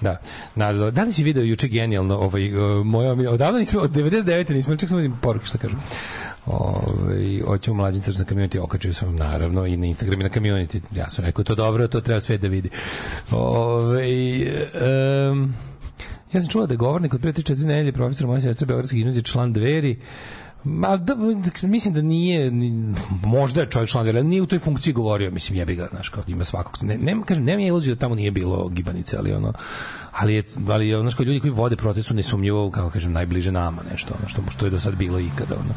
Da, nazad. Da li si video juče genijalno, ovaj, moja, odavno nismo, od 99. nismo, čak sam vidim poruke što kažem. Ovaj, hoćemo mlađim crtežom na community, okačio sam naravno i na Instagram i na community. Ja sam rekao, to dobro, to treba sve da vidi. Ovaj, um, ja sam čula da je govornik od pre 3-4 nedelje profesor moja sestra Beogradske gimnazije član dveri Ma, da, mislim da nije, ni- možda je čovjek član dveri, nije u toj funkciji govorio, mislim, jebi ga, znaš, kao ima svakog, ne, ne, kažem, nema iluziju da tamo nije bilo gibanice, ali ono, ali je, ali je, ono, ljudi koji vode protest su nesumnjivo, kako kažem, najbliže nama, nešto, ono, što, što je do sad bilo ikada, ono.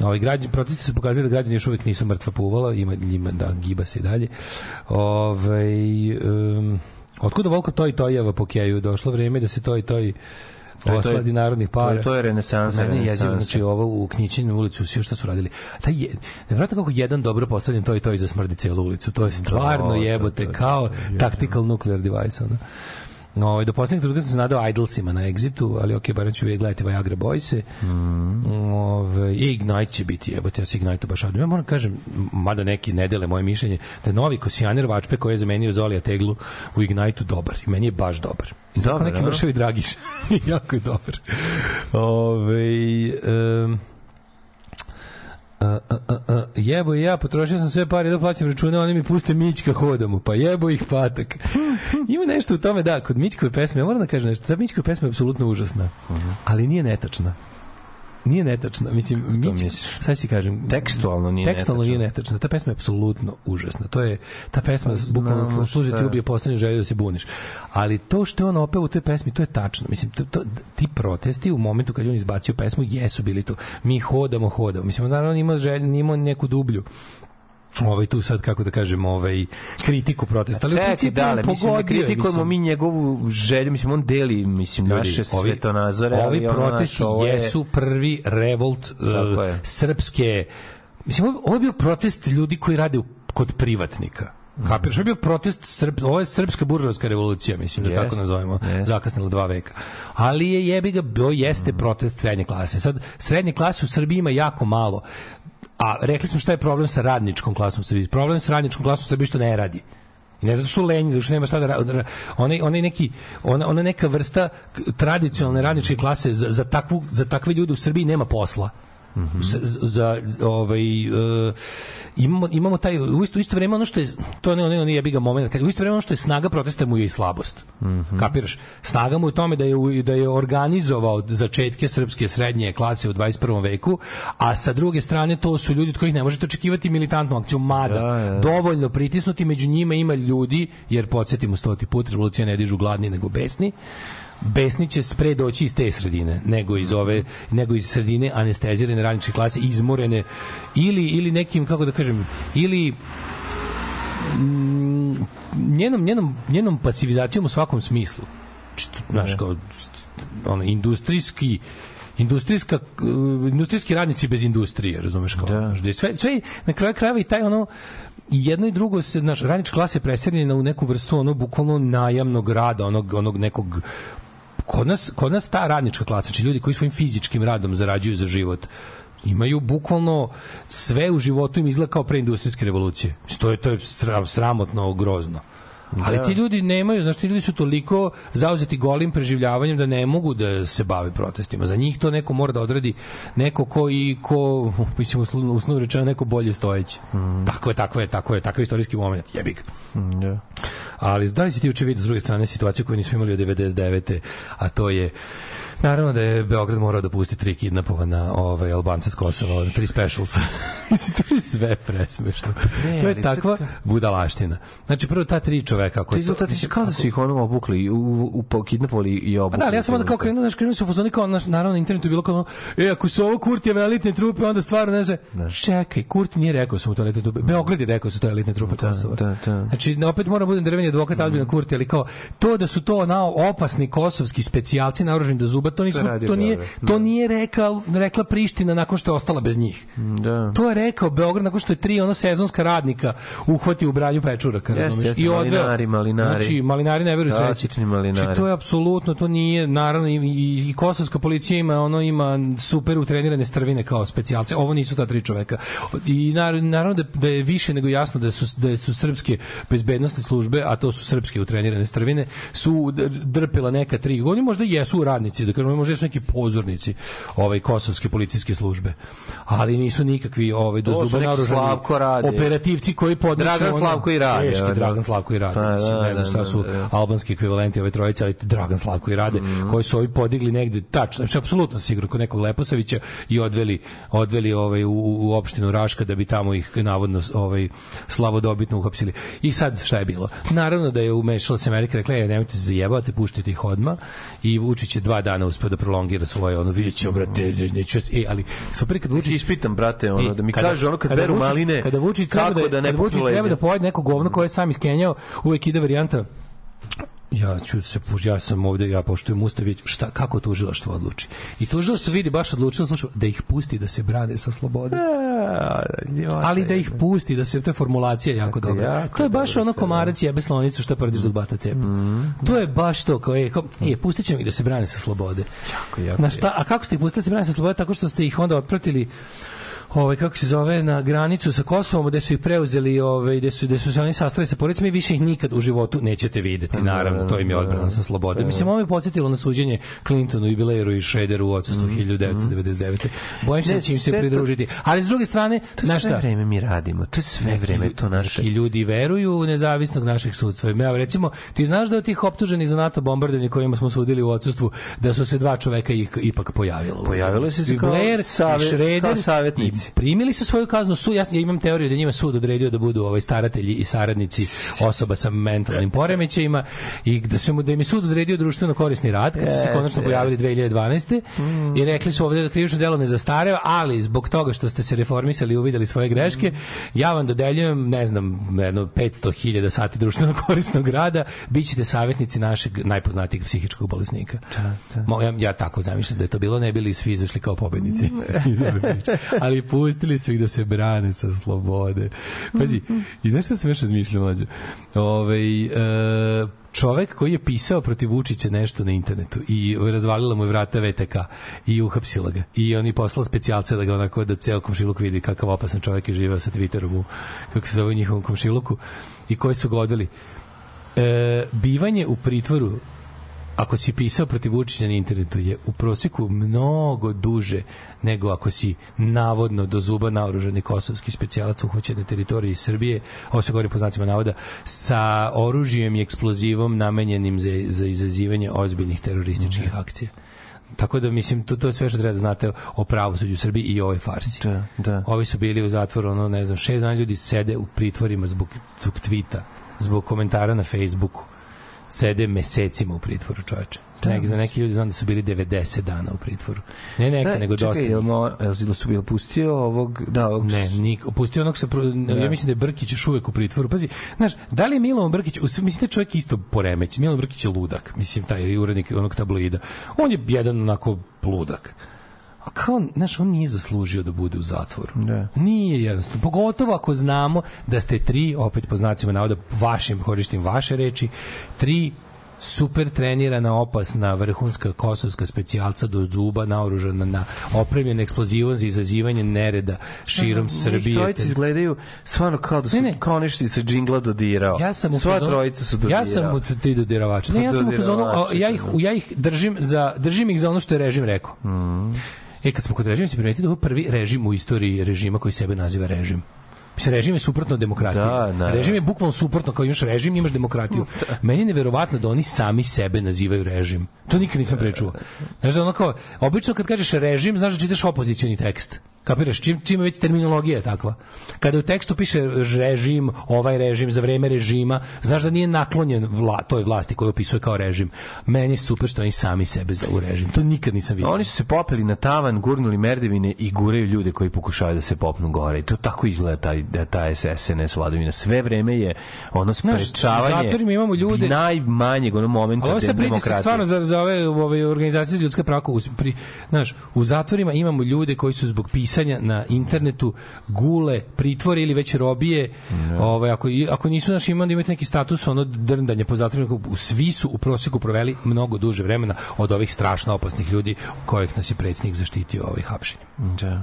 Ovaj građani protesti su pokazali da građani još uvek nisu mrtva puvala, ima njima da giba se i dalje. Ovaj um, otkuda Volko toj tojeva po keju došlo vreme da se toj To je- osladi narodnih para. to je renesansa, Mene je jezivo, znači ovo u Knjićinu ulicu svi šta su radili. Taj je, nevjerojatno kako jedan dobro postavljen toj toj zasmrdi celu ulicu. To je stvarno Da, jebote da, da, kao da, tactical nuclear device ono. No, ovaj, do poslednjeg trenutka sam se nadao Idlesima na Exitu, ali ok, barem ću uvijek gledati Viagra Boyse. Mm. Ove, I Ignite će biti, jebote, ja se Ignite baš radujem. Ja moram kažem, mada neki ne dele moje mišljenje, da je novi kosijaner Vačpe koji je zamenio Zolija Teglu u Ignite-u dobar. I meni je baš dobar. Dobar, neki mršavi Dragiš. jako je dobar. Ove, um, A, a, a, a, jebo i ja, potrošio sam sve pare da plaćam račune, oni mi puste Mićka hodamo, pa jebo ih patak. Ima nešto u tome, da, kod Mićkove pesme, ja moram da kažem nešto, ta Mićkova pesma je apsolutno užasna, ali nije netačna. Nije netačna. Mislim, Mić, sad si kažem, Tekstualno nije tekstualno netačna. nije netačna. Ta pesma je apsolutno užasna. To je ta pesma bukvalno znamo služi šta ti je. ubije poslednju želju da se buniš. Ali to što je on opeo u toj pesmi, to je tačno. Mislim, to, to, ti protesti u momentu kad je on izbacio pesmu jesu bili to. Mi hodamo, hodamo. Mislim, naravno ima želju, nije imao neku dublju ovaj tu sad kako da kažem ovaj kritiku protesta ali Čekaj, dale, on mislim, ne kritikujemo mislim. mi njegovu želju, mislim, on deli, mislim, Ljudi, naše ovi- svetonazore. Ovi ali ono, protesti znaš, ovo je- jesu prvi revolt uh, srpske Mislim, ovo- je bio protest ljudi koji rade u, kod privatnika. Kapiraš? Ovo je bio protest, Srb, ovo je srpska buržovska revolucija, mislim da Jest, tako nazovemo, jest. zakasnila dva veka. Ali je jebi ga, bio jeste protest srednje klase. Sad, srednje klase u Srbiji ima jako malo. A rekli smo šta je problem sa radničkom klasom u Srbiji. Problem sa radničkom klasom u Srbiji je što ne radi. I ne zato što lenji, zato što nema šta da radi. Onaj neki, ona, ona neka vrsta tradicionalne radničke klase za, za, takvu, za takve ljude u Srbiji nema posla. Za, za ovaj uh, imamo imamo taj u isto isto vreme ono što je to ne ono je biga moment kad u isto vreme ono što je snaga protesta mu je i slabost. Kapiraš? Snaga mu je u tome da je da je organizovao začetke srpske srednje klase u 21. veku, a sa druge strane to su ljudi od kojih ne možete očekivati militantnu akciju mada. Da, da, da. Dovoljno pritisnuti među njima ima ljudi jer podsjetimo stoti put revolucija ne dižu gladni nego besni besni će spre doći iz te sredine, nego iz ove, nego iz sredine anestezirane radničke klase, izmorene, ili, ili nekim, kako da kažem, ili mm, njenom, njenom, njenom pasivizacijom u svakom smislu. Znaš, kao, ono, industrijski, industrijska uh, industrijski radnici bez industrije, razumeš kao. Da. Sve sve na kraju krajeva i taj ono i jedno i drugo se naš radnička klasa je preseljena u neku vrstu ono bukvalno najamnog rada, onog onog nekog kod nas, kod nas ta radnička klasa, znači ljudi koji svojim fizičkim radom zarađuju za život, imaju bukvalno sve u životu im izgleda kao pre industrijske revolucije. To je, to je sra- sramotno grozno. Ali Da. ti ljudi nemaju, znači ti ljudi su toliko zauzeti golim preživljavanjem da ne mogu da se bave protestima. Za njih to neko mora da odradi neko ko i ko, mislim, uslovno, uslovno rečeno, neko bolje stojeći. Tako je, tako je, tako je, takav je istorijski moment. Jebi ga. Da. Ali da li si ti uče vidio s druge strane situaciju koju nismo imali od 99. a to je Naravno da je Beograd morao da pusti tri kidnapovana ovaj, Albanca s Kosova, tri specials. To je sve presmešno. Ne, to je takva to- budalaština. Znači, prvo ta tri čoveka. To Koji izgleda ti kao da su ih ono obukli, u, u, u, kidnapovali i obukli. Pa da, ali ja sam onda kao krenuo, znaš, krenuo su u fazoni kao, naš, naravno, na internetu je bilo kao, e, ako su ovo Kurtijeve elitne trupe, onda stvarno ne znam, čekaj, Kurti nije rekao da su mu to elitne trupe, Beograd je rekao da su to elitne trupe Kosova. da, da. Znači, opet moram budem drveni advokat Albina Kurti, ali kao, to da su to na opasni kosovski specijalci naoruženi do zuba, to nisu To to nije Beograd, to nije rekao rekla Priština nakon što je ostala bez njih. Da. To je rekao Beograd nakon što je tri ono sezonska radnika uhvatio u branju pečuraka, razumeš? I odveo. malinari, malinari. Znači, malinari ne veruju sreći. Klasični malinari. Znači, to je apsolutno, to nije, naravno, i, i, i kosovska policija ima, ono, ima super utrenirane strvine kao specijalce. Ovo nisu ta tri čoveka. I nar- naravno da, da je više nego jasno da su, da su srpske bezbednostne službe, a to su srpske utrenirane strvine, su d- drpela neka tri godine, možda jesu radnici, da kažemo, možda jesu neki pozornici ovaj kosovske policijske službe. Ali nisu nikakvi ovaj do su zuba naoružani operativci koji podmeću Dragan Slavko i Rade, Teški. Dragan Slavko i Rade. Pa, mislim, da, ne znam da, šta da, su da. albanski ekvivalenti ove trojice, ali Dragan Slavko i Rade, Mhm. koji su ovi podigli negde tačno, znači apsolutno sigurno kod nekog Leposavića i odveli odveli ovaj u, u opštinu Raška da bi tamo ih navodno ovaj slavodobitno uhapsili. I sad šta je bilo? Naravno da je umešala se Amerika rekla je nemojte se zajebavati, puštite ih odma i Vučić je dva dana uspeo da prolongira svoje ono videćemo brate neću e ali super kad Vučić ispitam brate ono I da mi kada- kaže ono kad kada beru maline kada Vučić treba da, da ne Vučić treba da pojede neko govno koje je sam iskenjao, uvek ide varijanta ja ću se ja sam ovde ja poštujem ustav šta kako tužilaštvo odluči. I tužilaštvo vidi baš odlučilo slušaj da ih pusti da se brane sa slobode. Ali da ih pusti da se ta formulacija je jako dobra. jako to je baš ono komarac jebe slonicu što prdiš da bata cep to je baš to kao je kao e pustit ćemo ih da se brane sa slobode. Jako jako na šta, a kako ste ih pustili da se brane sa slobode? Tako što ste ih onda otpratili ovaj kako se zove na granicu sa Kosovom gde su ih preuzeli ovaj gde su gde su se oni sastali sa porodicama i više ih nikad u životu nećete videti naravno to im je odbrana sa slobode mislim ovo me podsjetilo na suđenje Clintonu i Blairu i Schroederu u odsustvu 1999 bojim se da će im se pridružiti ali s druge strane To sve šta vreme mi radimo. To je sve vreme to naše. i ljudi veruju u nezavisnog našeg sudstva. Ja, recimo, ti znaš da od tih optuženih za NATO bombardovanje kojima smo sudili u odsustvu, da su se dva čoveka ipak pojavilo. Pojavili su se kao Blair, save- i kao savjetnici. i primili su svoju kaznu. Su, ja, ja imam teoriju da njima sud odredio da budu ovaj staratelji i saradnici osoba sa mentalnim poremećajima i da su mu da im je sud odredio društveno korisni rad kad su se konačno pojavili 2012. i rekli su ovde da krivično delo ne zastareva, ali zbog toga što ste se reformisali i uvideli svoje greške, ja vam dodeljujem, ne znam, jedno 500.000 sati društveno korisnog rada, bit ćete savjetnici našeg najpoznatijeg psihičkog bolesnika. Mo- Ja, ja tako zamišljam da je to bilo, ne bili svi izašli kao pobednici. Ali pustili su ih da se brane sa slobode. Pazi, i znaš šta sam još razmišljao, mlađo? Ove, e, čovek koji je pisao protiv Vučića nešto na internetu i razvalila mu je vrata VTK i uhapsila ga. I on je poslao specijalce da ga onako da ceo komšiluk vidi kakav opasan čovek je živeo sa Twitterom u, kako se zove njihovom komšiluku i koji su ga odveli. E, bivanje u pritvoru ako si pisao protiv Vučića na internetu je u proseku mnogo duže nego ako si navodno do zuba naoružani kosovski specijalac uhvaćen na teritoriji Srbije, ovo se govori po znacima navoda, sa oružjem i eksplozivom namenjenim za, za izazivanje ozbiljnih terorističkih akcija. Tako da mislim to to je sve što treba da znate o pravosuđu u Srbiji i ovoj farsi. Da, da. Ovi su bili u zatvoru, ono ne znam, šest dana ljudi sede u pritvorima zbog zbog tvita, zbog komentara na Facebooku. Sede mesecima u pritvoru, čoveče. Neki, za neki ljudi znam da su bili 90 dana u pritvoru. Ne neka, Šta nego čekaj, dosta. jel mo- jel su bili pustio ovog, da, ovog, Ne, nik, pustio onog sa, pro- ja mislim da je Brkić još uvek u pritvoru. Pazi, znaš, da li je Milovan Brkić, mislim da je čovjek isto poremeć. Milovan Brkić je ludak, mislim, taj urednik onog tabloida. On je jedan onako ludak. A kao, znaš, on nije zaslužio da bude u zatvoru. Da. Nije jednostavno. Pogotovo ako znamo da ste tri, opet po znacima navoda, vašim, koristim vaše reči, tri super trenirana, opasna, vrhunska kosovska specijalca do zuba, naoružana na opremljen eksplozivom za izazivanje nereda širom Srbije. Trojice izgledaju stvarno kao da su, Ne, ne. kao nešto se džingla dodirao. Ja sam u Sva fazonu- trojica su dodirao. Ja sam od ti dodiravača. Ne, ja sam u fazonu, ja ih, ja ih držim za držim ih za ono što je režim rekao. Mm. E kad smo kod režima se primetili da ovo prvi režim u istoriji režima koji sebe naziva režim. Mislim, režim je suprotno demokratiji. Da, da. Režim je bukvalno suprotno, kao imaš režim, imaš demokratiju. Meni je neverovatno da oni sami sebe nazivaju režim. To nikad nisam prečuo. Znaš da ono kao, obično kad kažeš režim, znaš da čitaš opozicioni tekst. Kapiraš, čim, čim je već terminologija je takva. Kada u tekstu piše režim, ovaj režim, za vreme režima, znaš da nije naklonjen vla, toj vlasti koju opisuje kao režim. Meni je super što oni sami sebe zovu režim. To nikad nisam vidio. Oni su se popeli na tavan, gurnuli merdevine i guraju ljude koji pokušavaju da se popnu gore. I to tako izgleda taj, da taj SNS vladavina. Sve vreme je ono sprečavanje zatvorima imamo ljude- najmanjeg ono momenta ovo se pritisak stvarno za, za ove, ove organizacije za ljudska prava. Pri, znaš, u zatvorima imamo ljude koji su zbog pisanja na internetu gule, pritvore ili već robije. Ovaj, ako, ako nisu naši imali da imate neki status ono drndanje po zatvorima, u- svi su u proseku proveli mnogo duže vremena od ovih strašno opasnih ljudi kojih nas je predsjednik zaštitio ovaj hapšenjem. Da.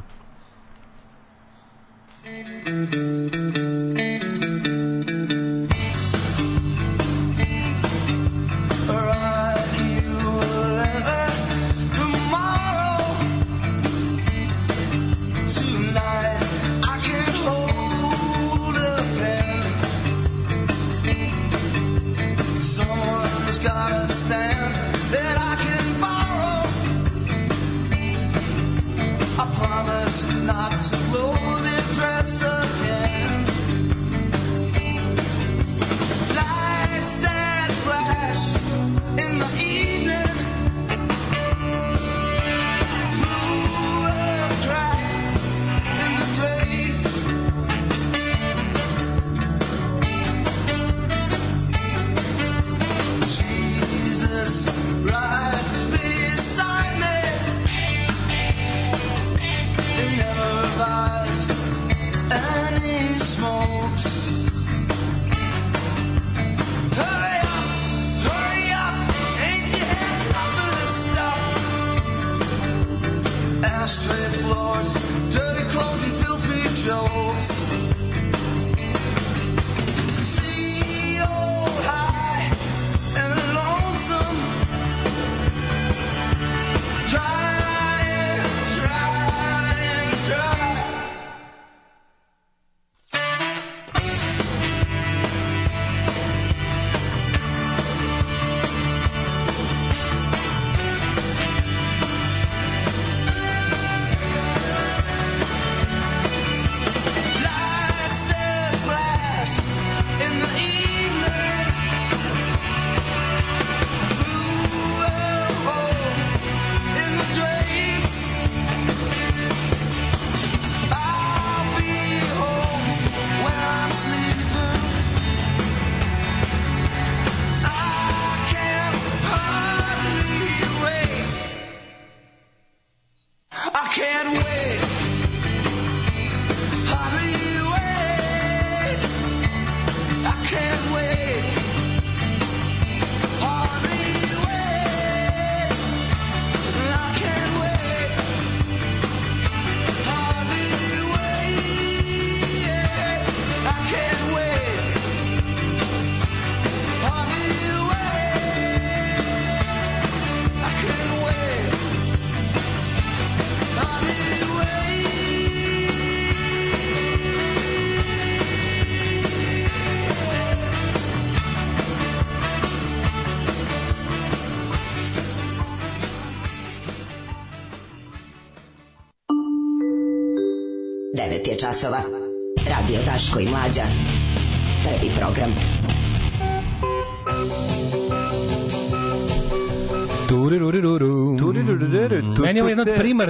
Časova.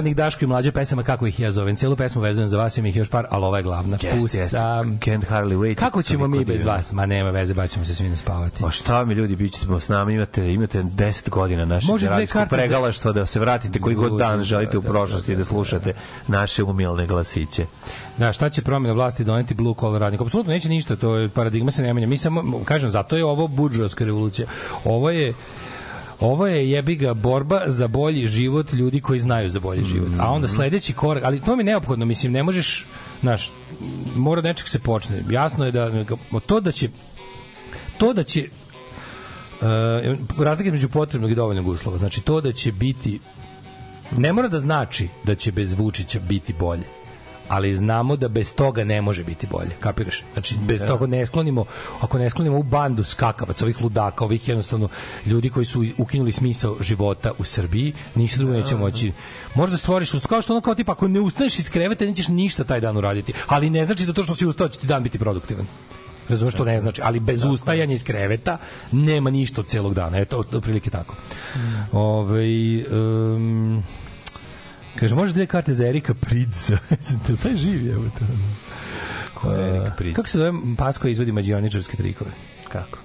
Primarnih Daško i mlađe pesama kako ih ja zovem. Cijelu pesmu vezujem za vas, ima ih još par, ali ova je glavna. Jeste, jeste. Pusam. Can't hardly wait. Kako ćemo mi bez divno. vas? Ma nema veze, baš ćemo se svi naspavati. Pa šta mi ljudi, bit ćemo s nama, imate, imate 10 godina našeg Može radijskog za- pregalaštva da se vratite koji god dan Ljudi, želite u da, da, prošlosti da, da da, slušate naše umilne glasiće. Da, šta će promjena vlasti doneti blue collar radnika? Apsolutno neće ništa, to je paradigma se ne menja. Mi samo, kažem, zato je ovo buržovska revolucija. Ovo je Ovo je jebiga borba za bolji život ljudi koji znaju za bolji život. A onda sledeći korak, ali to mi je neophodno, mislim, ne možeš, znaš, mora nečeg se počne. Jasno je da to da će to da će uh, razlika između potrebnog i dovoljnog uslova. Znači to da će biti ne mora da znači da će bez Vučića biti bolje ali znamo da bez toga ne može biti bolje, kapiraš? Znači, bez Da. toga ne sklonimo, ako ne sklonimo u bandu skakavaca, ovih ludaka, ovih jednostavno ljudi koji su ukinuli smisao života u Srbiji, ništa drugo neće moći. Možda stvoriš, kao što ono kao tipa, ako ne ustaneš iz kreveta, nećeš ništa taj dan uraditi, ali ne znači da to što si ustao će ti dan biti produktivan. Razumeš što ne znači, ali bez ustajanja iz kreveta nema ništa od celog dana. Eto, otprilike tako. Ovaj um, kaže, može dve karte za Erika Pridza. Da taj živi, evo to. Ko je Erika Pridz? Kako se zove pas koji izvodi mađioničarske trikove? Kako?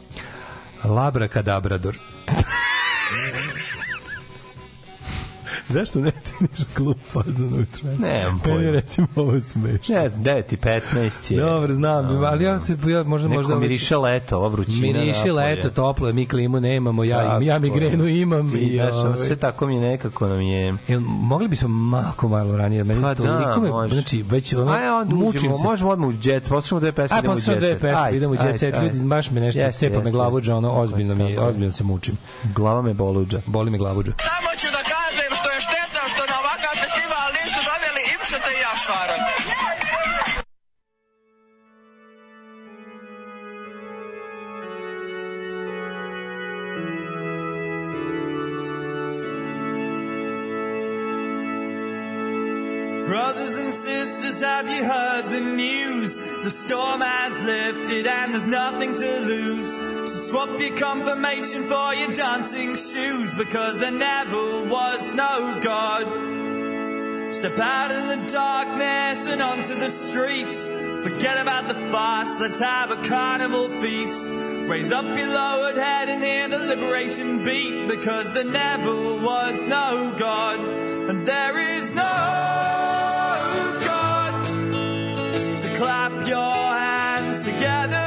Labra kadabrador. Zašto ne ceniš klub fazon utra? Nemam Meni je recimo ovo smešno. Ne znam, 9 i 15 je. Dobro, znam, ali ja se ja možda Neko možda miriše leto, ova vrućina. Miriše leto, toplo, je, mi klimu nemamo, ja, Tako ja migrenu imam Ti, i znaš, ovaj, sve tako mi je nekako nam je... Jel, mogli bismo malko malo ranije, meni Pa toliko da, me, može. znači već ono, Ajde, onda mučim uđemo, se. možemo odmah u jet, poslušamo dve pesme, Aj, idemo u posle jet dve pesme, idemo u ajde, set, ljudi, baš me nešto cepa me glavuđa, ono, ozbiljno mi, ozbiljno se mučim. Glava me boluđa. Boli me glavuđa. Brothers and sisters, have you heard the news? The storm has lifted and there's nothing to lose. So swap your confirmation for your dancing shoes because there never was no God. Step out of the darkness and onto the streets. Forget about the fast, let's have a carnival feast. Raise up your lowered head and hear the liberation beat because there never was no God. And there is no God. So clap your hands together.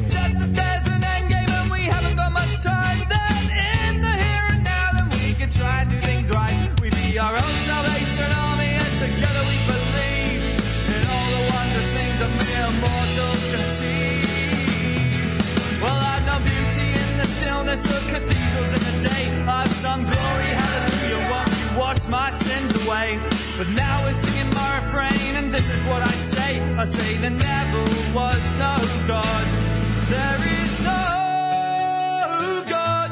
We that there's an end game and we haven't got much time, then in the here and now, then we can try and do things right. We be our own salvation army, and together we believe in all the wondrous things that mere mortals can achieve. Well, I've known beauty in the stillness of cathedrals in the day. I've sung glory, hallelujah, won't you wash my sins away? But now we're singing my refrain, and this is what I say. I say there never was no God. There is no God.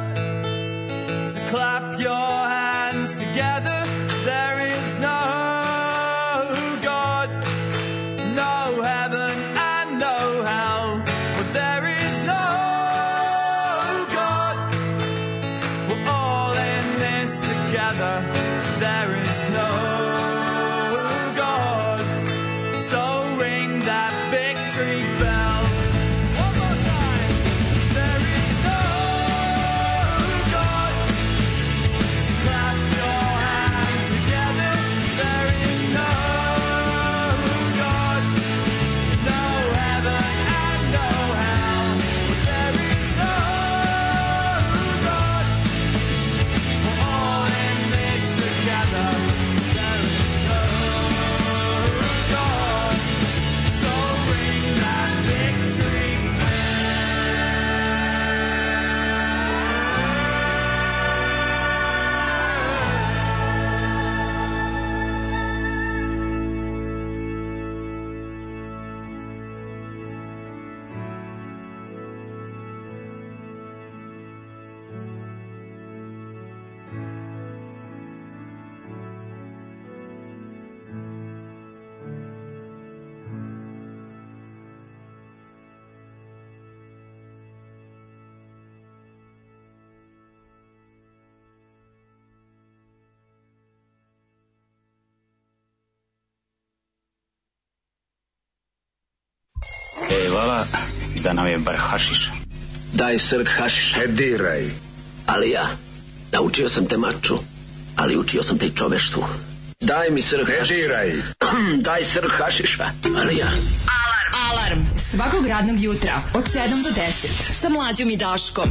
So clap your hands together. There is no Hvala da nam je bar hašiša. Daj srk hašiš. E, diraj. Ali ja, naučio sam te maču, ali učio sam te i čoveštvu. Daj mi srk hašiša. E, diraj. Daj srk hašiša. Ali ja. Alarm svakog radnog jutra od 7 do 10 sa mlađom i Daškom.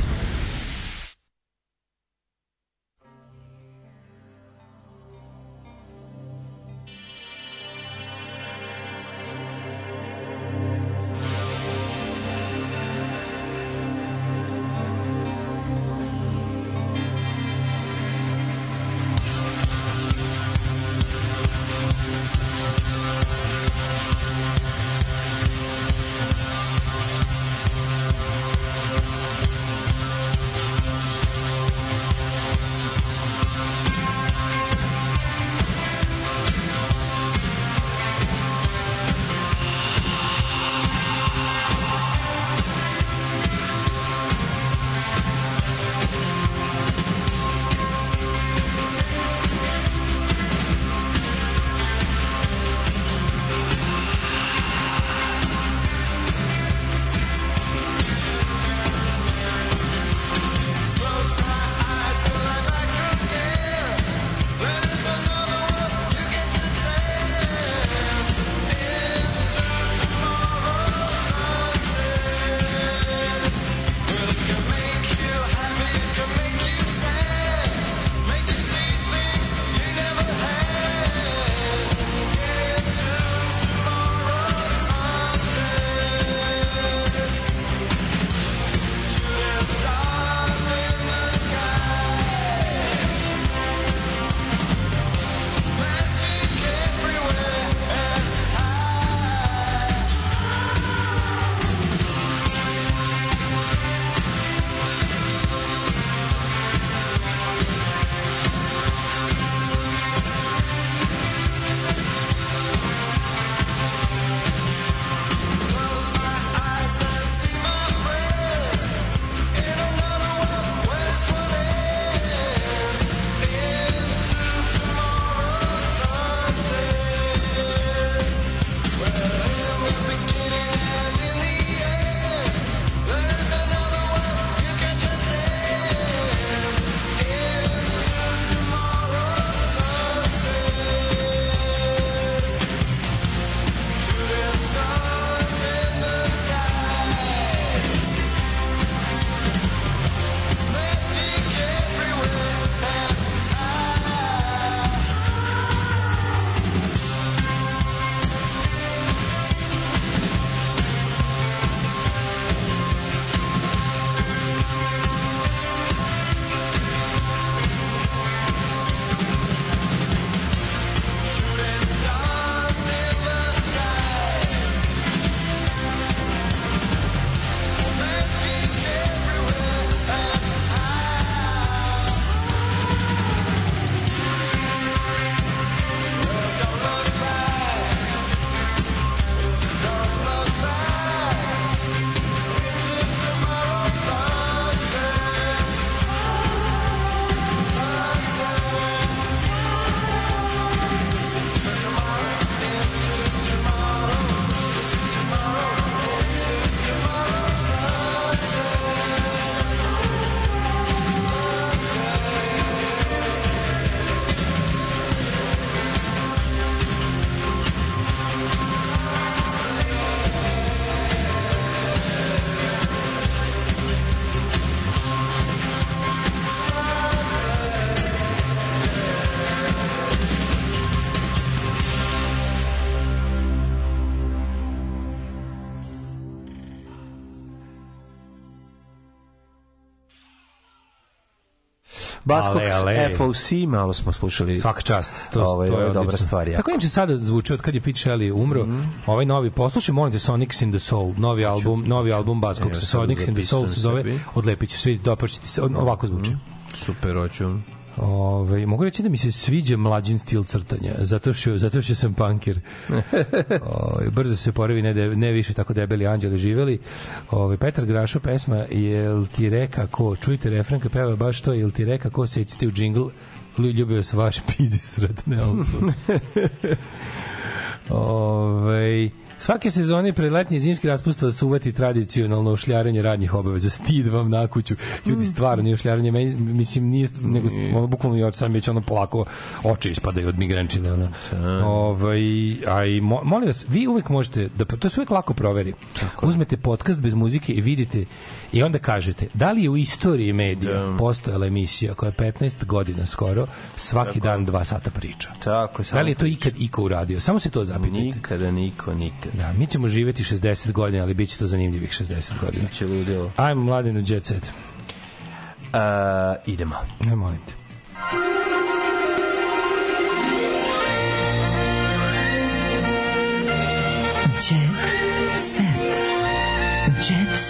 Baskog Ale, ale. FOC, malo smo slušali. Svaka čast. To, Ovo je- to je je dobra stvar, jako. Tako inače sada zvuči od kad je Pete Shelley umro. Mhm. Ovaj novi poslušaj, molim te Sonics in the Soul, novi album, novi album Baskog se Sonics in the Soul se zove. sebi. Odlepit će svi dopačiti se. Ovako zvuči. Super, hoću. Ove, mogu reći da mi se sviđa mlađin stil crtanja, zato što, zato što sam pankir. Ove, brzo se poravi, ne, de, ne više tako debeli anđeli živeli. Ove, Petar Grašo pesma, jel ti reka ko, čujte refrenka peva baš to, jel ti reka ko secite u džingl, ljubio se vaš pizi sred Nelson. Ove, Svake sezone pred letnji i zimski raspust su uveti tradicionalno ušljarenje radnjih obaveza. Stid vam na kuću. Ljudi, stvarno nije ušljarenje. Meni, mislim, nije, nego, ono, bukvalno oči, sam već ono polako oči ispadaju od migrenčine. Ono. Ovaj, a i mo, molim vas, vi uvek možete, da, to se uvek lako proveri. Uzmete podcast bez muzike i vidite i onda kažete, da li je u istoriji medija postojala emisija koja je 15 godina skoro, svaki dan dva sata priča. Tako, Da li je to ikad iko uradio? Samo se to zapitajte. Nikada, niko, nikad. Da, mi ćemo živeti 60 godina, ali bit će to zanimljivih 60 godina. Biće ludilo. Ajmo mladinu jet set. Uh, idemo. Ne molim te. Jet set. Jet set.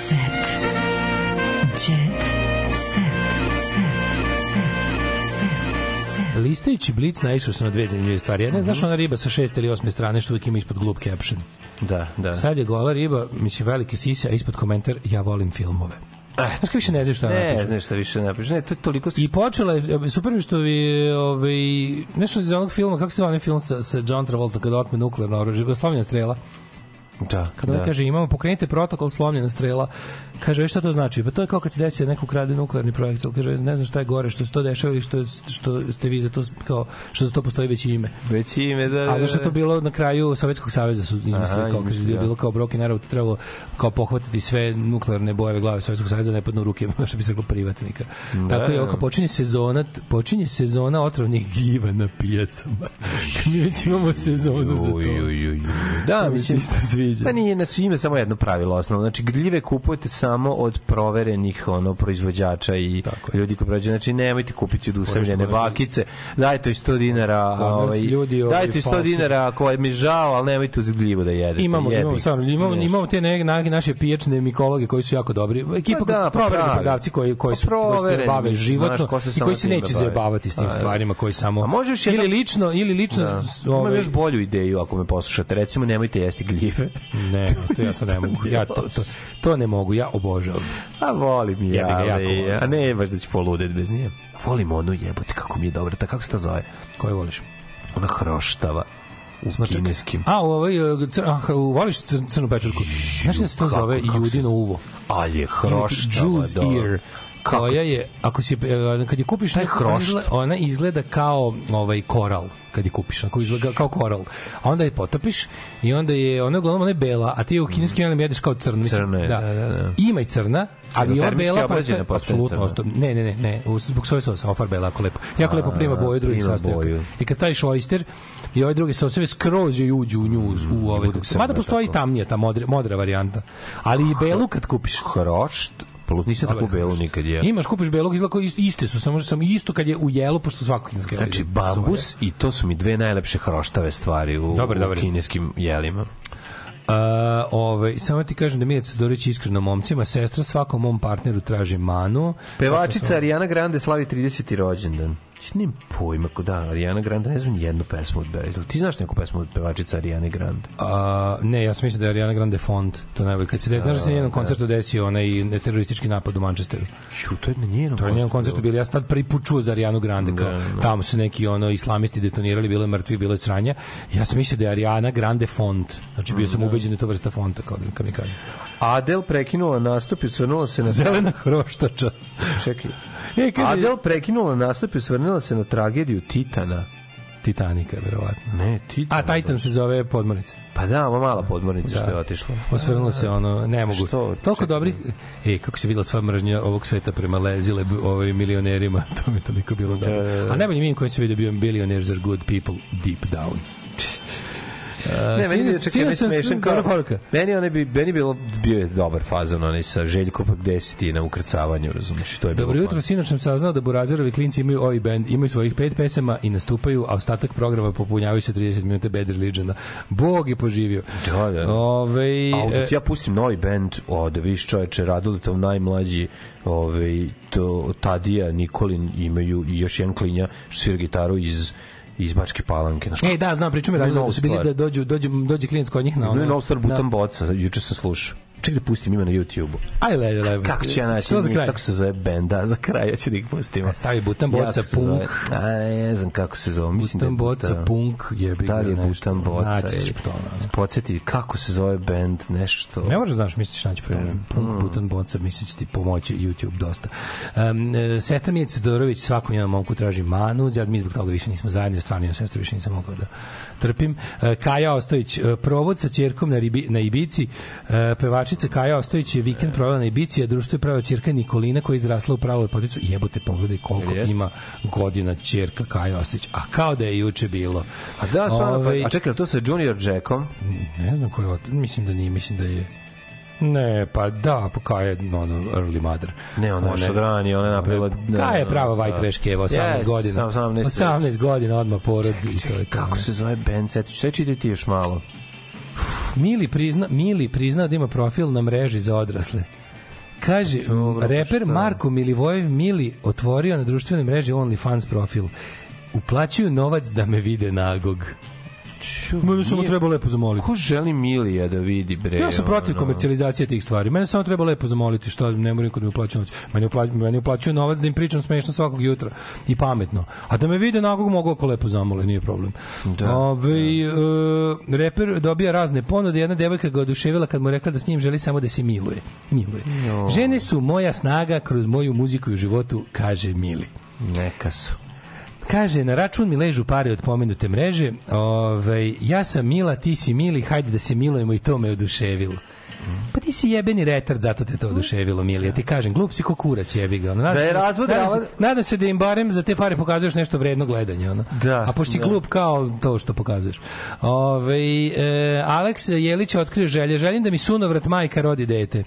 Listajući Blic naišao sam na dve zanimljive stvari. Jedna je, znaš, ona riba sa šeste ili osme strane što uvijek ima ispod glup caption. Da, da. Sad je gola riba, mislim, velike sise, a ispod komentar, ja volim filmove. Znaš kako više ne znaš šta Ne, napiše? znaš šta više napiše. Ne, to je toliko... I počela je, super mi što je, ovaj, nešto iz onog filma, kako se zove onaj film sa, sa John Travolta kada otme nuklearno oružje, Slomljena strela. Da, Kada on da. kaže imamo pokrenite protokol slomljena strela, kaže "E, šta to znači? Pa to je kao kad se desi da neko ukrade nuklearni projektil, kaže ne znam šta je gore, što se to dešava ili što što ste vi za to kao što za to postoji već ime. Već ime, da, da, A zašto to da. bilo na kraju Sovjetskog saveza su izmislili Aha, kao kaže je bilo kao Broken Arrow, to trebalo kao pohvatiti sve nuklearne bojeve glave Sovjetskog saveza ne padnu u ruke što bi se reklo privatnika. Da, Tako je da. oko počinje sezona počinje sezona otrovnih gljiva na pijacama. Mi već imamo sezonu za to. Da, mislim, isto sviđa. Pa nije, znači ima samo jedno pravilo osnovno. Znači, gljive kupujete samo od proverenih ono, proizvođača i ljudi koji prođe. Znači, nemojte kupiti od usamljene bakice. Dajte i 100 dinara. Ovaj, ljudi, ovaj, dajte i 100 falsu- dinara ako je mi žao, ali nemojte uz gljivu da jedete. Imamo, Jebi imamo, stvarno, imamo, Nešto. imamo te neke nage naše pijačne mikologe koji su jako dobri. Ekipa Pa da, pa provereni pravi. prodavci koji koji Pa su koji se bave znaš, životno ko se i koji se neće bavi. zabavati s tim da. stvarima koji samo A možeš ili lično ili lično Da. ovaj, još bolju ideju ako me poslušate. Recimo, nemojte jesti gljive. Ne, to ja sad ne mogu. Ja to, to, to ne mogu, ja obožavam. A volim ja, ga, jako ali, a ne baš da ću poludet bez nje. Volim onu jebote, kako mi je dobra. Ta, kako se to zove? Koje voliš? Ona hroštava u Smačak? kineskim. A, u ovaj, cr, a, u- voliš cr, crnu pečurku? Znaš da se to zove judino uvo? Ali je hroštava, Juice da. Ear koja je, ako si, e, kad je kupiš Taj neku, hrošt. ona izgleda, ona izgleda kao ovaj koral kad je kupiš, onako izgleda kao koral. A onda je potopiš i onda je, ona je uglavnom ona je bela, a ti je u kineskim jelima jedeš kao crn. Mislim, Crna je, da, da, da. Ima i crna, ali ova termički bela postaje, postaje apsolutno, crna. osto- ne, ne, ne, ne, zbog svoje sosa, ova farba je jako lepo. Jako lepo prima boju drugih sastojaka. boju. I kad staviš oyster i ove druge soseve skroz joj uđu u nju, u ove. bude crna Mada postoji tamnija, ta modra, modra varijanta. Ali i belu kad kupiš. Hrošt, plus nisam tako belu nikad je. Imaš, kupiš belog, ist- iste su, samo, samo isto kad je u jelu, pošto svako kinesko jelo Znači, bambus i to su mi dve najlepše hroštave stvari u, Dobar, u dobar. kineskim jelima. Uh, ovaj, samo ti kažem da Milica Dorić iskreno momcima, sestra svakom mom partneru traži manu. Pevačica Ariana Grande slavi 30. rođendan. Nemam pojma, da, Ariana Grande, ne znam jednu pesmu od Beatles. Ti znaš neku pesmu od pevačica Ariane Grande? A, ne, ja sam mislio da je Ariana Grande font. To najbolje. Kad se de, znaš da se njenom koncertu desio onaj teroristički napad u Manchesteru. Ču, to je na njenom To je na njenom koncertu bilo. Ja sam tad prvi put čuo za Arianu Grande. Kao, Da, da. Tamo su neki ono islamisti detonirali, bilo je mrtvi, bilo je sranja. Ja sam mislio da je Ariana Grande font. Znači bio sam ubeđen da je to vrsta fonta, kao da mi kaže. Adel prekinula nastup i osvrnula se na... Zelena hroštača. Čekaj. E, kaže, Adel prekinula nastup i osvrnula se na tragediju Titana. Titanika, verovatno. Ne, Titan. A Titan se zove podmornica. Pa da, ma mala podmornica Da. što je otišla. Osvrnulo se ono, ne mogu. Što? Toliko Čekaj. dobrih. E, kako se videla sva mržnja ovog sveta prema lezile ovaj milionerima, to mi toliko bilo dobro. da. A najbolji mim koji se vidio bio Billionaires are good people deep down. Ne, meni je čekaj, ne smešan kao... poruka. Meni, one bi, meni bilo, bio je dobar fazon, onaj sa Željko pa gde si ti na ukrcavanju, razumiješ? To je bilo Dobro jutro, sinoć sam saznao da Burazerovi klinci imaju ovaj band, imaju svojih pet pesama i nastupaju, a ostatak programa popunjavaju se 30 minuta Bad Religiona. Bog je poživio. Da, da. Ove, A e, ti ja pustim novi bend, o, da viš čoveče, Raduletov najmlađi, ovaj, to, Tadija, Nikolin imaju i još jedan klinja što svira gitaru iz iz Bačke Palanke. Znaš, E, da, znam, Imaju radilo da novu su bili da dođu, dođu, dođe klijent kod njih na ono. Imaju novu stvar na- Butan Boca, juče sam slušao. Čekaj da pustim, ima na YouTube-u. Aj, le, le, Kako ću ja naći? Za kraj? Kako se zove bend? Da, za kraj, ja ću da ih pustim. Stavi butan boca, punk. zove- A, ne znam kako se zove. Mislim Butan da je boca, punk, jebi ga Da li je nešto. Butan boca? Naći ćeš to. Podsjeti kako se zove bend, nešto. Ne možeš znaš, misliš naći problem. Punk, Mm. butan, boca, misliš ti pomoći YouTube dosta. Um, e, sestra Milica Todorović svakom njenom momku traži manu, ja mi zbog toga više nismo zajedno, stvarno ja sestra više nisam mogao da trpim. E, Kaja Ostojić, e, provod sa ćerkom na, ribi, na Ibici, e, pevačica Kaja Ostojić je vikend provela na Ibici, a društvo je pravila ćerka Nikolina koja je izrasla u pravu lepoticu. Jebote, pogledaj koliko Jeste. ima godina ćerka Kaja Ostojić, a kao da je juče bilo. A da, stvarno, Ovaj, pa, a čekaj, to sa Junior Jackom? Ne znam ko je, mislim da nije, mislim da je Ne, pa da, pa Kaja je ono, early mother. Ne, ona je šagrani, ona je napravila... Kaja je prava white trash keva, 18 Jeste, godina. 18, 18 godina odmah porod i to je. Kako se zove band? Seti ću, sve čitati još malo. Mili prizna, Mili prizna da ima profil na mreži za odrasle. Kaže, Dobro, reper šta? Marko Milivojev Mili otvorio na društvenoj mreži OnlyFans profil. Uplaćuju novac da me vide nagog. Mene samo treba lepo zamoliti. Ko želi Milija da vidi, bre? Ja sam protiv ono? komercijalizacije tih stvari. Mene samo treba lepo zamoliti što ne moram niko da mi uplaćuje novac. Meni uplaćuje, meni uplaćuje novac da im pričam smešno svakog jutra i pametno. A da me vide nagog mogu ako lepo zamole, nije problem. Da, Ove, e, reper dobija razne ponude. Jedna devojka ga oduševila kad mu rekla da s njim želi samo da se miluje. miluje. Jo. Žene su moja snaga kroz moju muziku i u životu, kaže Mili. Neka su. Kaže, na račun mi ležu pare od pomenute mreže. Ove, ja sam Mila, ti si Mili, hajde da se milujemo i to me oduševilo. Pa ti si jebeni retard, zato te to oduševilo, Mili. Ja ti kažem, glup si ko kurac, jebi ga. Ono, nadam Da je se- razvod nadam, se, nadam se da im barem za te pare pokazuješ nešto vredno gledanje. Ono. Da, A pošto si da. glup kao to što pokazuješ. Ove, e, Aleks Jelić otkrio želje. Želim da mi sunovrat majka rodi dete.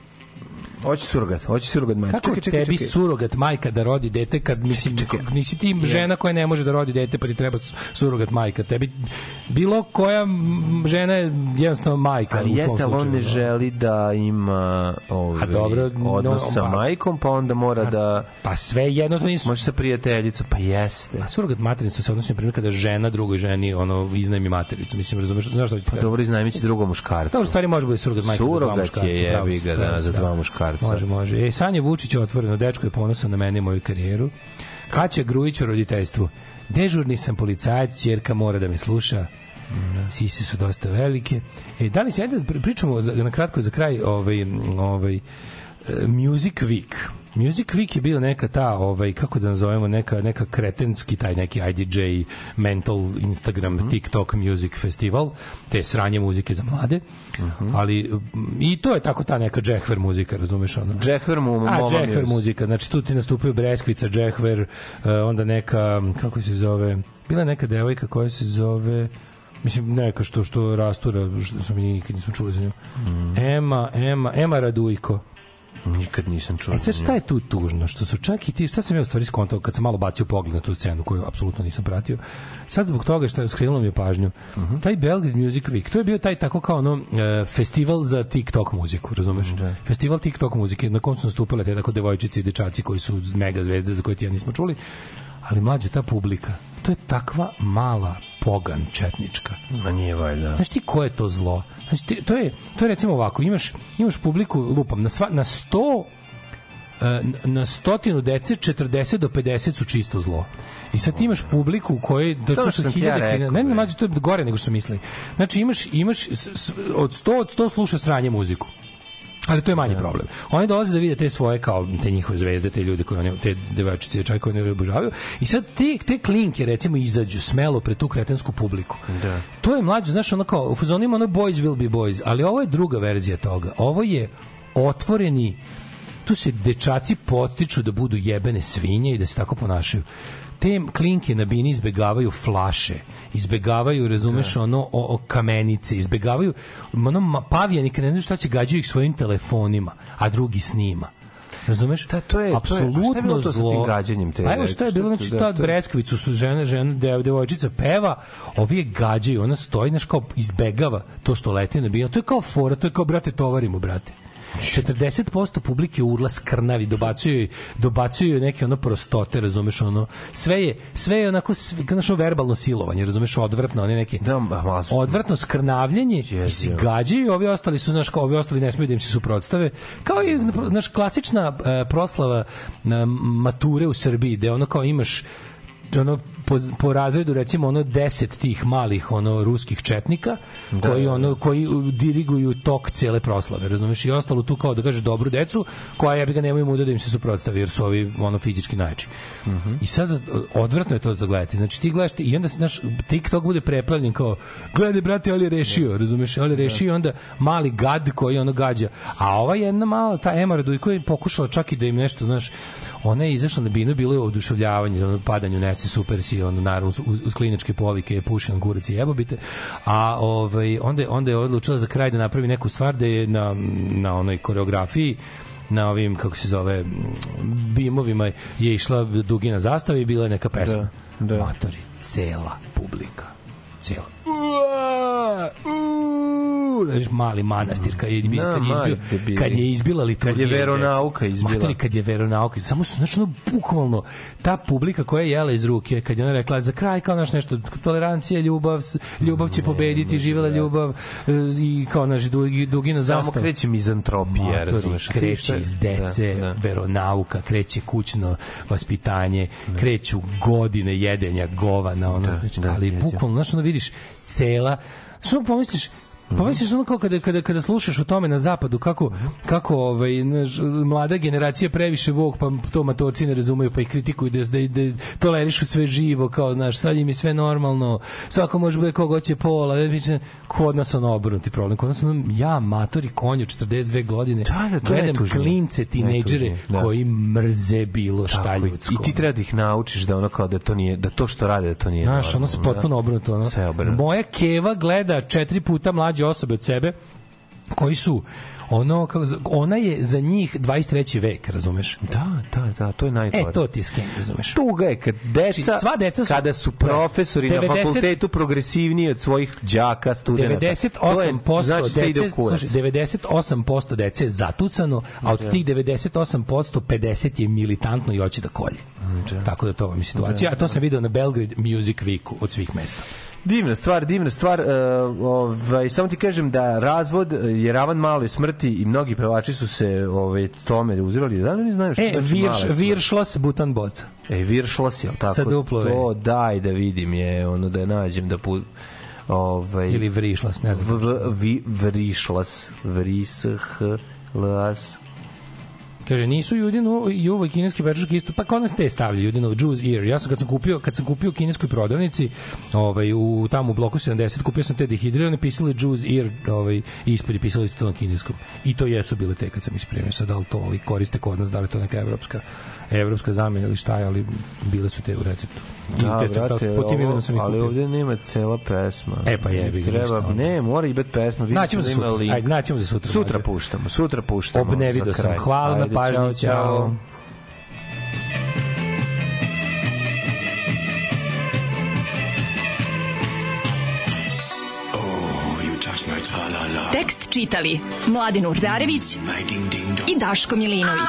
Hoće surogat, hoće surogat majka. Kako tebi surogat majka da rodi dete kad mislim nisi ti žena koja ne može da rodi dete pa ti treba su- surogat majka tebi bilo koja žena je jednostavno majka Ali jeste, ali on ne ono. želi da ima ovaj, A dobro, odnos no, sa pa- majkom, pa onda mora da... Pa sve jedno to nisu... Može sa prijateljicom, pa jeste. A surogat materinstvo se odnosi na primjer kada žena drugoj ženi ono iznajmi matericu. Mislim, razumeš, znaš što ću Pa dobro, iznajmići drugom muškarcu. To u stvari može bude surogat majka za dva Surogat muškarca. je, pravo jebi ga, da, za dva muškarca. Može, može. E, Sanja Vučić je otvoreno, dečko je ponosan na mene i moju karijeru. Kaća Grujić o roditeljstvu. Dežurni sam policajac, ćerka mora da me sluša. Sise su dosta velike. E, da li se, ajde pri- pričamo za, na kratko za kraj ovaj, ovaj, e, Music Week. Music Week je bila neka ta, ovaj, kako da nazovemo, neka, neka kretenski, taj neki IDJ, mental, Instagram, TikTok Music Festival, te sranje muzike za mlade, ali mm, i to je tako ta neka džehver muzika, razumeš ono? Džehver mu, A, džehver muzika, znači tu ti nastupaju Breskvica, džehver, eh, onda neka, kako se zove, bila neka devojka koja se zove, mislim neka što što rastura što smo mi nikad nismo čuli za nju. Ema, Ema, Ema Radujko. Nikad nisam čuo. E sad šta je tu tužno? Što su čak i ti, šta sam ja u stvari skontao kad sam malo bacio pogled na tu scenu koju apsolutno nisam pratio. Sad zbog toga što je skrenulo mi je pažnju. Taj Belgrade Music Week, to je bio taj tako kao ono e, festival za TikTok muziku, razumeš? Festival TikTok muzike na kom su nastupile te tako devojčice i dečaci koji su mega zvezde za koje ti ja nismo čuli. Ali mlađe ta publika, to je takva mala pogan četnička. Ma nije valjda. Znaš ti ko je to zlo? Znači, ti, to, je, to je recimo ovako, imaš, imaš publiku, lupam, na, sva, na 100 e, na stotinu dece 40 do 50 su čisto zlo. I sad ti imaš publiku u kojoj da To su ti ja hiljade, rekao, hiljade, ne, ne, mlađe, to je gore nego što su mislili. Znači imaš, imaš od 100 od 100 sluša sranje muziku. Ali to je manji problem. Oni dolaze da vide te svoje kao te njihove zvezde, te ljude koje oni te devojčice i koje oni obožavaju i sad te te klinke recimo izađu smelo pred tu kretensku publiku. Da. To je mlađe, znaš, ono kao, u fazonu ima ono boys will be boys, ali ovo je druga verzija toga. Ovo je otvoreni, tu se dečaci potiču da budu jebene svinje i da se tako ponašaju. Te klinke na bini izbegavaju flaše, izbegavaju, razumeš, ono, o, o kamenice, izbegavaju, ono, pavijani, ne znaju šta će, gađaju ih svojim telefonima, a drugi snima. Razumeš? Da, to je- to je- a šta je apsolutno bilo to sa tim zlo. gađanjem te Pa šta je bilo, Šta znači to- ta da, to- Breskvicu su žene, žene, dev, devojčica peva, ovi je gađaju, ona stoji, znaš, kao izbegava to što leti na bio. To je kao fora, to je kao, brate, tovarimo, brate. 40% publike urla skrnavi, dobacuju dobacuju neke ono prostote, razumeš, ono, sve je, sve je onako, sve, znaš, ono verbalno silovanje, razumeš, odvrtno, one neke, Da, ma, odvrtno skrnavljenje i se gađaju, ovi ostali su, znaš, kao ovi ostali ne smiju da im se suprotstave, kao i, znaš, klasična e, proslava na mature u Srbiji, gde ono kao imaš ono po, po razredu recimo ono 10 tih malih ono ruskih četnika Da, koji da, ono koji diriguju tok cele proslave razumeš? I ostalo tu kao da kažeš dobru decu koja ja bi ga nemaju muda da im se suprotstavi jer su ovi ono fizički najjači. I sad e, odvratno je to za gledati. Znači ti gledaš i onda znaš TikTok bude preplavljen kao gledaj brate ali je rešio razumeš? Ali je rešio onda mali gad koji ono gađa. A ova jedna mala ta Ema Radujko je pokušala čak i da im nešto znaš ona je izašla na binu bilo je oduševljavanje ono padanju nesi super si ono naravno uz, uz, uz kliničke povike pušen kurac i jebobite. A ovaj onda je, onda je odlučila za kraj da napravi neku stvar da je na na onoj koreografiji na ovim kako se zove bimovima je išla dugina zastava i bila je neka pesma. Da, da. matori cela publika. Cela. Ua, znaš, mali manastir kad je, Da, kad je, debili. kad je izbila liturgija Kad je veronauka izbila. Matori, kad je veronauka samo su znači ono bukvalno ta publika koja je jela iz ruke kad je ona rekla za kraj kao naš nešto tolerancija ljubav ljubav će pobediti živela ljubav e, i kao naš dugi, dugina Samo zastava kreće mizantropija, razumeš? kreće iz dece, Da, da. veronauka, kreće kućno vaspitanje, kreću godine jedenja govana, ono, Da, znači, da, ali bukvalno, znači, ono vidiš, cela, što pomisliš, Pomisliš ono kao kada, kada, kada slušaš o tome na zapadu kako, kako ovaj, mlada generacija previše vog pa to matorci ne razumeju pa ih kritikuju da, da, da tolerišu sve živo kao znaš, sad im je sve normalno svako može bude kogo hoće pola da biće kod nas ono obrnuti problem kod nas ono, ja matori konju 42 godine Da, da, to gledam klince tinejdžere da. koji mrze bilo šta Tako, ljudsko I ti treba da ih naučiš da ono kao da to nije da to što rade da to nije. Znaš, ono se da. potpuno obrnuto. Ono. Sve obrnuto. Moja keva gleda četiri puta mlađe osobe od sebe koji su ono kako ona je za njih 23. vek, razumeš? Da, da, da, to je najgore. E, to ti je sken, razumeš? Tuga je kad deca, Znači, sva deca su- kada su profesori na 90 fakultetu progresivniji od svojih đaka, studenata. 98% znači sve ide dece, slušaj, 98% dece je zatucano, a od tih 98% 50 je militantno i hoće da kolje. Tako da to vam je situacija. A to sam video na Belgrade Music Weeku od svih mesta. Divna stvar, divna stvar. Uh, ovaj, samo ti kažem da razvod je ravan maloj smrti i mnogi pevači su se ovaj, tome uzirali. Da li oni znaju što E, znači virš, viršlos butan boca. E, viršlos, jel tako? Sa duplo V. To daj da vidim je, ono da je nađem da pu... Ovaj, Ili vrišlos, ne znam. v, v, vi, vrišlas, vrish, las, Kaže nisu Judino i ovo kineski pečurke isto pa kod nas te stavljaju Judino Juice Ear. Ja sam kad sam kupio kad sam kupio u kineskoj prodavnici, ovaj u tamo u bloku 70 kupio sam te dehidrirane pisali Juice Ear, ovaj ispred pisalo isto to na kineskom. I to jesu bile te kad sam ispremio sad li to ovaj koriste kod nas, da li to neka evropska evropska zamena ili šta je, ali bile su te u receptu. I Da, te- brate, po tim ovo- imenom sam ih ali kupio. ovde nema cela pesma. E, pa jebi ga, ništa Treba, onda. ne, mora i biti pesma. Vidim Naćemo da za ima sutra. link. Ajde, naćemo za sutra, Sutra mlađe. puštamo, sutra puštamo. Obnevido za sam. Hvala na Ajde, pažnji, ćao, ćao. Tekst čitali Mladin Urdarević i Daško Milinović.